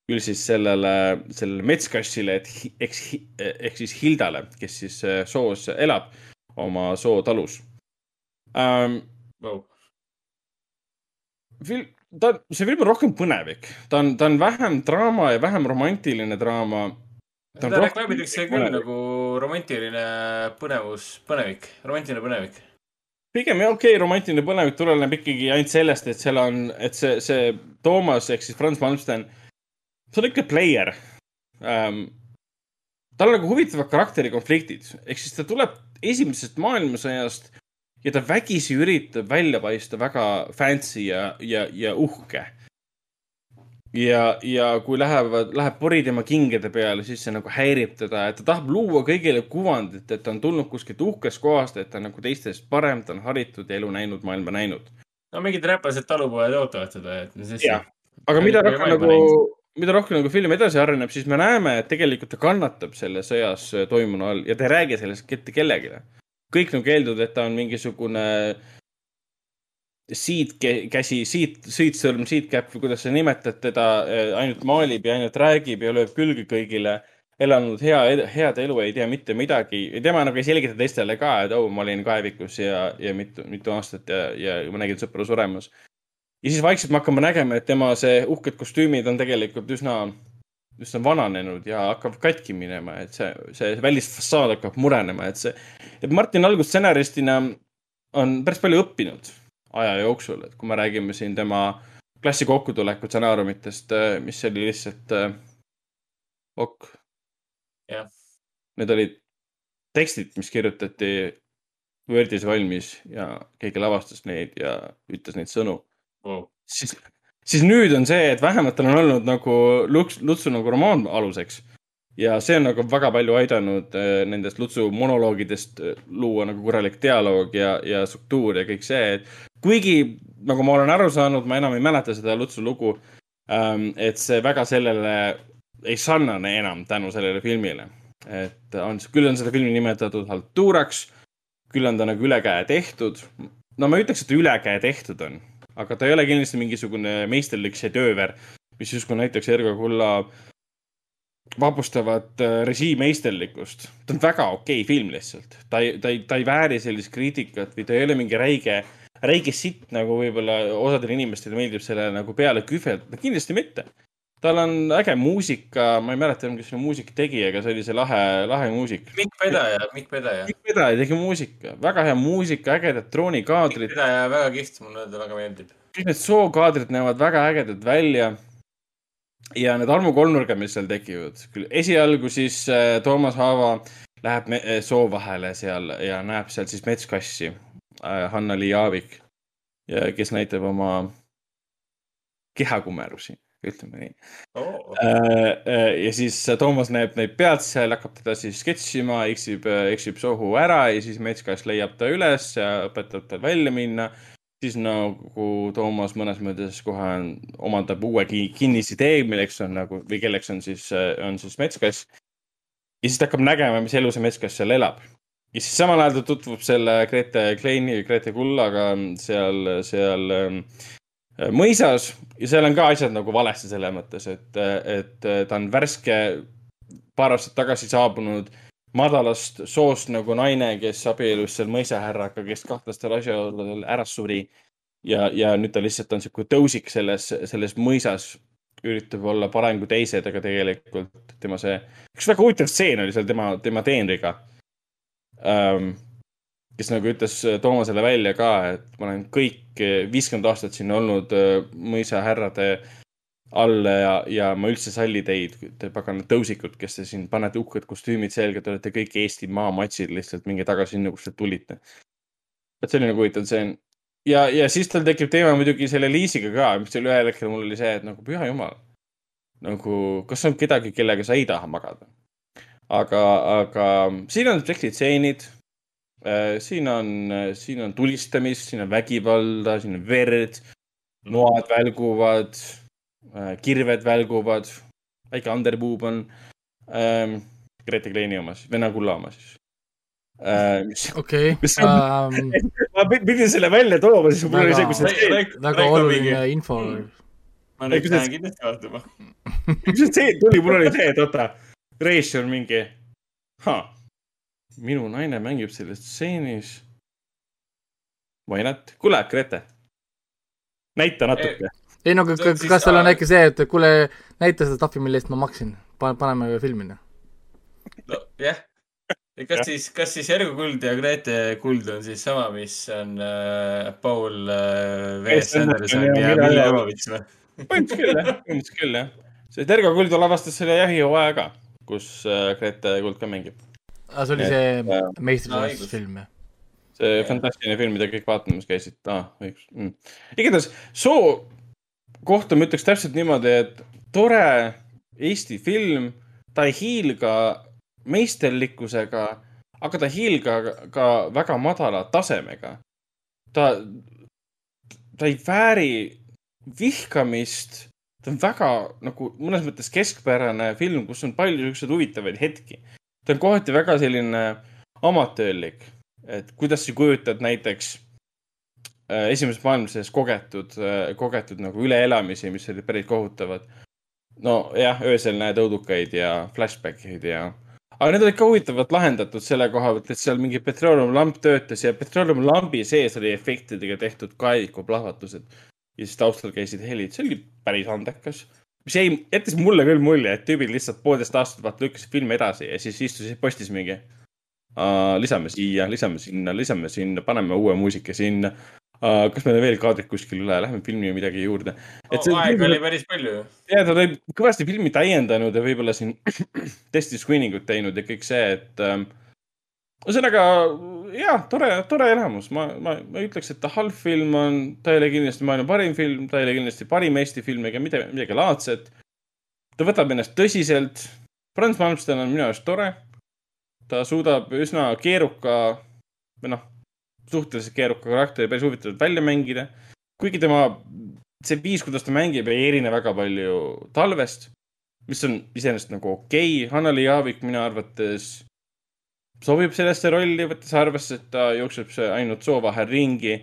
küll siis sellele, sellele metskassile, et eks, ehk siis Hildale, kes siis soos elab oma sootalus ähm,. Wow. film, ta, see film on rohkem põnevik, ta on, ta on vähem draama ja vähem romantiline draama. ta reklaamitakse küll nagu romantiline põnevus, põnevik, romantiline põnevik pigem okei okay,, romantiline põlevik tuleneb ikkagi ainult sellest, et seal on, et see, see Toomas ehk siis Franz Malmsten, see on ikka player ähm,. tal on nagu huvitavad karakterikonfliktid, ehk siis ta tuleb esimesest maailmasõjast ja ta vägisi üritab välja paista väga fancy ja, ja, ja uhke. Ja, ja kui lähevad, läheb pori tema kingade peale, siis see nagu häirib teda, et ta tahab luua kõigile kuvandit, et ta on tulnud kuskilt uhkest kohast, et ta on nagu teistest parem, ta on haritud ja elu näinud, maailma näinud. no mingid räpased talupojad ootavad seda, et jah, aga mida rohkem nagu, mida rohkem nagu film edasi areneb, siis me näeme, et tegelikult ta kannatab selle sõjas toimunu all ja ta ei räägi sellest mitte kellelegi. kõik nagu eeldavad, et ta on mingisugune äh, siit käsi, siit, siit sõrm, siit käpp või kuidas sa nimetad teda, äh, ainult maalib ja ainult räägib ja lööb külge kõigile. elanud hea, head elu, ei tea mitte midagi. tema nagu ei selgita teistele ka, et oh, ma olin kaevikus ja, ja mitu, mitu aastat ja, ja ma nägin sõpru suremas. Ja siis vaikselt me hakkame nägema, et tema see uhked kostüümid on tegelikult üsna, üsna vananenud ja hakkab katki minema, et see, see välisfassaad hakkab murenema, et see, et Martin Algus stsenaristina on päris palju õppinud aja jooksul, et kui me räägime siin tema klassi kokkutuleku stsenaariumitest, mis oli lihtsalt äh, ok. jah. Need olid tekstid, mis kirjutati Wordis valmis ja keegi lavastas neid ja ütles neid sõnu wow.. siis, siis nüüd on see, et vähemalt tal on olnud nagu Luts, Lutsu nagu romaan aluseks ja see on nagu väga palju aidanud äh, nendest Lutsu monoloogidest äh, luua nagu korralik dialoog ja, ja struktuur ja kõik see, et kuigi nagu ma olen aru saanud, ma enam ei mäleta seda Lutsu lugu ähm,, et see väga sellele ei sarnane enam tänu sellele filmile. et on, küll on seda filmi nimetatud haltuuraks, küll on ta nagu ülekäe tehtud. no ma ei ütleks, et ülekäe tehtud on, aga ta ei ole kindlasti mingisugune meisterlik šedööver, mis justkui näiteks Ergo Kulla vapustavat äh, režiimeisterlikkust. ta on väga okei okay film lihtsalt. ta ei, ta ei, ta ei vääri sellist kriitikat või ta ei ole mingi räige, räige sitt, nagu võib-olla osadele inimestele meeldib selle nagu peale kühvelda. kindlasti mitte. Tal on äge muusika, ma ei mäleta enam, kes selle muusika tegi, aga see oli see lahe, lahe muusika. Mikk Pedaja, Mikk Pedaja. Mikk Pedaja tegi muusika, väga hea muusika, ägedad droonikaadrid. Mikk Pedaja väga kihvt, mulle ta väga meeldib. kõik need sookaadrid näevad väga ägedad välja ja need armukolmnurgad, mis seal tekivad, küll esialgu siis äh, Toomas Haava läheb äh, soo vahele seal ja näeb seal siis metskassi äh,, Hanna-Li Jaavik, kes näitab oma kehakumerusi, ütleme nii oh.. ja siis Toomas näeb neid pealt seal, hakkab teda siis sketšima, eksib, eksib sohu ära ja siis metskass leiab ta üles ja õpetab tal välja minna siis nagu Toomas mõnes mõttes kohe omandab uue kinnisidee, milleks on nagu või kelleks on siis, on siis metskass. ja siis ta hakkab nägema, mis elu see metskass seal elab. ja siis samal ajal ta tutvub selle Grete Kleini, Grete Kullaga seal, seal ähm, mõisas ja seal on ka asjad nagu valesti selles mõttes, et, et ta on värske, paar aastat tagasi saabunud madalast soost nagu naine, kes abiellus seal mõisahärraga, kes kahtlastel asjaoludel ära suri. ja, ja nüüd ta lihtsalt on sihuke tõusik selles, selles mõisas, üritab olla parem kui teised, aga tegelikult tema see, üks väga huvitav stseen oli seal tema, tema teenriga um,. Kes nagu ütles Toomasele välja ka, et ma olen kõik viiskümmend aastat siin olnud mõisahärrade alla ja, ja ma üldse salli teid, te paganad tõusikud, kes te siin panete uhked kostüümid selga, te olete kõik Eesti maamatsid lihtsalt, minge tagasi sinna, kust te tulite. vot see oli nagu huvitav stseen. ja, ja siis tal tekib teema muidugi selle Liisiga ka, mis oli ühel hetkel mul oli see, et nagu püha jumal. nagu, kas on kedagi, kellega sa ei taha magada? aga, aga siin on seksitseenid. Äh, siin on, siin on tulistamist, siin on vägivalda, siin on verd, noad välguvad Äh, kirved välguvad, väike underboob on ähm,. Grete Kleini oma siis, Vene kulla oma siis äh,. okei um.... ma pidin selle välja tooma, siis mul oli see, kus see. väga oluline info. ma nüüd lähen kindlasti vaatama. kus see tuli, mul oli see, et oota, režissöör mingi, minu naine mängib selles stseenis. Why not? kuule, Grete, näita natuke ei no kas, kas, kas tal on äkki see, et kuule, näita seda tahvi, mille eest ma maksin, paneme filmi. nojah, kas siis, kas siis Ergo Kuld ja Grete Kuld on siis sama, mis on äh, Paul äh, V.S. Anderson ja Mille Jovovitš või? põhimõtteliselt küll jah, põhimõtteliselt küll jah. sest Ergo Kuld lavastas selle jahihooaja ka, kus äh, Grete Kuld ka mängib. Aa, see oli see äh, meistrivõistlusfilm film jah? see fantastiline film, mida kõik vaatamas käisid ah,, õigus mm.. igatahes soo kohta ma ütleks täpselt niimoodi, et tore Eesti film, ta ei hiilga meisterlikkusega, aga ta ei hiilga ka väga madala tasemega. ta, ta ei vääri vihkamist. ta on väga nagu mõnes mõttes keskpärane film, kus on palju siukseid huvitavaid hetki. Ta on kohati väga selline amatöörlik, et kuidas sa kujutad näiteks Äh, esimeses maailmasõjas kogetud, äh, kogetud nagu üleelamisi, mis olid päris kohutavad. nojah, öösel näed õudukaid ja flashback'id ja, aga need olid ka huvitavalt lahendatud selle koha pealt, et seal mingi petrooleumilamp töötas ja petrooleumilambi sees oli efektidega tehtud kaeliku plahvatused. ja siis taustal käisid helid, see oli päris andekas. Mis jäi, jättis mulle küll mulje, et tüübid lihtsalt poolteist aastat vaata lükkasid filmi edasi ja siis istusid postis mingi. lisame siia, lisame sinna, lisame sinna, paneme uue muusika sinna Uh, kas meil on veel kaadrid kuskil üle, lähme filmi midagi juurde. see oh, aega oli päris palju ju. ja ta oli kõvasti filmi täiendanud ja võib-olla siin testi screening ut teinud ja kõik see, et ähm,. Ühesõnaga jah, tore, tore elamus, ma, ma, ma ütleks, et ta halb film on, ta ei ole kindlasti maailma parim film, ta ei ole kindlasti parim Eesti film ega midagi, midagi laadset. ta võtab ennast tõsiselt. Franz Malmsten on minu arust tore. ta suudab üsna keeruka või noh suhteliselt keeruka karakteri päris huvitavalt välja mängida. kuigi tema, see viis, kuidas ta mängib, ei erine väga palju talvest, mis on iseenesest nagu okei okay.. Hanna-Li Jaavik minu arvates sobib sellesse rolli, võttes arvesse, et ta jookseb ainult soo vahel ringi.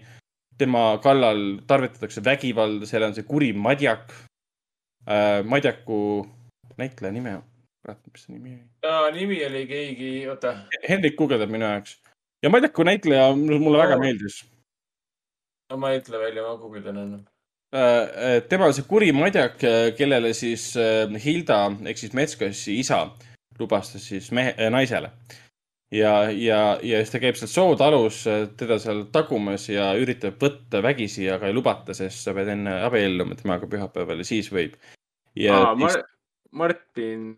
tema kallal tarvitatakse vägivalda, seal on see kuri madjak äh,. madjaku näitleja nime, kurat, mis see nimi oli? nimi oli keegi, oota. Hendrik guugeldab minu jaoks ja Madjaku näitleja mulle väga meeldis. no ma ei ütle välja, ma guugeldan enne. Äh, äh, tema on see kuri madjak, kellele siis äh, Hilda ehk siis Metskassi isa lubastas siis mehe, naisele. Ja, ja, ja siis ta käib seal sootalus teda seal tagumas ja üritab võtta vägisi, aga ei lubata, sest sa pead enne abielluma temaga pühapäeval ja siis võib. ja Aa, Mar Martin,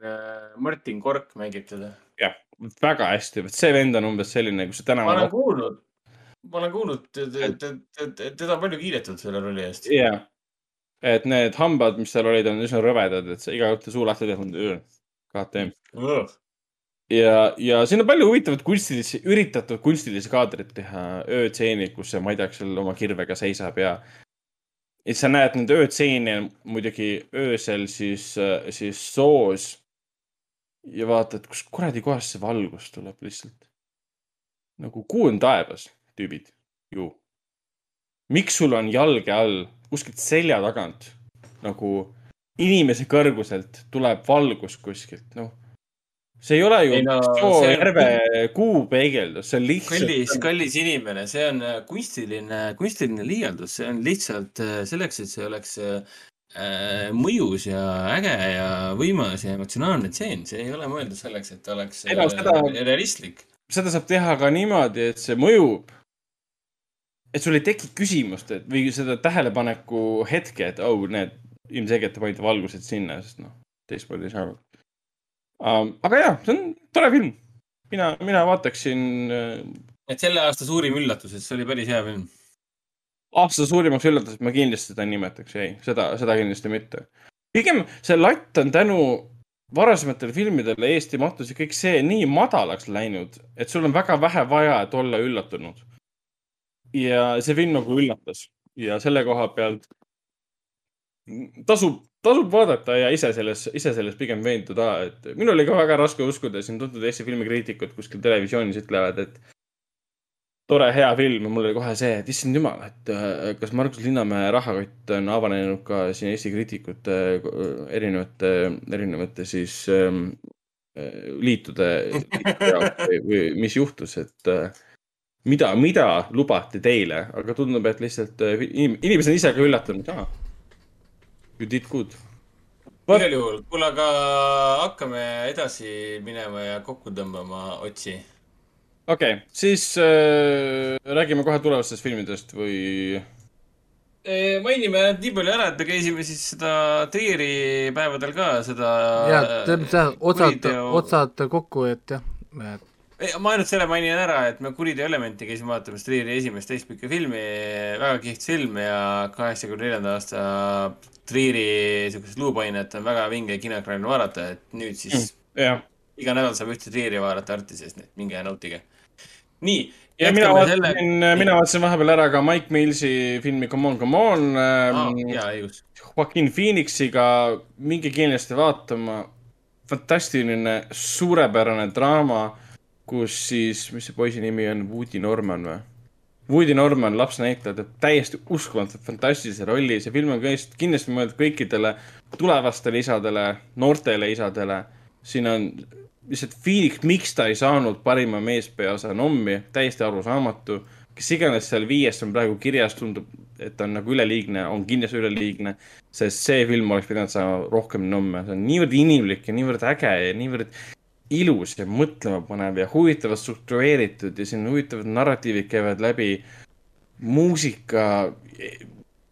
Martin Kork mängib teda. jah, väga hästi, vot see vend on umbes selline, kui sa tänaval. ma olen kuulnud, ma olen kuulnud, teda on palju kiidetud selle rolli eest. jah, et need hambad, mis seal olid, on üsna rõvedad, et sa iga kord suu lahti teed, KTM. Ja, ja siin on palju huvitavat kunstilisi, üritatud kunstilisi kaadreid teha, öötseenid, kus see Maidak seal oma kirvega seisab ja ja sa näed neid öötseene muidugi öösel siis, siis soos. ja vaatad, kus kuradi kohast see valgus tuleb lihtsalt. nagu kuu on taevas, tüübid ju. miks sul on jalge all kuskilt selja tagant nagu inimese kõrguselt tuleb valgus kuskilt, noh. See ei ole ju no, Soojärve on... kuupeegeldus, see on lihtsalt. kallis, kallis inimene, see on äh, kunstiline, kunstiline liialdus, see on lihtsalt äh, selleks, et see oleks äh, mõjus ja äge ja võimas ja emotsionaalne tseen, see ei ole mõeldud selleks, et oleks ei, no, seda, realistlik. seda saab teha ka niimoodi, et see mõjub et sul ei teki küsimust, et või seda tähelepaneku hetke, et oh, need ilmselgelt te panite valgused sinna, sest noh, teistmoodi ei saanud. Aga jaa, see on tore film. mina, mina vaataksin uh.... et selle aasta suurim üllatus, et see oli päris hea film. aasta suurimaks üllatuseks ma kindlasti seda nimetaks, ei, seda, seda kindlasti mitte. pigem see latt on tänu varasematele filmidele Eesti mahtus ja kõik see nii madalaks läinud, et sul on väga vähe vaja, et olla üllatunud. ja see film nagu üllatas ja selle koha pealt tasub, tasub vaadata ja ise selles, ise selles pigem veenduda, et minul oli ka väga raske uskuda, siin tuntud Eesti filmikriitikud kuskil televisioonis ütlevad, et tore, hea film ja mul oli kohe see, et issand jumal, et äh, kas Margus Linnamäe rahakott on avanenud ka siin Eesti kriitikute äh, erinevate, erinevate siis ähm, äh, liitude, liitude jaoks või, või mis juhtus, et äh, mida, mida lubati teile, aga tundub, et lihtsalt äh, inimesed on ise ka üllatunud, aa You did good. igal juhul, kuule, aga hakkame edasi minema ja kokku tõmbama otsi. okei okay,, siis äh, räägime kohe tulevastest filmidest või? mainime nii palju ära, et me käisime siis seda Trieri päevadel ka seda. ja, seda otsad, otsad kokku, et jah, et ma ainult selle mainin ära, et me Kuriteo elementi käisime vaatamas Trieri esimest teistpikka filmi, väga kihvt film ja kaheksakümne neljanda aasta Trieri siukest luupainet on väga vinge kinoekraanil vaadata, et nüüd siis mm, yeah. iga nädal saab ühte Trieri vaadata Artises, nii et minge ja nautige. nii. ja mina vaatasin selle..., mina vaatasin vahepeal ära ka Mike Millsi filmi Come on, come on ah,. jaa, õigus. Joaquin Phoenixiga, minge kindlasti vaatama. fantastiline, suurepärane draama, kus siis, mis see poisi nimi on, Woody Norman või? Woody Norman, lapsnäitleja, teeb täiesti uskumatult fantastilise rolli. see film on kindlasti mõeldud kõikidele tulevastele isadele, noortele isadele. siin on lihtsalt Phoenix, miks ta ei saanud parima meespeaosa nommi, täiesti arusaamatu. kes iganes seal viies on praegu kirjas, tundub, et on nagu üleliigne, on kindlasti üleliigne. sest see film oleks pidanud saama rohkem nomme, see on niivõrd inimlik ja niivõrd äge ja niivõrd ilus ja mõtlemapanev ja huvitavalt struktureeritud ja siin huvitavad narratiivid käivad läbi. muusika,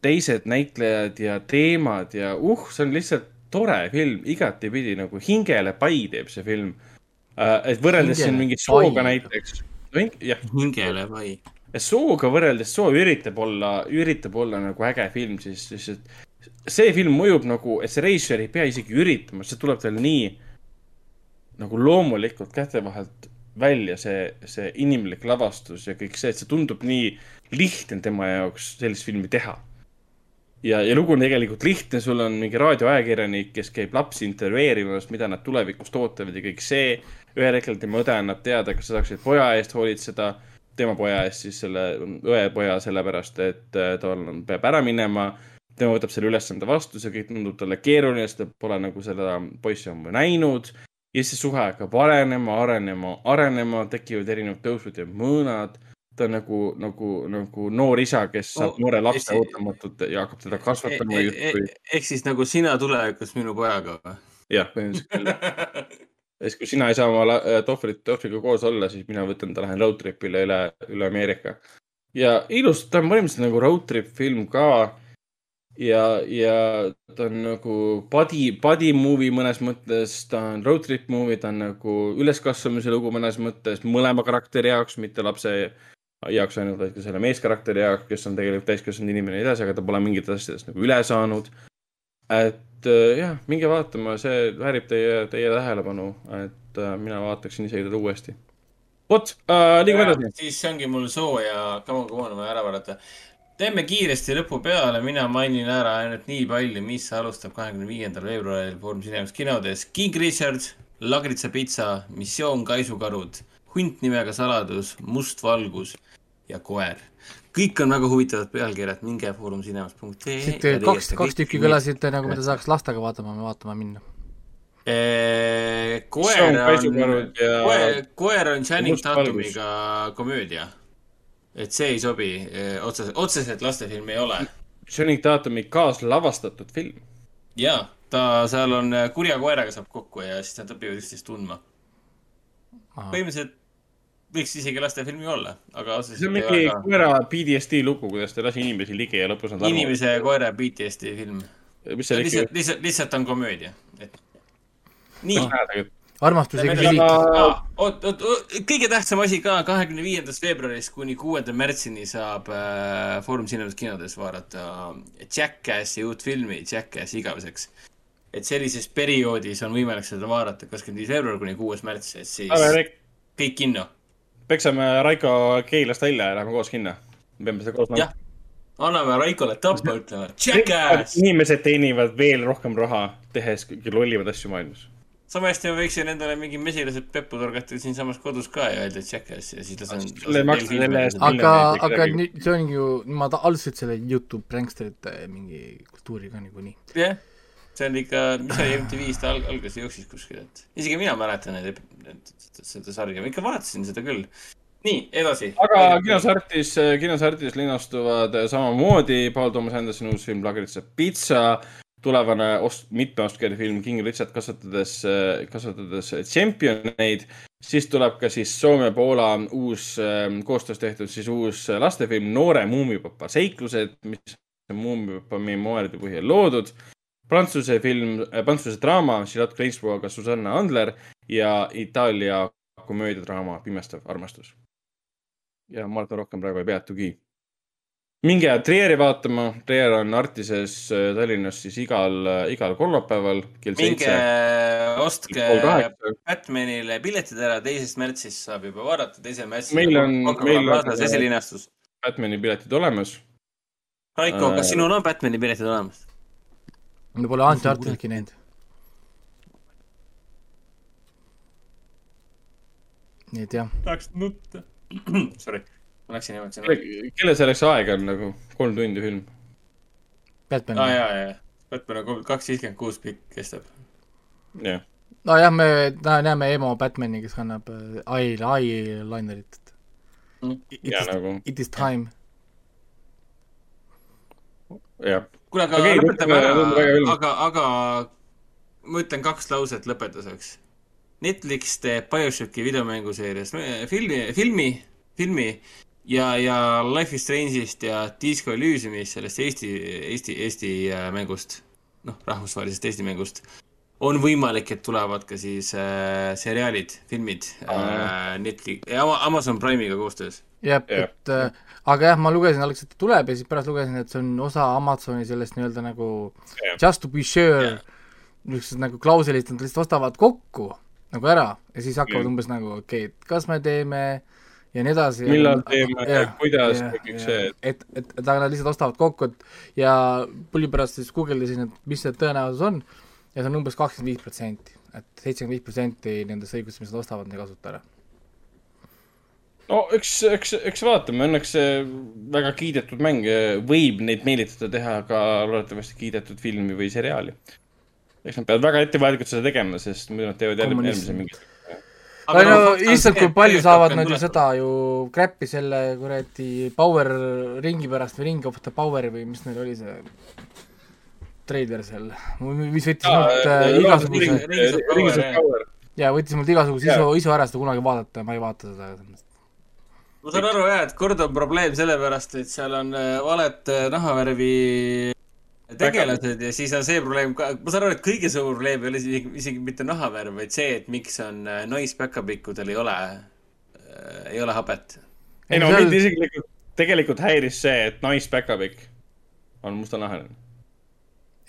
teised näitlejad ja teemad ja uh, see on lihtsalt tore film, igatepidi nagu hingele pai teeb see film uh,. et võrreldes hingele siin mingi sooga näiteks no,. jah. hingele pai. sooga võrreldes, soo üritab olla, üritab olla nagu äge film, siis, siis see film mõjub nagu, et see reisijal ei pea isegi üritama, see tuleb tal nii nagu loomulikult käte vahelt välja see, see inimlik lavastus ja kõik see, et see tundub nii lihtne tema jaoks sellist filmi teha. ja, ja lugu on tegelikult lihtne, sul on mingi raadioajakirjanik, kes käib lapsi intervjueerimas, mida nad tulevikus tootavad ja kõik see. ühel hetkel tema õde annab teada, kas sa saaksid poja eest hoolitseda, tema poja eest siis selle õe poja, sellepärast et äh, tal peab ära minema tema võtab selle ülesande vastu, see kõik tundub talle keeruline, sest ta pole nagu seda poissi ammu näinud ja see suhe hakkab arenema, arenema, arenema, tekivad erinevad tõusud ja mõõnad. ta on nagu, nagu, nagu noor isa, kes saab oh, noore lapse ootamatult ja hakkab teda kasvatama e. E e ehk siis nagu sina tulevikus minu pojaga või? jah, põhimõtteliselt küll ja siis, kui sina ei saa oma tohvrit, tohvriga koos olla, siis mina võtan ta, lähen road trip'ile üle, üle Ameerika. ja ilus, ta on põhimõtteliselt nagu road trip film ka ja, ja ta on nagu body, body movie mõnes mõttes, ta on road trip movie, ta on nagu üleskasvamise lugu mõnes mõttes mõlema karakteri jaoks, mitte lapse jaoks ainult, vaid ka selle meeskarakteri jaoks, kes on tegelikult täiskasvanud inimene ja nii edasi, aga ta pole mingitest asjadest nagu üle saanud. et äh, jah, minge vaatama, see väärib teie, teie tähelepanu, et äh, mina vaataksin teda uuesti. vot äh,, liigume edasi. siis ongi mul soo ja come on, come on, vaja ära vaadata teeme kiiresti lõpu peale, mina mainin ära ainult nii palju, mis alustab kahekümne viiendal veebruaril Foorum Cinemas kinodes. King Richard, Lagritsa pitsa, Missioon kaisukarud, Hunt nimega saladus, Must valgus ja Koer. kõik on väga huvitavad pealkirjad, minge foorumcinemas.ee. siit kaks, kaks tükki kõlasid nagu, mida saaks lastega vaatama, vaatama minna. koer on, koer, koer on Channing Tatumiga komöödia et see ei sobi otseselt, otseselt lastefilm ei ole. Channing Tatumi kaaslavastatud film. jaa, ta seal on kurja koeraga saab kokku ja siis nad õpivad üksteist tundma. põhimõtteliselt võiks isegi lastefilmi olla, aga otseselt see on mingi ka... koera PTSD lugu, kuidas ta lasi inimesi ligi ja lõpus nad inimese ja koera PTSD film. lihtsalt, lihtsalt, lihtsalt on komöödia, et nii no, armastus ja kritiik. oot, oot, kõige tähtsam asi ka, kahekümne viiendast veebruarist kuni kuuenda märtsini saab äh, Foorum Cinemas kinodes vaadata Jackassi uut filmi, Jackass igaveseks. et sellises perioodis on võimalik seda vaadata kakskümmend viis veebruar kuni kuues märts, et siis Aga, kõik kinno. peksame Raiko Keilast välja ja lähme koos kinno. me peame seda koos vaatama anname Raikole tappa, ütleme Jackass! inimesed teenivad veel rohkem raha, tehes kõige lollimaid asju maailmas sama hästi ma võiksin endale mingi mesilased peppu torgata siinsamas kodus ka ja öelda Jackass ja siis lasen. aga, aga nüüd see on ju, nemad alustasid selle Youtube pranksterite mingi kultuuriga niikuinii. jah yeah., see on ikka, mis oli MTV-st alg-, algas, jooksis kuskil, et isegi mina mäletan neid, seda sarja, ma ikka vaatasin seda küll. nii, edasi. aga kinosartis, kinosartis linastuvad samamoodi Paul Thomas Andersoni uus film Lagritsa pitsa tulevane ost-, mitmeoscari film King Richard kasvatades, kasvatades tšempioneid. siis tuleb ka siis Soome-Poola uus ähm, koostöös tehtud siis uus lastefilm Noore muumipapa seiklused, mis on muumipapa memuaaride põhjal loodud. Prantsuse film, äh, prantsuse draama Charlotte Gainsbourg'ga Susanna Andler ja Itaalia komöödiadraama Pimestav armastus. ja ma arvan, rohkem praegu ei peatugi minge Trieri vaatama, Trier on Artises äh, Tallinnas siis igal, äh, igal kolmapäeval kell seitse. minge ostke Batmanile piletid ära, teisest märtsist saab juba vaadata, teisel märtsil. meil on, meil on esilinastus. Batmani piletid olemas. Raiko äh,, kas sinul on Batmani piletid olemas? me pole Unchartedki näinud. nii et jah. tahaks nutta. Sorry ma läksin emotsionaalseks. kelle selleks aega on nagu kolm tundi film? Batman. aa ah, jaa, jaa. Batman on kaks viiskümmend kuus pikk kestab. jah. nojah, me näeme emo Batmani, kes kannab äh, eye, eyelinerit mm.. It, ja, nagu... it is time. jah. kuule, aga okay, lõpetame ära, aga, aga ma ütlen kaks lauset lõpetuseks. Netflix teeb BioShocki videomänguseerias filmi, filmi, filmi ja, ja Life is Strange'ist ja Disco Elysiumist, sellest Eesti, Eesti, Eesti äh, mängust, noh, rahvusvahelisest Eesti mängust, on võimalik, et tulevad ka siis äh, seriaalid, filmid äh, Netflix, Amazon Prime'iga koostöös. jah, et äh, aga jah, ma lugesin alguses, et tuleb ja siis pärast lugesin, et see on osa Amazoni sellest nii-öelda nagu ja. just to be sure, niisugused nagu klauselid, nad lihtsalt ostavad kokku nagu ära ja siis hakkavad ja. umbes nagu, okei okay,, et kas me teeme äh, ja nii edasi. millal teeme, kuidas kõik see. et, et, et aga nad lihtsalt ostavad kokku, et ja pulli pärast siis guugeldasin, et mis see tõenäosus on ja see on umbes kakskümmend viis protsenti, et seitsekümmend viis protsenti nendest õigustest, mis nad ostavad, nad ei kasuta ära. no eks, eks, eks vaatame, õnneks väga kiidetud mäng võib neid meelitada teha ka loodetavasti kiidetud filmi või seriaali. eks nad peavad väga ettevaatlikult seda tegema, sest muidu nad teevad jälle järgmise mingi aga no, no issand, kui palju saavad nad ju seda ju crap'i selle kuradi power ringi pärast või ring of the power'i või mis neil oli see treiler seal, mis võttis mult äh, igasuguse jaa, võttis mult igasuguse isu, isu ära seda kunagi vaadata ja ma ei vaata seda. ma saan aru jah, et kord on probleem sellepärast, et seal on äh, valet äh, nahavärvi tegelased ja siis on see probleem ka, ma saan aru, et kõige suurem probleem ei ole isegi, isegi mitte nahavärv, vaid see, et miks on naispäkapikkudel ei ole äh,, ei ole habet. ei no mind isiklikult, tegelikult häiris see, et naispäkapikk on mustanahaline.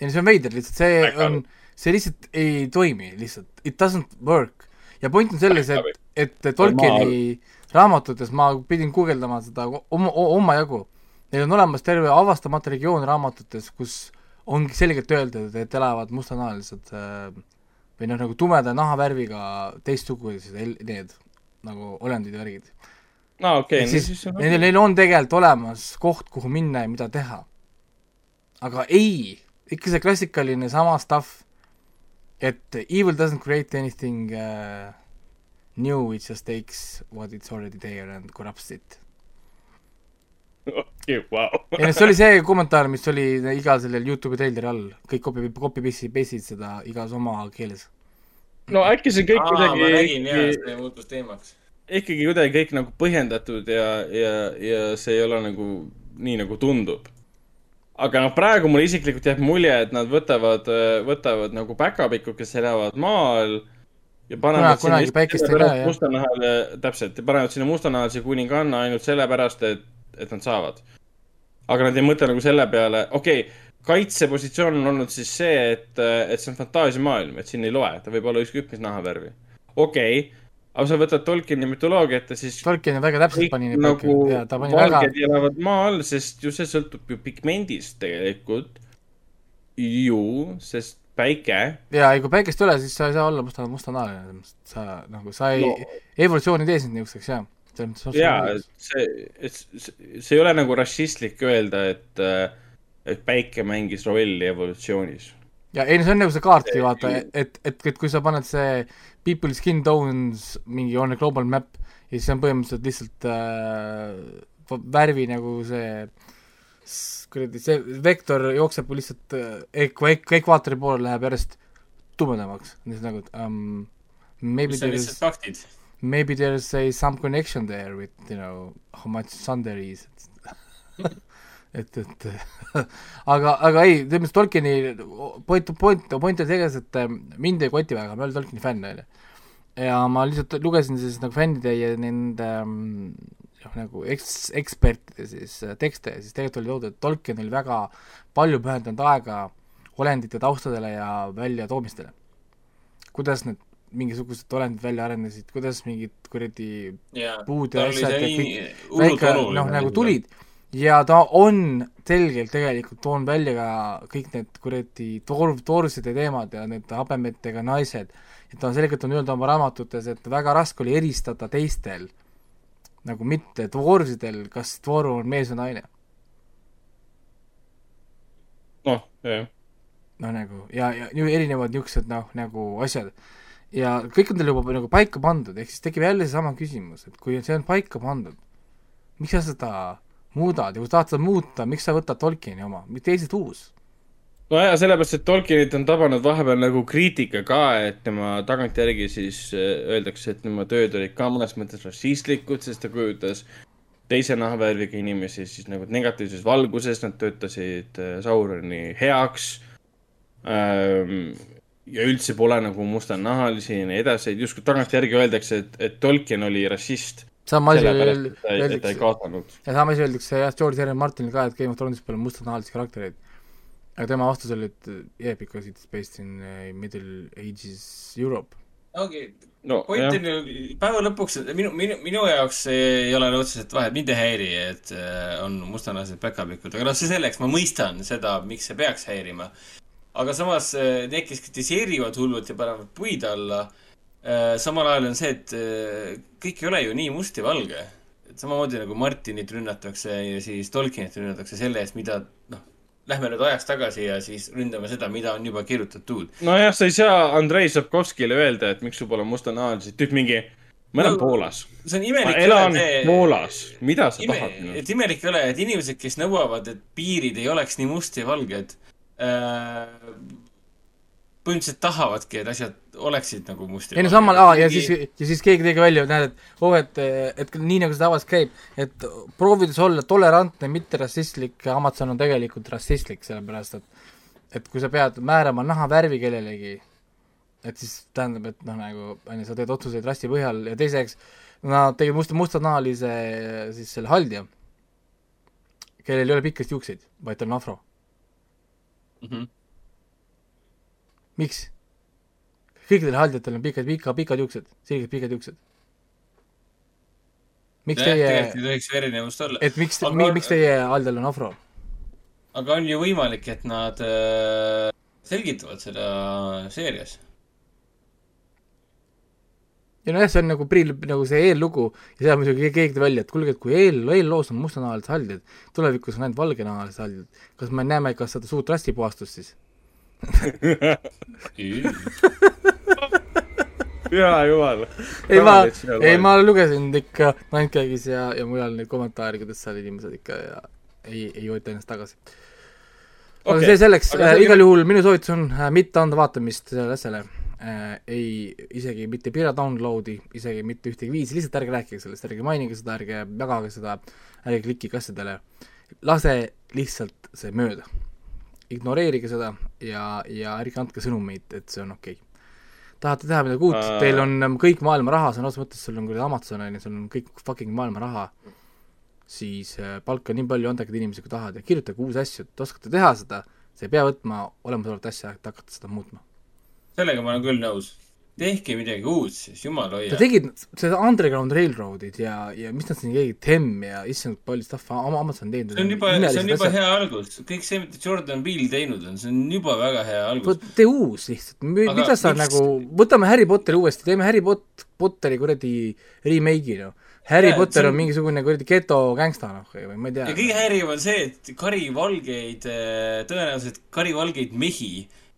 ei no see on veider lihtsalt, see Päkal. on, see lihtsalt ei toimi lihtsalt, it doesn't work. ja point on selles, et, et Tolkieni raamatutes ma pidin guugeldama seda oma, omajagu Neil on olemas terve avastamata regioon raamatutes, kus ongi selgelt öeldud, et elavad mustanahalised äh, või noh, nagu tumeda nahavärviga teistsugused need nagu olendid ja värgid. aa, okei. siis neil, neil on tegelikult olemas koht, kuhu minna ja mida teha. aga ei, ikka see klassikaline sama stuff, et evil doesn't create anything uh, new, it just takes what it's already there and corrupts it okei, vau. ei no see oli see kommentaar, mis oli igal sellel Youtube'i treileri all, kõik copy, copy paste'i, paste'id seda igas oma keeles. no äkki see kõik kuidagi ma nägin jaa, see muutus teemaks. ikkagi kuidagi kõik nagu põhjendatud ja, ja, ja see ei ole nagu nii, nagu tundub. aga noh, praegu mulle isiklikult jääb mulje, et nad võtavad, võtavad nagu päkapikud, kes elavad maal ja panevad Kuna, sinna mustanahale, täpselt, panevad sinna mustanahalise kuninganna ainult sellepärast, et et nad saavad. aga nad ei mõtle nagu selle peale, okei okay,, kaitsepositsioon on olnud siis see, et, et see on fantaasiamaailm, et siin ei loe, ta võib olla ükskõik mis nahavärvi. okei okay,, aga sa võtad Tolkieni mütoloogiat ja siis. Tolkien väga täpselt pani neid nagu ja ta pani väga. valged elavad maa all, sest ju see sõltub ju pigmendist tegelikult. ju, sest päike. ja, ei kui päikest ei ole, siis sa ei saa olla musta, mustanahaline, sa nagu, sa ei no., evolutsioon ei tee sind niisuguseks, jah selles mõttes jaa, see, see, see ei ole nagu rassistlik öelda, et, et päike mängis rolli evolutsioonis. ja ei no see on nagu see kaarti, vaata, et, et, et kui sa paned see people skin tones mingi on a global map ja siis on põhimõtteliselt lihtsalt äh, värvi nagu see kuradi, see vektor jookseb lihtsalt äh, ekva-, ekvaatori poole läheb järjest tumedamaks, siis nagu, et um, maybe mis on lihtsalt faktid maybe there's a some connection there with you know how much sun there is et, et aga, aga ei, selles mõttes Tolkieni point, point, point oli selles, et äh, mind ei koti väga, ma ei ole Tolkieni fänn, on ju. ja ma lihtsalt lugesin siis nagu fännide ja nende noh, nagu eks-, ekspertide siis äh, tekste ja siis tegelikult oli toodud, et Tolkien oli väga palju pühendanud aega olendite taustadele ja väljatoomistele. kuidas need mingisugused olendid välja arenesid, kuidas mingid kuradi puud ja asjad ja kõik väike noh, nagu tulid. Ja ta on selgelt tegelikult toonud välja ka kõik need kuradi toor-, toorside teemad ja need habemetega naised, et ta on selgelt on öelnud oma raamatutes, et väga raske oli eristada teistel, nagu mitte dvoorsidel, kas dvooru on mees või naine. noh, jah. noh, nagu ja, ja erinevad niisugused noh, nagu asjad ja kõik on tal juba nagu paika pandud, ehk siis tekib jälle seesama küsimus, et kui see on paika pandud, miks sa seda muudad ja kui sa tahad seda muuta, miks sa võtad Tolkieni oma, mitte lihtsalt uus? nojah, sellepärast, et Tolkienit on tabanud vahepeal nagu kriitika ka, et tema tagantjärgi siis äh, öeldakse, et tema tööd olid ka mõnes mõttes rassistlikud, sest ta kujutas teise nahavärviga inimesi siis nagu negatiivses valguses, nad töötasid äh, Sauroni heaks ähm, ja üldse pole nagu mustanahalisi ja nii edasi, et justkui tagantjärgi öeldakse, et, et Tolkien oli rassist. sama asi öeldakse, ja sama asi öeldakse jah, George R. R. Martinil ka, et Game of Thronesis pole mustanahalisi karaktereid. aga tema vastus oli, et yeah, because it's based in uh, middle ages Europe. ongi okay., no, point on ju, päeva lõpuks minu, minu, minu jaoks ei ole otseselt vahet, mind ei häiri, et uh, on mustanahalised päkapikud, aga noh, see selleks, ma mõistan seda, miks see peaks häirima aga samas eh, need, kes kritiseerivad hullult ja panevad puid alla, eh, samal ajal on see, et eh, kõik ei ole ju nii must ja valge. et samamoodi nagu Martinit rünnatakse ja siis Tolkienit rünnatakse selle eest, mida noh, lähme nüüd ajas tagasi ja siis ründame seda, mida on juba kirjutatud. nojah, sa ei saa Andrei Sapkovskile öelda, et miks sul pole mustanahalised, tüüp mingi ma elan no, Poolas. see on imelik. ma elan see... Poolas, mida sa ime, tahad et imelik ei ole, et inimesed, kes nõuavad, et piirid ei oleks nii must ja valged äh, põhimõtteliselt tahavadki, et asjad oleksid nagu must ei no samal, aa, ja siis, ja siis keegi tegi välja, näed, et oh, et, et nii nagu see tavaliselt käib, et proovides olla tolerantne, mitte rassistlik, Amazon on tegelikult rassistlik, sellepärast et et kui sa pead määrama nahavärvi kellelegi, et siis tähendab, et noh, nagu on ju, sa teed otsuseid rassi põhjal ja teiseks, nad tegid musta, mustanahalise siis selle haldja, kellel ei ole pikkasid juukseid, vaid tal on afro mm. -hmm. miks? kõikidel haldjatel on pikad, pika, pikad juuksed, selgelt pikad juuksed. miks ja, teie tegelikult ei tohiks erinevust olla. et miks aga... mi,, miks teie haldjal on afro? aga on ju võimalik, et nad äh, selgitavad seda seerias ja nojah, see on nagu priil, nagu see eellugu ja seal muidugi keegi tõi välja, et kuulge, et kui eel, eelloos on mustanahalised haldjad, tulevikus on ainult valgenahalised haldjad, kas me näeme ka seda suurt rastipuhastust siis hea jumal. ei, ma, ei, ma lugesin ikka Nightcagis ja, ja mujal neid kommentaare, kuidas seal inimesed ikka ja ei, ei võta ennast tagasi. aga okay. see selleks äh,, igal juhul minu soovitus on äh, mitte anda vaatamist sellele asjale äh, ei, isegi mitte pira download'i, isegi mitte ühtegi viisi, lihtsalt ärge rääkige sellest, ärge mainige seda, ärge jagage seda, ärge klikige asjadele, lase lihtsalt see mööda. ignoreerige seda ja, ja ärge andke sõnumeid, et see on okei. Okay. tahate teha midagi uut? Uh..., teil on ähm, kõik maailma raha, sõna otseses mõttes, sul on küll Amazon on ju, sul on kõik fucking maailma raha, siis äh, palka nii palju, andke inimesi, kui tahad ja kirjutage uusi asju, et oskate teha seda, see ei pea võtma olemasolevat asja, et hakata seda muutma sellega ma olen küll nõus. tehke midagi uut siis, jumal hoia. Nad tegid seda Underground Railroadid ja, ja mis nad siin tegid, Tem ja issand palju stuff Amazon teinud. see on juba, see on juba asjad. hea algus, kõik see, mida Jordan Peele teinud on, see on juba väga hea algus. tee uus lihtsalt, mida sa miks... nagu, võtame Harry Potteri uuesti, teeme Harry Pot-, Potteri kuradi remake'i noh Harry ja, Potter on, on mingisugune kuradi geto gängsta, noh, või ma ei tea. ja kõige häirivam on see, et karivalgeid, tõenäoliselt karivalgeid mehi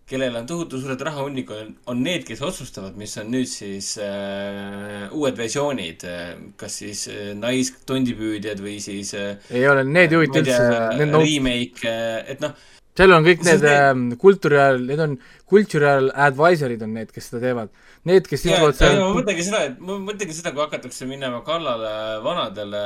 kellel on tohutu suured rahahunnikud, on, on need, kes otsustavad, mis on nüüd siis äh, uued versioonid äh,, kas siis äh, naiskondipüüdjad või siis äh, ei ole, need ei huvita üldse. No, remake äh,, et noh. seal on kõik need äh, cultural, need on cultural advisor'id on need, kes seda teevad. Need, kes istuvad seal. ma mõtlengi seda, et ma mõtlengi seda, kui hakatakse minema kallale vanadele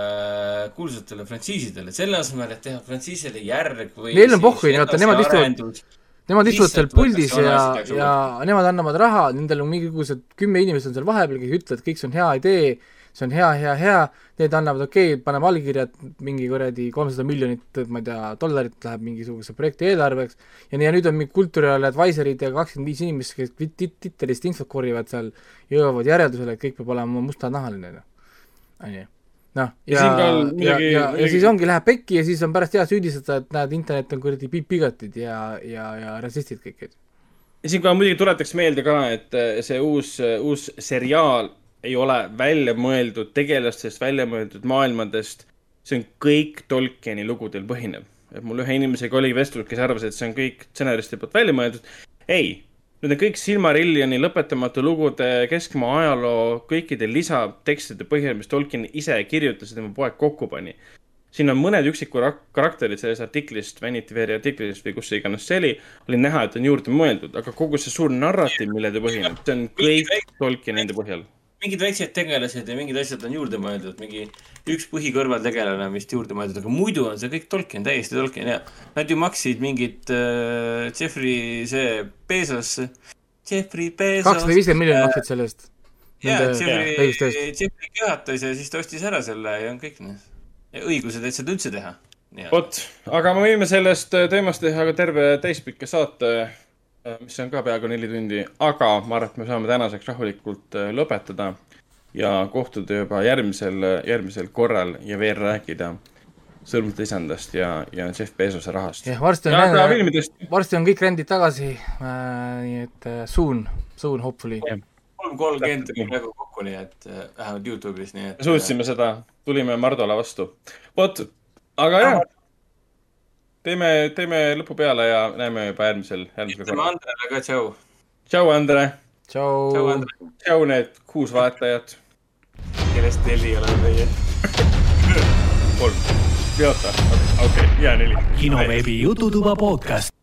kuulsatele frantsiisidele, selle asemel, et teha frantsiisile järg või. Neil on pohhu, vaata, nemad istuvad Nemad istuvad seal puldis ja, ja nemad annavad raha, nendel on mingisugused kümme inimest on seal vahepeal, kes ütlevad, kõik see on hea idee, see on hea, hea, hea, need annavad okei okay,, paneme allkirjad, mingi kuradi kolmsada miljonit, ma ei tea, dollarit läheb mingisuguse projekti eelarveks, ja nii, ja nüüd on mingi cultural advisor'id ja kakskümmend viis inimest, kes Twitterist infot korjavad seal, jõuavad järeldusele, et kõik peab olema mustanahaline, on ju noh, ja, ja, ja, ja, ja siis ongi, läheb pekki ja siis on pärast hea süüdistada, et näed, internet on kuradi bigatid ja, ja, ja rassistid kõik, et. ja siinkohal muidugi tuletaks meelde ka, et äh, see uus, äh, uus seriaal ei ole välja mõeldud tegelastest, välja mõeldud maailmadest. see on kõik Tolkieni lugudel põhinev. et mul ühe inimesega oli vestlus, kes arvas, et see on kõik stsenaristi poolt välja mõeldud. ei Need on kõik Silmarillioni lõpetamatu lugude keskmaa ajaloo kõikide lisatekstide põhjal, mis Tolkien ise kirjutas ja tema poeg kokku pani. siin on mõned üksikud karakterid sellest artiklist, Vanity Fairi artiklist või kus see iganes see oli, oli näha, et on juurde mõeldud, aga kogu see suur narratiiv, millel ta põhineb, see on kõik Tolkieni enda põhjal mingid väiksed tegelased ja mingid asjad on juurde mõeldud, mingi üks põhikõrvaltegelane on vist juurde mõeldud, aga muidu on see kõik Tolkien, täiesti Tolkien ja nad ju maksid mingit äh, Jeffrey see Bezos, Jeffrey Bezos. kakssada viiskümmend miljonit maksid selle eest. jaa, Jeffrey, Jeffrey köhatas ja siis ta ostis ära selle ja on kõik noh, õigused, et seda üldse teha. vot, aga me võime sellest teemast teha ka terve täispikka saate mis on ka peaaegu neli tundi, aga ma arvan, et me saame tänaseks rahulikult äh, lõpetada ja kohtuda juba järgmisel, järgmisel korral ja veel rääkida sõrmute isandast ja, ja Jeff Bezose rahast. jah, varsti on, ja, varsti on kõik rendid tagasi äh,, nii et äh, soon, soon hopefully. kolm kolmkümmend tuli praegu kokku, nii et äh, vähemalt Youtube'is, nii et. suutsime äh, seda, tulime Mardole vastu. vot, aga jah teeme, teeme lõpu peale ja näeme juba järgmisel, järgmisel korral. ütleme Andrele ka tšau. tšau, Andre. tšau. tšau, need kuus vaatajat. kellest neli oleme meie kolm. oota, okei okay,, ja neli. kinoveebi Jututuba podcast